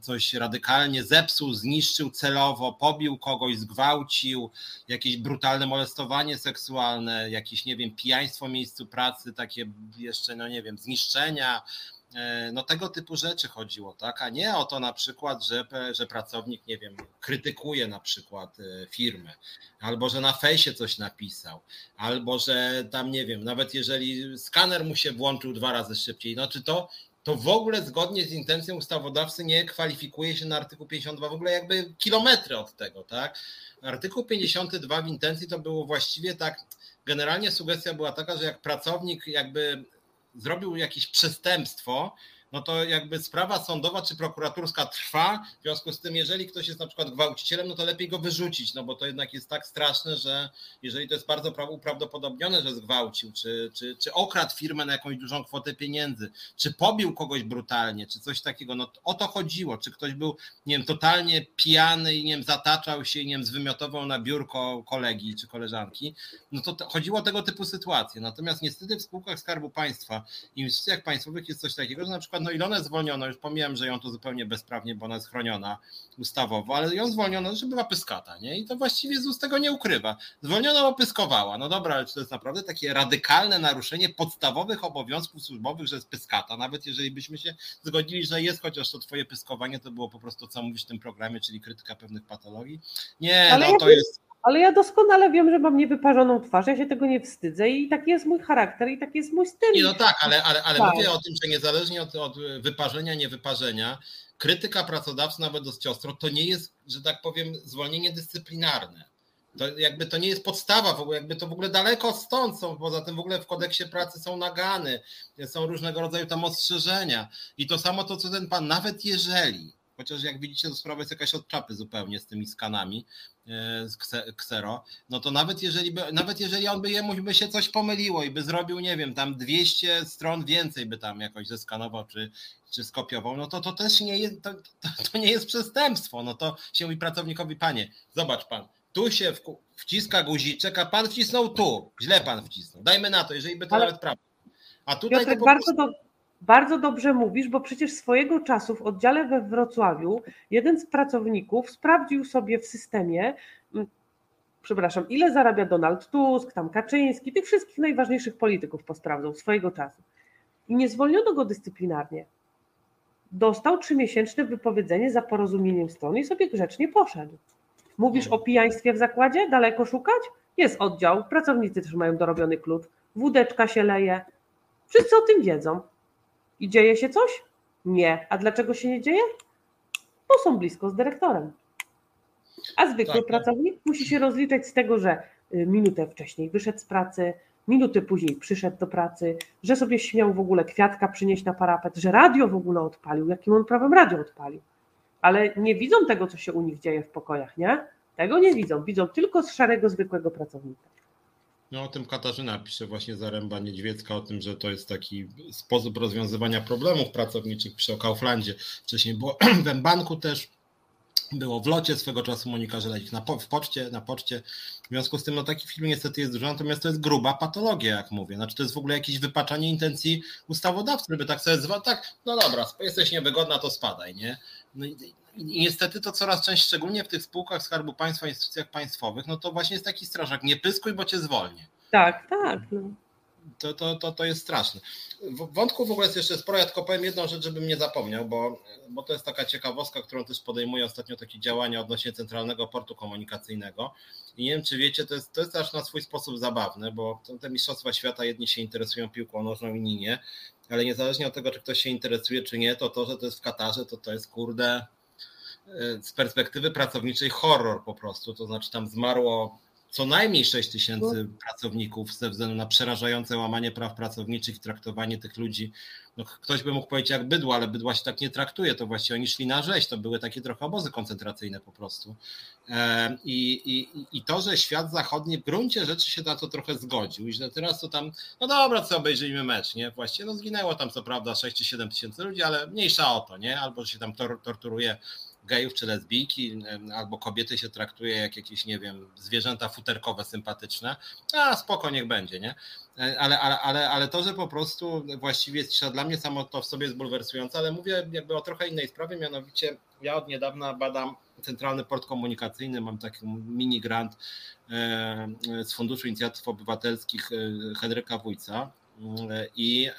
coś radykalnie zepsuł, zniszczył celowo, pobił kogoś, zgwałcił, jakieś brutalne molestowanie seksualne, jakieś, nie wiem, pijaństwo w miejscu pracy, takie jeszcze, no nie wiem, zniszczenia, E, no tego typu rzeczy chodziło, tak? A nie o to na przykład, że, że pracownik, nie wiem, krytykuje na przykład e, firmę, albo że na fejsie coś napisał, albo że tam, nie wiem, nawet jeżeli skaner mu się włączył dwa razy szybciej, no czy to, to w ogóle zgodnie z intencją ustawodawcy nie kwalifikuje się na artykuł 52, w ogóle jakby kilometry od tego, tak? Artykuł 52 w intencji to było właściwie tak, generalnie sugestia była taka, że jak pracownik jakby zrobił jakieś przestępstwo, no to jakby sprawa sądowa czy prokuraturska trwa. W związku z tym, jeżeli ktoś jest na przykład gwałcicielem, no to lepiej go wyrzucić, no bo to jednak jest tak straszne, że jeżeli to jest bardzo uprawdopodobnione, że zgwałcił, czy, czy, czy okradł firmę na jakąś dużą kwotę pieniędzy, czy pobił kogoś brutalnie, czy coś takiego, no o to chodziło. Czy ktoś był, nie wiem, totalnie pijany i nie wiem, zataczał się i nie wiem, zwymiotował na biurko kolegi czy koleżanki, no to, to chodziło o tego typu sytuacje. Natomiast niestety w spółkach Skarbu Państwa i instytucjach państwowych jest coś takiego, że na przykład no Ilonę zwolniono, już pomijam, że ją to zupełnie bezprawnie, bo ona jest chroniona ustawowo, ale ją zwolniono, że była pyskata, nie? I to właściwie z tego nie ukrywa. Zwolniono, bo pyskowała. No dobra, ale czy to jest naprawdę takie radykalne naruszenie podstawowych obowiązków służbowych, że jest pyskata, nawet jeżeli byśmy się zgodzili, że jest, chociaż to twoje pyskowanie to było po prostu, co mówisz w tym programie, czyli krytyka pewnych patologii. Nie, ale no to jest ale ja doskonale wiem, że mam niewyparzoną twarz, ja się tego nie wstydzę i taki jest mój charakter i taki jest mój styl. Nie, no tak, ale, ale, ale tak. mówię o tym, że niezależnie od, od wyparzenia, niewyparzenia, krytyka pracodawcy nawet dość ostro, to nie jest, że tak powiem, zwolnienie dyscyplinarne. To jakby to nie jest podstawa, w ogóle, jakby to w ogóle daleko stąd są, poza tym w ogóle w kodeksie pracy są nagany, są różnego rodzaju tam ostrzeżenia. I to samo to, co ten pan, nawet jeżeli Chociaż jak widzicie, to sprawa jest jakaś od czapy zupełnie z tymi skanami e, z Xero. No to nawet jeżeli, by, nawet jeżeli on by jemu by się coś pomyliło i by zrobił, nie wiem, tam 200 stron więcej by tam jakoś zeskanował czy, czy skopiował, no to to też nie jest, to, to, to nie jest przestępstwo. No to się mówi pracownikowi, panie, zobacz pan, tu się wciska guziczek, a pan wcisnął tu. Źle pan wcisnął. Dajmy na to, jeżeli by to Ale... nawet prawda. A tutaj Piotrek, to po bardzo, prostu... do, bardzo dobrze mówisz, bo przecież swojego czasu w oddziale we Wrocławiu jeden z pracowników sprawdził sobie w systemie, przepraszam, ile zarabia Donald Tusk, tam Kaczyński, tych wszystkich najważniejszych polityków posprawdzał swojego czasu. I nie zwolniono go dyscyplinarnie. Dostał trzymiesięczne wypowiedzenie za porozumieniem stron i sobie grzecznie poszedł. Mówisz o pijaństwie w zakładzie? Daleko szukać? Jest oddział, pracownicy też mają dorobiony klucz, wódeczka się leje. Wszyscy o tym wiedzą. I dzieje się coś? Nie. A dlaczego się nie dzieje? Bo są blisko z dyrektorem. A zwykły tak, pracownik tak. musi się rozliczać z tego, że y, minutę wcześniej wyszedł z pracy, minuty później przyszedł do pracy, że sobie śmiał w ogóle kwiatka przynieść na parapet, że radio w ogóle odpalił, jakim on prawem radio odpalił. Ale nie widzą tego, co się u nich dzieje w pokojach, nie? Tego nie widzą. Widzą tylko z szarego, zwykłego pracownika. No o tym Katarzyna pisze właśnie Zaręba Niedźwiecka, o tym, że to jest taki sposób rozwiązywania problemów pracowniczych przy o Kauflandzie. Wcześniej było w banku też, było w locie swego czasu Monika Żelezik na, w poczcie, na poczcie. W związku z tym no taki film niestety jest dużo, natomiast to jest gruba patologia, jak mówię. Znaczy to jest w ogóle jakieś wypaczanie intencji ustawodawcy, żeby tak sobie zwać, tak, no dobra, jesteś niewygodna, to spadaj, nie? No i, i niestety to coraz częściej, szczególnie w tych spółkach Skarbu Państwa, instytucjach państwowych, no to właśnie jest taki strażak, nie pyskuj, bo cię zwolnię. Tak, tak. No. To, to, to, to jest straszne. W wątku w ogóle jest jeszcze sporo, ja tylko powiem jedną rzecz, żebym nie zapomniał, bo, bo to jest taka ciekawostka, którą też podejmuje ostatnio takie działania odnośnie Centralnego Portu Komunikacyjnego. I nie wiem, czy wiecie, to jest, to jest też na swój sposób zabawne, bo te Mistrzostwa Świata jedni się interesują piłką nożną, inni nie, ale niezależnie od tego, czy ktoś się interesuje, czy nie, to to, że to jest w Katarze, to to jest kurde z perspektywy pracowniczej horror po prostu, to znaczy tam zmarło co najmniej 6 tysięcy pracowników ze względu na przerażające łamanie praw pracowniczych i traktowanie tych ludzi. No, ktoś by mógł powiedzieć jak bydło, ale bydła się tak nie traktuje, to właściwie oni szli na rzeź, to były takie trochę obozy koncentracyjne po prostu. E, I, i, I to, że świat zachodni w gruncie rzeczy się na to trochę zgodził i że teraz to tam, no dobra, co obejrzyjmy mecz, nie? Właściwie no zginęło tam co prawda 6 czy 7 tysięcy ludzi, ale mniejsza o to, nie? Albo się tam tor torturuje gejów czy lesbijki, albo kobiety się traktuje jak jakieś, nie wiem, zwierzęta futerkowe sympatyczne, a spoko, niech będzie, nie? E, ale, ale, ale, ale to, że po prostu właściwie jest dla mnie samo to w sobie jest bulwersujące, ale mówię jakby o trochę innej sprawie, mianowicie ja od niedawna badam Centralny Port Komunikacyjny, mam taki mini grant e, z Funduszu Inicjatyw Obywatelskich e, Henryka Wójca, i,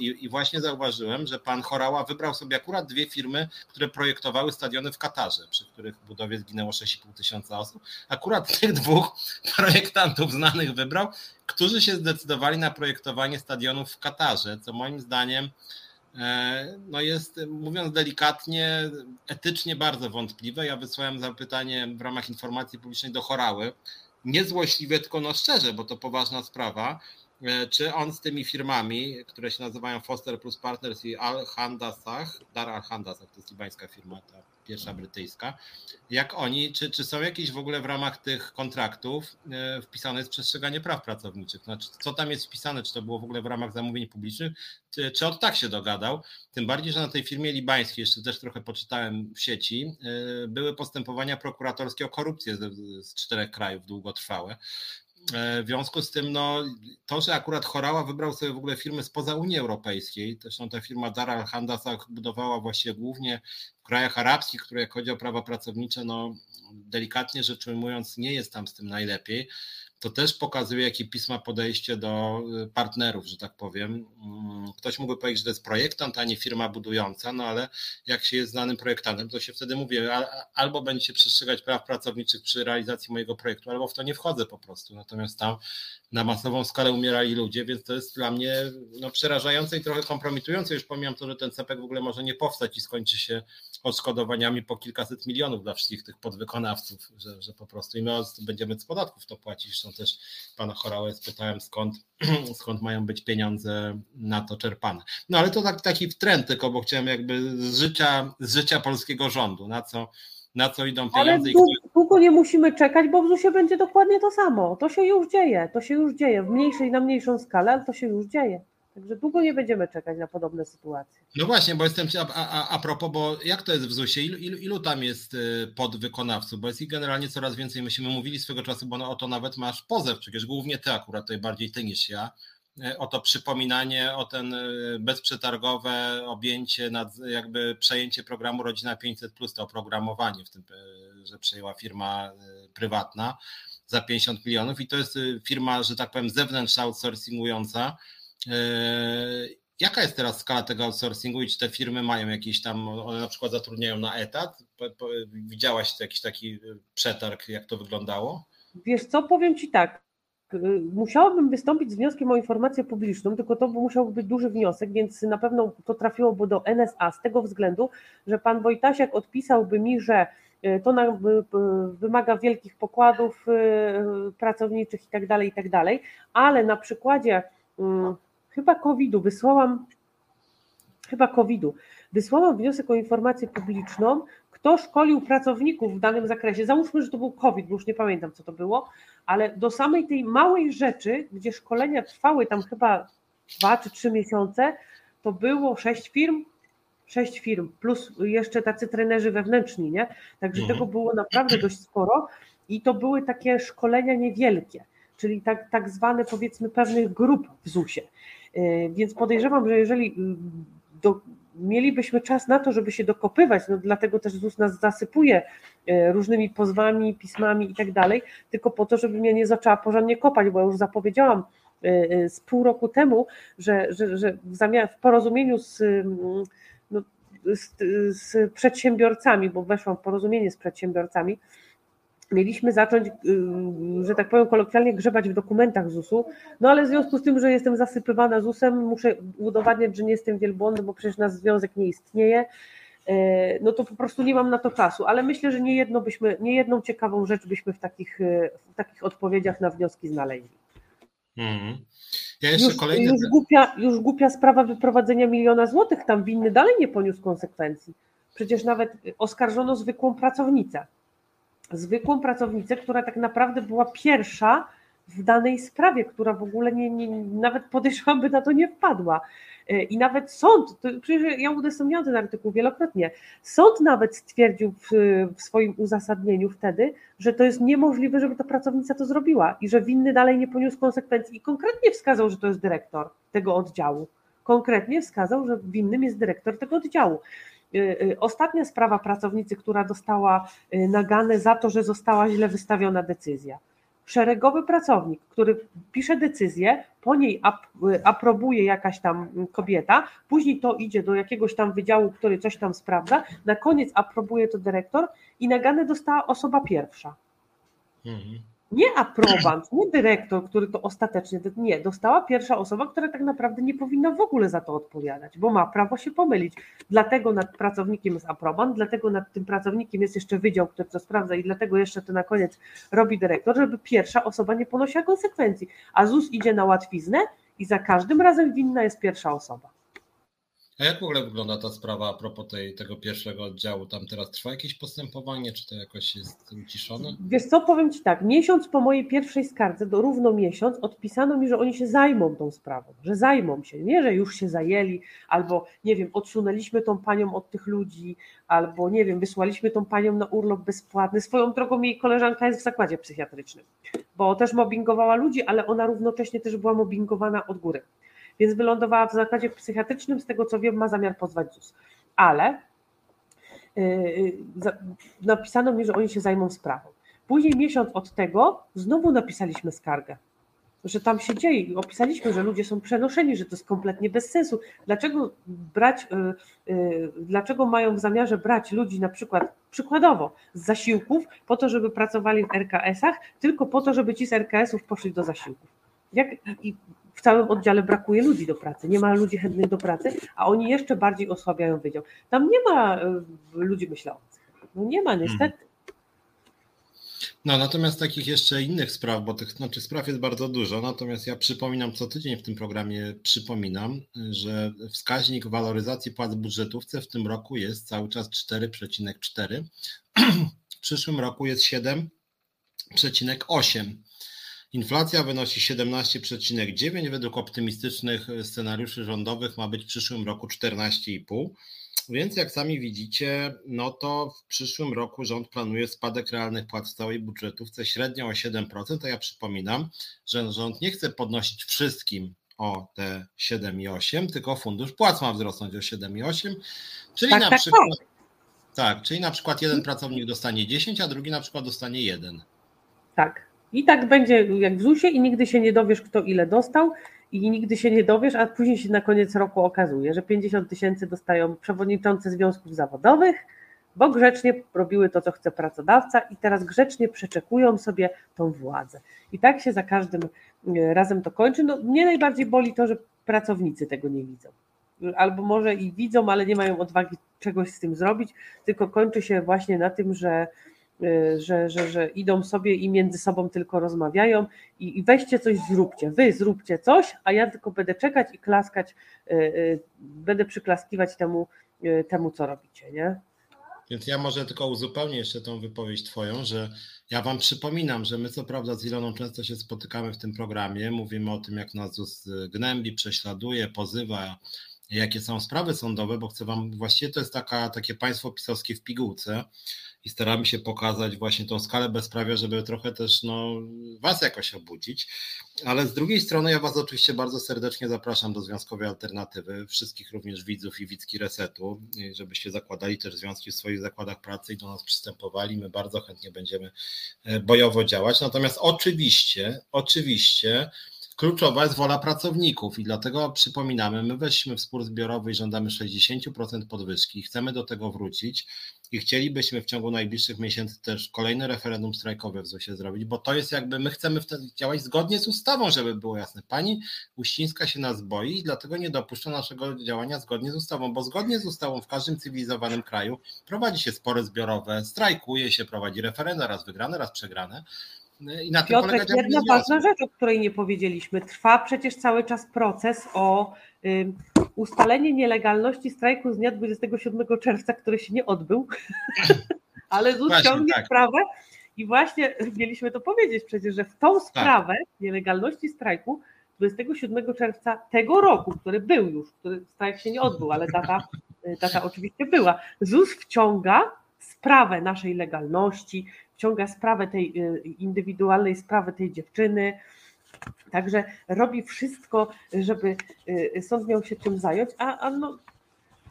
i, I, właśnie zauważyłem, że pan Chorała wybrał sobie akurat dwie firmy, które projektowały stadiony w Katarze, przy których budowie zginęło 6,5 tysiąca osób. Akurat tych dwóch projektantów znanych wybrał, którzy się zdecydowali na projektowanie stadionów w Katarze, co moim zdaniem e, no jest, mówiąc delikatnie, etycznie bardzo wątpliwe. Ja wysłałem zapytanie w ramach informacji publicznej do Chorały, niezłośliwie, tylko no szczerze, bo to poważna sprawa E, czy on z tymi firmami, które się nazywają Foster Plus Partners i Al-Handasach, Dar Al-Handasach, to jest libańska firma, ta pierwsza brytyjska, jak oni, czy, czy są jakieś w ogóle w ramach tych kontraktów e, wpisane jest przestrzeganie praw pracowniczych? Znaczy, co tam jest wpisane, czy to było w ogóle w ramach zamówień publicznych, czy, czy od tak się dogadał? Tym bardziej, że na tej firmie libańskiej, jeszcze też trochę poczytałem w sieci, e, były postępowania prokuratorskie o korupcję z, z czterech krajów długotrwałe. E, w związku z tym, no, to, że akurat Chorała wybrał sobie w ogóle firmy spoza Unii Europejskiej, zresztą ta firma Dar al-Handasa budowała właśnie głównie w krajach arabskich, które jak chodzi o prawa pracownicze, no delikatnie rzecz ujmując, nie jest tam z tym najlepiej to też pokazuje, jakie pisma podejście do y, partnerów, że tak powiem. Mm, ktoś mógłby powiedzieć, że to jest projektant, a nie firma budująca, no ale jak się jest znanym projektantem, to się wtedy mówi, albo będziecie przestrzegać praw pracowniczych przy realizacji mojego projektu, albo w to nie wchodzę po prostu. Natomiast tam na masową skalę umierali ludzie, więc to jest dla mnie no, przerażające i trochę kompromitujące. Już pomijam to, że ten CEPEK w ogóle może nie powstać i skończy się odszkodowaniami po kilkaset milionów dla wszystkich tych podwykonawców, że, że po prostu i my będziemy z podatków to płacić. Zresztą też pana Chorałę spytałem, skąd, skąd mają być pieniądze na to czerpane. No ale to tak, taki trend tylko, bo chciałem jakby z życia, z życia polskiego rządu, na co na co idą pieniądze. Ale długo nie musimy czekać, bo w ZUS-ie będzie dokładnie to samo. To się już dzieje, to się już dzieje w mniejszej na mniejszą skalę, ale to się już dzieje. Także długo nie będziemy czekać na podobne sytuacje. No właśnie, bo jestem, a, a, a propos, bo jak to jest w ZUS-ie? Ilu, ilu, ilu, tam jest y, podwykonawców? Bo jest ich generalnie coraz więcej. Myśmy mówili swego czasu, bo no, o to nawet masz pozew, przecież głównie ty akurat, tutaj bardziej ty niż ja, o to przypominanie, o ten y, bezprzetargowe objęcie, nad, jakby przejęcie programu Rodzina 500, to oprogramowanie, w tym, że przejęła firma prywatna za 50 milionów i to jest firma, że tak powiem, zewnętrzna outsourcingująca E, jaka jest teraz skala tego outsourcingu i czy te firmy mają jakieś tam, one na przykład zatrudniają na etat? Widziałaś jakiś taki przetarg, jak to wyglądało? Wiesz co, powiem Ci tak, musiałabym wystąpić z wnioskiem o informację publiczną, tylko to musiałby być duży wniosek, więc na pewno to trafiłoby do NSA z tego względu, że pan Wojtasiak odpisałby mi, że to na, wymaga wielkich pokładów pracowniczych i tak dalej, i tak ale na przykładzie chyba COVID-u wysłałam chyba COVID-u, wysłałam wniosek o informację publiczną, kto szkolił pracowników w danym zakresie. Załóżmy, że to był COVID, bo już nie pamiętam, co to było, ale do samej tej małej rzeczy, gdzie szkolenia trwały tam chyba dwa czy trzy miesiące, to było sześć firm, sześć firm, plus jeszcze tacy trenerzy wewnętrzni, nie? Także mhm. tego było naprawdę dość sporo i to były takie szkolenia niewielkie, czyli tak, tak zwane powiedzmy pewnych grup w ZUS-ie. Yy, więc podejrzewam, że jeżeli do, mielibyśmy czas na to, żeby się dokopywać, no dlatego też ZUS nas zasypuje e, różnymi pozwami, pismami i tak dalej, tylko po to, żeby mnie nie zaczęła porządnie kopać, bo ja już zapowiedziałam e, e, z pół roku temu, że, że, że w, zamian, w porozumieniu z, mm, no, z, z przedsiębiorcami, bo weszłam w porozumienie z przedsiębiorcami, mieliśmy zacząć, y, że tak powiem kolokwialnie, grzebać w dokumentach ZUS-u, no ale w związku z tym, że jestem zasypywana ZUS-em, muszę udowadniać, że nie jestem wielbłądem, bo przecież nasz związek nie istnieje, e, no to po prostu nie mam na to czasu, ale myślę, że nie, jedno byśmy, nie jedną ciekawą rzecz byśmy w takich, e, w takich odpowiedziach na wnioski znaleźli. Mhm. Ja już, kolejny... już, głupia, już głupia sprawa wyprowadzenia miliona złotych, tam winny dalej nie poniósł konsekwencji. Przecież nawet oskarżono zwykłą pracownicę zwykłą pracownicę, która tak naprawdę była pierwsza w danej sprawie, która w ogóle nie, nie nawet podejrzewam by na to nie wpadła. E, I nawet sąd, to przecież ja udostępniałam ten artykuł wielokrotnie, sąd nawet stwierdził w, w, swoim uzasadnieniu wtedy, że to jest niemożliwe, żeby ta pracownica to zrobiła i że winny dalej nie poniósł konsekwencji i konkretnie wskazał, że to jest dyrektor tego oddziału. Konkretnie wskazał, że winnym jest dyrektor tego oddziału. Y, y, ostatnia sprawa pracownicy, która dostała y, nagane za to, że została źle wystawiona decyzja. Szeregowy pracownik, który pisze decyzję, po niej aprobuje jakaś tam kobieta, później to idzie do jakiegoś tam wydziału, który coś tam sprawdza, na koniec aprobuje to dyrektor i nagane dostała osoba pierwsza. Mhm nie aprobant, nie dyrektor, który to ostatecznie, nie, dostała pierwsza osoba, która tak naprawdę nie powinna w ogóle za to odpowiadać, bo ma prawo się pomylić. Dlatego nad pracownikiem jest aprobant, dlatego nad tym pracownikiem jest jeszcze wydział, który to sprawdza i dlatego jeszcze to na koniec robi dyrektor, żeby pierwsza osoba nie ponosiła konsekwencji. A ZUS idzie na łatwiznę i za każdym razem winna jest pierwsza osoba. A jak w ogóle wygląda ta sprawa a propos tej, tego pierwszego oddziału? Tam teraz trwa jakieś postępowanie, czy to jakoś jest uciszone? Wiesz co, powiem Ci tak, miesiąc po mojej pierwszej skardze, do równo miesiąc, odpisano mi, że oni się zajmą tą sprawą, że zajmą się, nie, że już się zajęli, albo nie wiem, odsunęliśmy tą panią od tych ludzi, albo nie wiem, wysłaliśmy tą panią na urlop bezpłatny. Swoją drogą jej koleżanka jest w zakładzie psychiatrycznym, bo też mobbingowała ludzi, ale ona równocześnie też była mobbingowana od góry więc wylądowała w zakładzie psychiatrycznym, z tego co wiem, ma zamiar pozwać ZUS. Ale yy, napisano mi, że oni się zajmą sprawą. Później miesiąc od tego znowu napisaliśmy skargę, że tam się dzieje opisaliśmy, że ludzie są przenoszeni, że to jest kompletnie bez sensu. Dlaczego brać, yy, yy, dlaczego mają w zamiarze brać ludzi na przykład przykładowo z zasiłków po to, żeby pracowali w RKS-ach, tylko po to, żeby ci z RKS-ów poszli do zasiłków. Jak, i w całym oddziale brakuje ludzi do pracy, nie ma ludzi chętnych do pracy, a oni jeszcze bardziej osłabiają wydział. Tam nie ma e, ludzi myślących. No nie ma niestety. Hmm. No, natomiast takich jeszcze innych spraw, bo tych znaczy spraw jest bardzo dużo, natomiast ja przypominam co tydzień w tym programie, przypominam, że wskaźnik waloryzacji płac budżetówce w tym roku jest cały czas 4,4. W przyszłym roku jest 7,8. Inflacja wynosi 17,9, według optymistycznych scenariuszy rządowych ma być w przyszłym roku 14,5. Więc jak sami widzicie, no to w przyszłym roku rząd planuje spadek realnych płac w całej budżetówce średnio o 7%, a ja przypominam, że rząd nie chce podnosić wszystkim o te 7,8, tylko fundusz płac ma wzrosnąć o 7,8, czyli tak, na tak, przykład tak. tak, czyli na przykład jeden pracownik dostanie 10, a drugi na przykład dostanie 1. Tak. I tak będzie jak w ZUS-ie i nigdy się nie dowiesz, kto ile dostał i nigdy się nie dowiesz, a później się na koniec roku okazuje, że 50 tysięcy dostają przewodniczący związków zawodowych, bo grzecznie robiły to, co chce pracodawca i teraz grzecznie przeczekują sobie tą władzę. I tak się za każdym e, razem to kończy. No, mnie najbardziej boli to, że pracownicy tego nie widzą. albo może i widzą, ale nie mają odwagi czegoś z tym zrobić, tylko kończy się właśnie na tym, że, że, że, że idą sobie i między sobą tylko rozmawiają i, i weźcie coś, zróbcie. Wy zróbcie coś, a ja tylko będę czekać i klaskać, y, y, będę przyklaskiwać temu, temu co robicie, nie? Więc ja może tylko uzupełnię jeszcze tą wypowiedź Twoją, że ja Wam przypominam, że my co prawda z Iloną często się spotykamy w tym programie, mówimy o tym, jak nas ZUS gnębi, prześladuje, pozywa, jakie są sprawy sądowe, bo chcę Wam, właściwie to jest taka, takie państwo pisowskie w pigułce i staramy się pokazać właśnie tą skalę bezprawia, żeby trochę też no, Was jakoś obudzić. Ale z drugiej strony ja Was oczywiście bardzo serdecznie zapraszam do Związkowej Alternatywy, wszystkich również widzów i widzki Resetu, żebyście zakładali też związki w swoich zakładach pracy i do nas przystępowali. My bardzo chętnie będziemy e, bojowo działać. Natomiast oczywiście, oczywiście Kluczowa jest wola pracowników i dlatego przypominamy, my weszliśmy w spór zbiorowy i żądamy 60% podwyżki. Chcemy do tego wrócić i chcielibyśmy w ciągu najbliższych miesięcy też kolejne referendum strajkowe w ZUS-ie zrobić, bo to jest jakby, my chcemy wtedy działać zgodnie z ustawą, żeby było jasne. Pani Uścińska się nas boi i dlatego nie dopuszcza naszego działania zgodnie z ustawą, bo zgodnie z ustawą w każdym cywilizowanym kraju prowadzi się spory zbiorowe, strajkuje się, prowadzi referenda, raz wygrane, raz przegrane. I na tym Piotrek, jedna ważna rzecz, o której nie powiedzieliśmy. Trwa przecież cały czas proces o y, ustalenie nielegalności strajku z dnia 27 czerwca, który się nie odbył, ale ZUS ciągnie tak. sprawę i właśnie mieliśmy to powiedzieć przecież, że w tą tak. sprawę tak. nielegalności strajku 27 czerwca tego roku, który był już, który strajk się nie odbył, ale data, data oczywiście była, ZUS wciąga sprawę naszej legalności, wciąga sprawę tej y, indywidualnej sprawy tej dziewczyny. Także robi wszystko, żeby y, sąd miał się czym zająć, a, a no,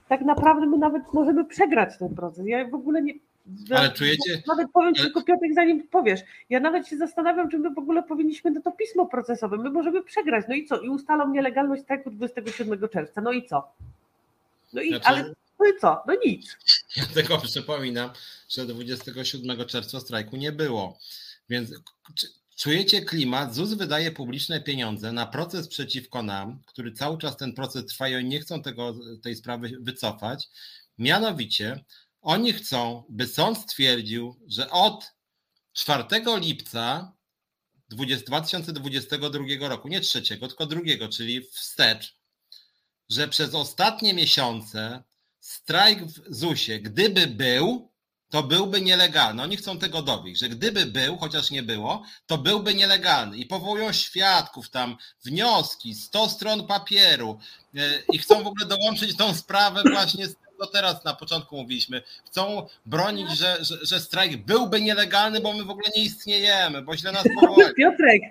tak naprawdę my nawet możemy przegrać ten proces. Ja w ogóle nie. Ale czujecie. Nawet powiem ale... tylko Piotrek, zanim powiesz, ja nawet się zastanawiam, czy my w ogóle powinniśmy na to pismo procesowe. My możemy przegrać. No i co? I ustalą nielegalność strajku 27 czerwca. No i co? No i znaczy... ale no i co? No nic. Ja tylko przypominam, że 27 czerwca strajku nie było. Więc czujecie klimat? ZUS wydaje publiczne pieniądze na proces przeciwko nam, który cały czas ten proces trwa i oni nie chcą tego, tej sprawy wycofać. Mianowicie oni chcą, by sąd stwierdził, że od 4 lipca 2022 roku, nie trzeciego, tylko drugiego, czyli wstecz, że przez ostatnie miesiące strajk w ZUS-ie, gdyby był, to byłby nielegalny. Oni chcą tego dowieść, że gdyby był, chociaż nie było, to byłby nielegalny. I powołują świadków tam, wnioski, 100 stron papieru e, i chcą w ogóle dołączyć tą sprawę właśnie z tego teraz na początku mówiliśmy. Chcą bronić, że, że, że strajk byłby nielegalny, bo my w ogóle nie istniejemy, bo źle nas powołali. Piotrek,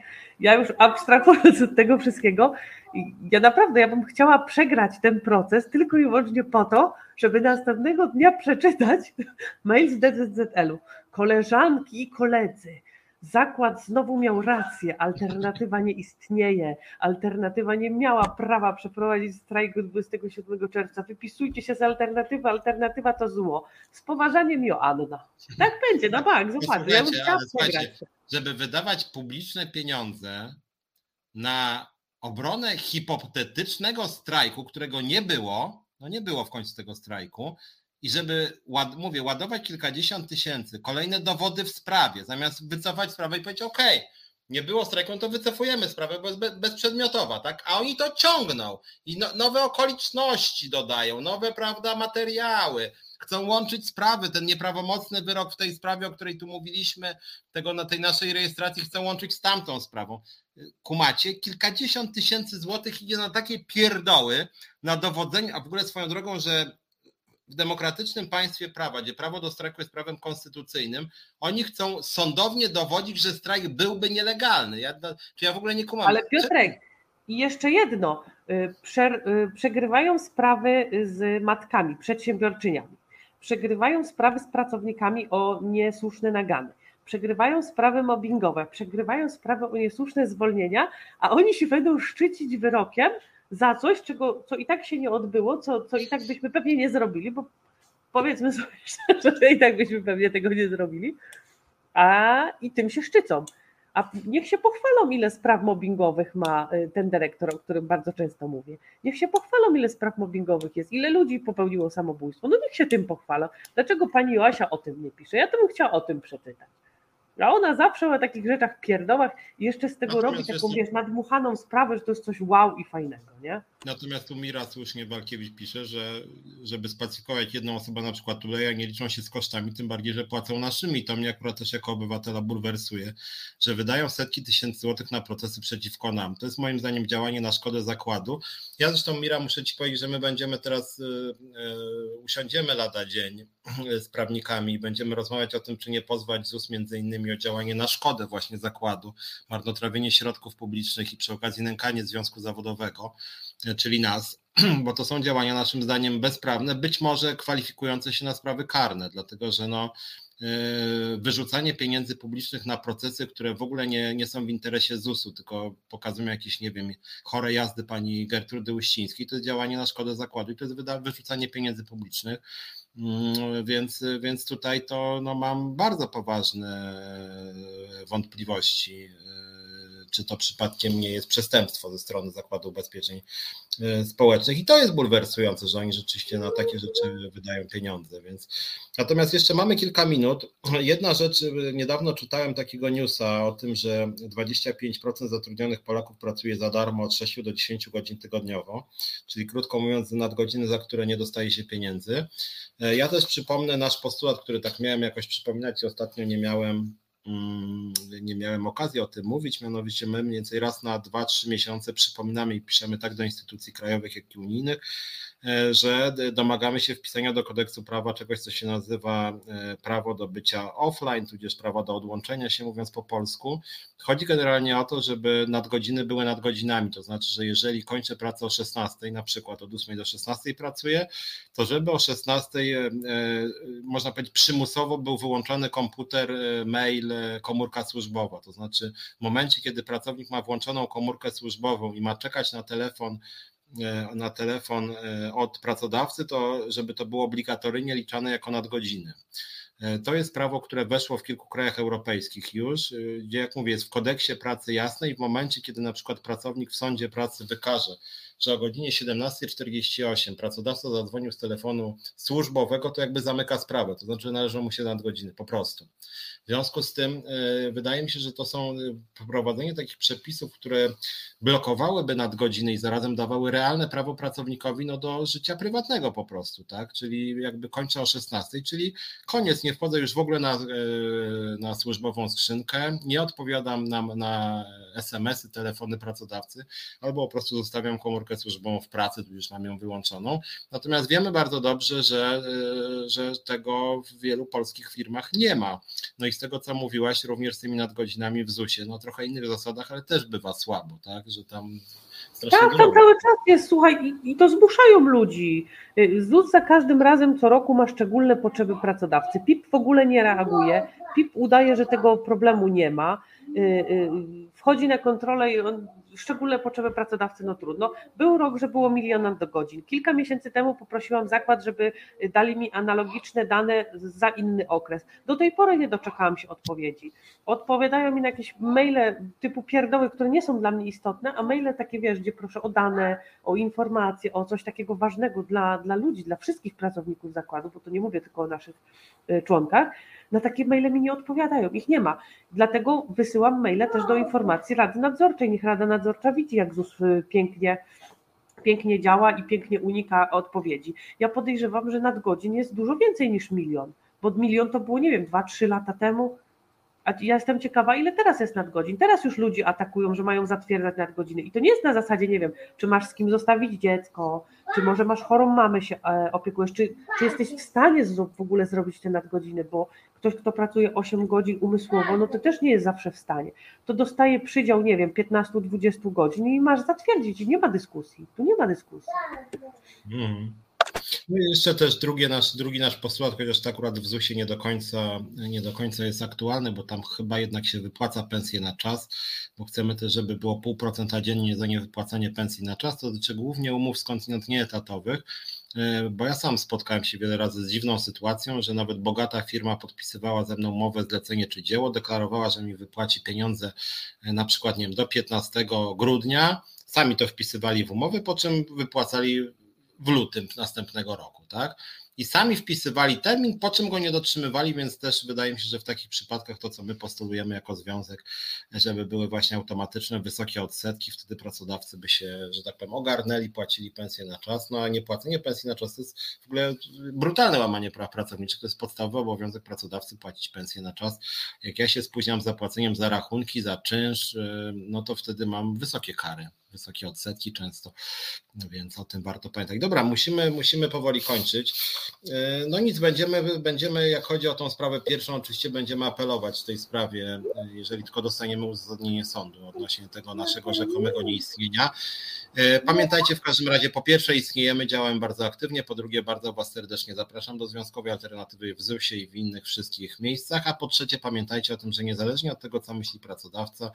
ja już abstrahując od tego wszystkiego, ja naprawdę, ja bym chciała przegrać ten proces tylko i wyłącznie po to, żeby następnego dnia przeczytać mail z DZZL-u. Koleżanki i koledzy, zakład znowu miał rację, alternatywa nie istnieje, alternatywa nie miała prawa przeprowadzić strajku 27 czerwca. Wypisujcie się z alternatywy, alternatywa to zło. Z poważaniem Joanna. Tak będzie, no tak, zobacz, ja bym chciała. Żeby wydawać publiczne pieniądze na obronę hipotetycznego strajku, którego nie było, no nie było w końcu tego strajku, i żeby, ład, mówię, ładować kilkadziesiąt tysięcy, kolejne dowody w sprawie, zamiast wycofać sprawę i powiedzieć, OK, nie było strajku, no to wycofujemy sprawę, bo jest bezprzedmiotowa, tak? A oni to ciągną i no, nowe okoliczności dodają, nowe, prawda, materiały, chcą łączyć sprawy. Ten nieprawomocny wyrok w tej sprawie, o której tu mówiliśmy, tego na tej naszej rejestracji, chcą łączyć z tamtą sprawą. Kumacie, kilkadziesiąt tysięcy złotych idzie na takie pierdoły, na dowodzenie, a w ogóle swoją drogą, że w demokratycznym państwie prawa, gdzie prawo do strajku jest prawem konstytucyjnym, oni chcą sądownie dowodzić, że strajk byłby nielegalny. Ja, czy ja w ogóle nie kumam. Ale Piotrek, i jeszcze jedno. Y, prze, y, przegrywają sprawy z matkami, przedsiębiorczyniami przegrywają sprawy z pracownikami o niesłuszne nagany, przegrywają sprawy mobbingowe, przegrywają sprawy o niesłuszne zwolnienia, a oni się będą szczycić wyrokiem za coś, czego, co i tak się nie odbyło, co, co i tak byśmy pewnie nie zrobili, bo powiedzmy sobie że i tak byśmy pewnie tego nie zrobili, a i tym się szczycą. A niech się pochwalą, ile spraw mobbingowych ma y, ten dyrektor, o którym bardzo często mówię. Niech się pochwalą, ile spraw mobbingowych jest, ile ludzi popełniło samobójstwo. No niech się tym pochwalą. Dlaczego pani Joasia o tym nie pisze? Ja to bym chciała o tym przeczytać. A ona zawsze o takich rzeczach pierdołach i jeszcze z tego Natomiast robi taką, wiesz, nadmuchaną sprawę, że to jest coś wow i fajnego, nie? Natomiast tu Mira słusznie Walkiewicz pisze, że żeby spacyfikować jedną osobę, na przykład Tuleja, nie liczą się z kosztami, tym bardziej, że płacą naszymi. To mnie akurat też jako obywatela bulwersuje, że wydają setki tysięcy złotych na procesy przeciwko nam. To jest moim zdaniem działanie na szkodę zakładu. Ja zresztą, Mira, muszę Ci powiedzieć, że my będziemy teraz, y, y, usiądziemy lada dzień z prawnikami i będziemy rozmawiać o tym, czy nie pozwać ZUS między innymi o działanie na szkodę właśnie zakładu, marnotrawienie środków publicznych i przy okazji nękanie związku zawodowego czyli nas, bo to są działania naszym zdaniem bezprawne, być może kwalifikujące się na sprawy karne, dlatego że no, yy, wyrzucanie pieniędzy publicznych na procesy, które w ogóle nie, nie są w interesie ZUS-u, tylko pokazują jakieś, nie wiem, chore jazdy pani Gertrudy Uścińskiej, to jest działanie na szkodę zakładu i to jest wyrzucanie pieniędzy publicznych. Mm, Więc, więc tutaj to no, mam bardzo poważne wątpliwości, yy, czy to przypadkiem nie jest przestępstwo ze strony Zakładu Ubezpieczeń e, Społecznych. I to jest bulwersujące, że oni rzeczywiście na takie rzeczy wydają pieniądze. Więc... Natomiast jeszcze mamy kilka minut. Jedna rzecz, e, niedawno czytałem takiego newsa o tym, że 25% zatrudnionych Polaków pracuje za darmo od 6 do 10 godzin tygodniowo, czyli krótko mówiąc nadgodziny, za które nie dostaje się pieniędzy. E, Ja też przypomnę nasz postulat, który tak miałem jakoś przypominać i ostatnio nie miałem nie miałem okazji o tym mówić, mianowicie my mniej więcej raz na 2-3 miesiące przypominamy i piszemy tak do instytucji krajowych, jak i unijnych, że domagamy się wpisania do kodeksu prawa czegoś, co się nazywa e, prawo do bycia offline, tudzież prawo do odłączenia się, mówiąc po polsku. Chodzi generalnie o to, żeby nadgodziny były nadgodzinami, to znaczy, że jeżeli kończę pracę o 16, na przykład od 8 do 16 pracuję, to żeby o 16, e, można powiedzieć, przymusowo był wyłączony komputer, e, mail, e, komórka służbowa. To znaczy, w momencie, kiedy pracownik ma włączoną komórkę służbową i ma czekać na telefon, e, na telefon e, od pracodawcy, to żeby to było obligatoryjnie liczane jako nadgodziny. E, To jest prawo, które weszło w kilku krajach europejskich już, e, gdzie, jak mówię, jest w kodeksie pracy jasne i w momencie, kiedy na przykład pracownik w sądzie pracy wykaże, że o godzinie 17.48 pracodawca zadzwonił z telefonu służbowego, to jakby zamyka sprawę, to znaczy należą mu się nadgodziny, po prostu. W związku z tym e, wydaje mi się, że to są e, wprowadzenie takich przepisów, które blokowałyby nadgodziny i zarazem dawały realne prawo pracownikowi no, do życia prywatnego po prostu, tak? Czyli jakby kończę o 16, czyli koniec, nie wchodzę już w ogóle na, e, na służbową skrzynkę, nie odpowiadam na, na SMS-y, telefony pracodawcy, albo po prostu zostawiam komórkę służbową w pracy, tu już mam ją wyłączoną. Natomiast wiemy bardzo dobrze, że, e, że tego w wielu polskich firmach nie ma. No i z tego, co mówiłaś, również z tymi nadgodzinami w ZUS-ie, no trochę innych zasadach, ale też bywa słabo, tak, że tam strasznie Tak, tam cały czas jest, słuchaj, i, to zmuszają ludzi. Y, ZUS za każdym razem co roku ma szczególne potrzeby pracodawcy. PIP w ogóle nie reaguje. PIP udaje, że tego problemu nie ma. Y, y, Wchodzi na kontrolę i on, szczególne potrzeby pracodawcy, no trudno. Był rok, że było milion do godzin. Kilka miesięcy temu poprosiłam zakład, żeby dali mi analogiczne dane za inny okres. Do tej pory nie doczekałam się odpowiedzi. Odpowiadają mi na jakieś maile typu pierdoły, które nie są dla mnie istotne, a maile takie, wiesz, gdzie proszę o dane, o informacje, o coś takiego ważnego dla, dla ludzi, dla wszystkich pracowników zakładu, bo to nie mówię tylko o naszych y, członkach, na takie maile mi nie odpowiadają, ich nie ma. Dlatego wysyłam maile też do informacji Rady Nadzorczej. Niech Rada Nadzorcza widzi, jak ZUS y, pięknie, pięknie działa i pięknie unika odpowiedzi. Ja podejrzewam, że nadgodzin jest dużo więcej niż milion, bo milion to było, nie wiem, 2-3 lata temu. A ja jestem ciekawa, ile teraz jest nadgodzin. Teraz już ludzi atakują, że mają zatwierdzać nadgodziny. I to nie jest na zasadzie, nie wiem, czy masz z kim zostawić dziecko, czy może masz chorą mamę się e, opiekujesz, czy, czy jesteś w stanie w ogóle zrobić te nadgodziny, bo ktoś, kto pracuje 8 godzin umysłowo, no to też nie jest zawsze w stanie. To dostaje przydział, nie wiem, 15-20 godzin i masz zatwierdzić. Nie ma dyskusji. Tu nie ma dyskusji. Mhm. No i jeszcze też drugie nasz, drugi nasz postulat, chociaż to akurat w ZUS-ie nie do, końca, nie do końca jest aktualny, bo tam chyba jednak się wypłaca pensję na czas, bo chcemy też, żeby było pół procenta dziennie za niewypłacanie pensji na czas, to dotyczy głównie umów skądinąd nieetatowych, bo ja sam spotkałem się wiele razy z dziwną sytuacją, że nawet bogata firma podpisywała ze mną umowę, zlecenie czy dzieło, deklarowała, że mi wypłaci pieniądze e, na przykład nie wiem, do 15 grudnia, sami to wpisywali w umowę, po czym wypłacali w lutym następnego roku, tak? I sami wpisywali termin, po czym go nie dotrzymywali, więc też wydaje mi się, że w takich przypadkach to, co my postulujemy jako związek, żeby były właśnie automatyczne, wysokie odsetki, wtedy pracodawcy by się, że tak powiem, ogarnęli, płacili pensję na czas, no a nie płacenie pensji na czas to jest w ogóle brutalne łamanie praw pracowniczych, to jest podstawowy obowiązek pracodawcy płacić pensję na czas. Jak ja się spóźniam z zapłaceniem za rachunki, za czynsz, no to wtedy mam wysokie kary wysokie odsetki często, więc o tym warto pamiętać. Dobra, musimy, musimy powoli kończyć. E, no nic, będziemy, będziemy, jak chodzi o tą sprawę pierwszą, oczywiście będziemy apelować w tej sprawie, jeżeli tylko dostaniemy uzasadnienie sądu odnośnie tego naszego rzekomego nieistnienia. E, pamiętajcie w każdym razie, po pierwsze istniejemy, działamy bardzo aktywnie, po drugie bardzo Was serdecznie zapraszam do Związkowej Alternatywy w ZUS-ie i w innych wszystkich miejscach, a po trzecie pamiętajcie o tym, że niezależnie od tego, co myśli pracodawca,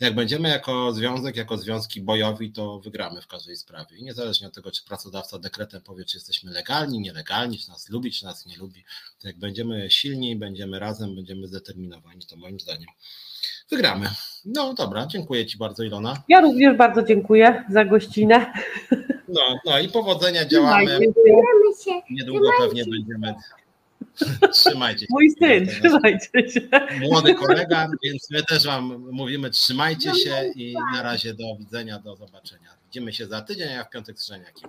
jak będziemy jako związek, jako związki bojowi, to wygramy w każdej sprawie. I niezależnie od tego, czy pracodawca dekretem powie, czy jesteśmy legalni, nielegalni, czy nas lubi, czy nas nie lubi, to jak będziemy silni, będziemy razem, będziemy zdeterminowani, to moim zdaniem wygramy. No dobra, dziękuję Ci bardzo, Ilona. Ja również bardzo dziękuję za gościnę. No, no i powodzenia, działamy. Niedługo pewnie będziemy Trzymajcie się. Mój syn, trzymajcie się. Młody kolega, więc my też Wam mówimy, trzymajcie się i na razie do widzenia, do zobaczenia. Widzimy się za tydzień, a w piątek z.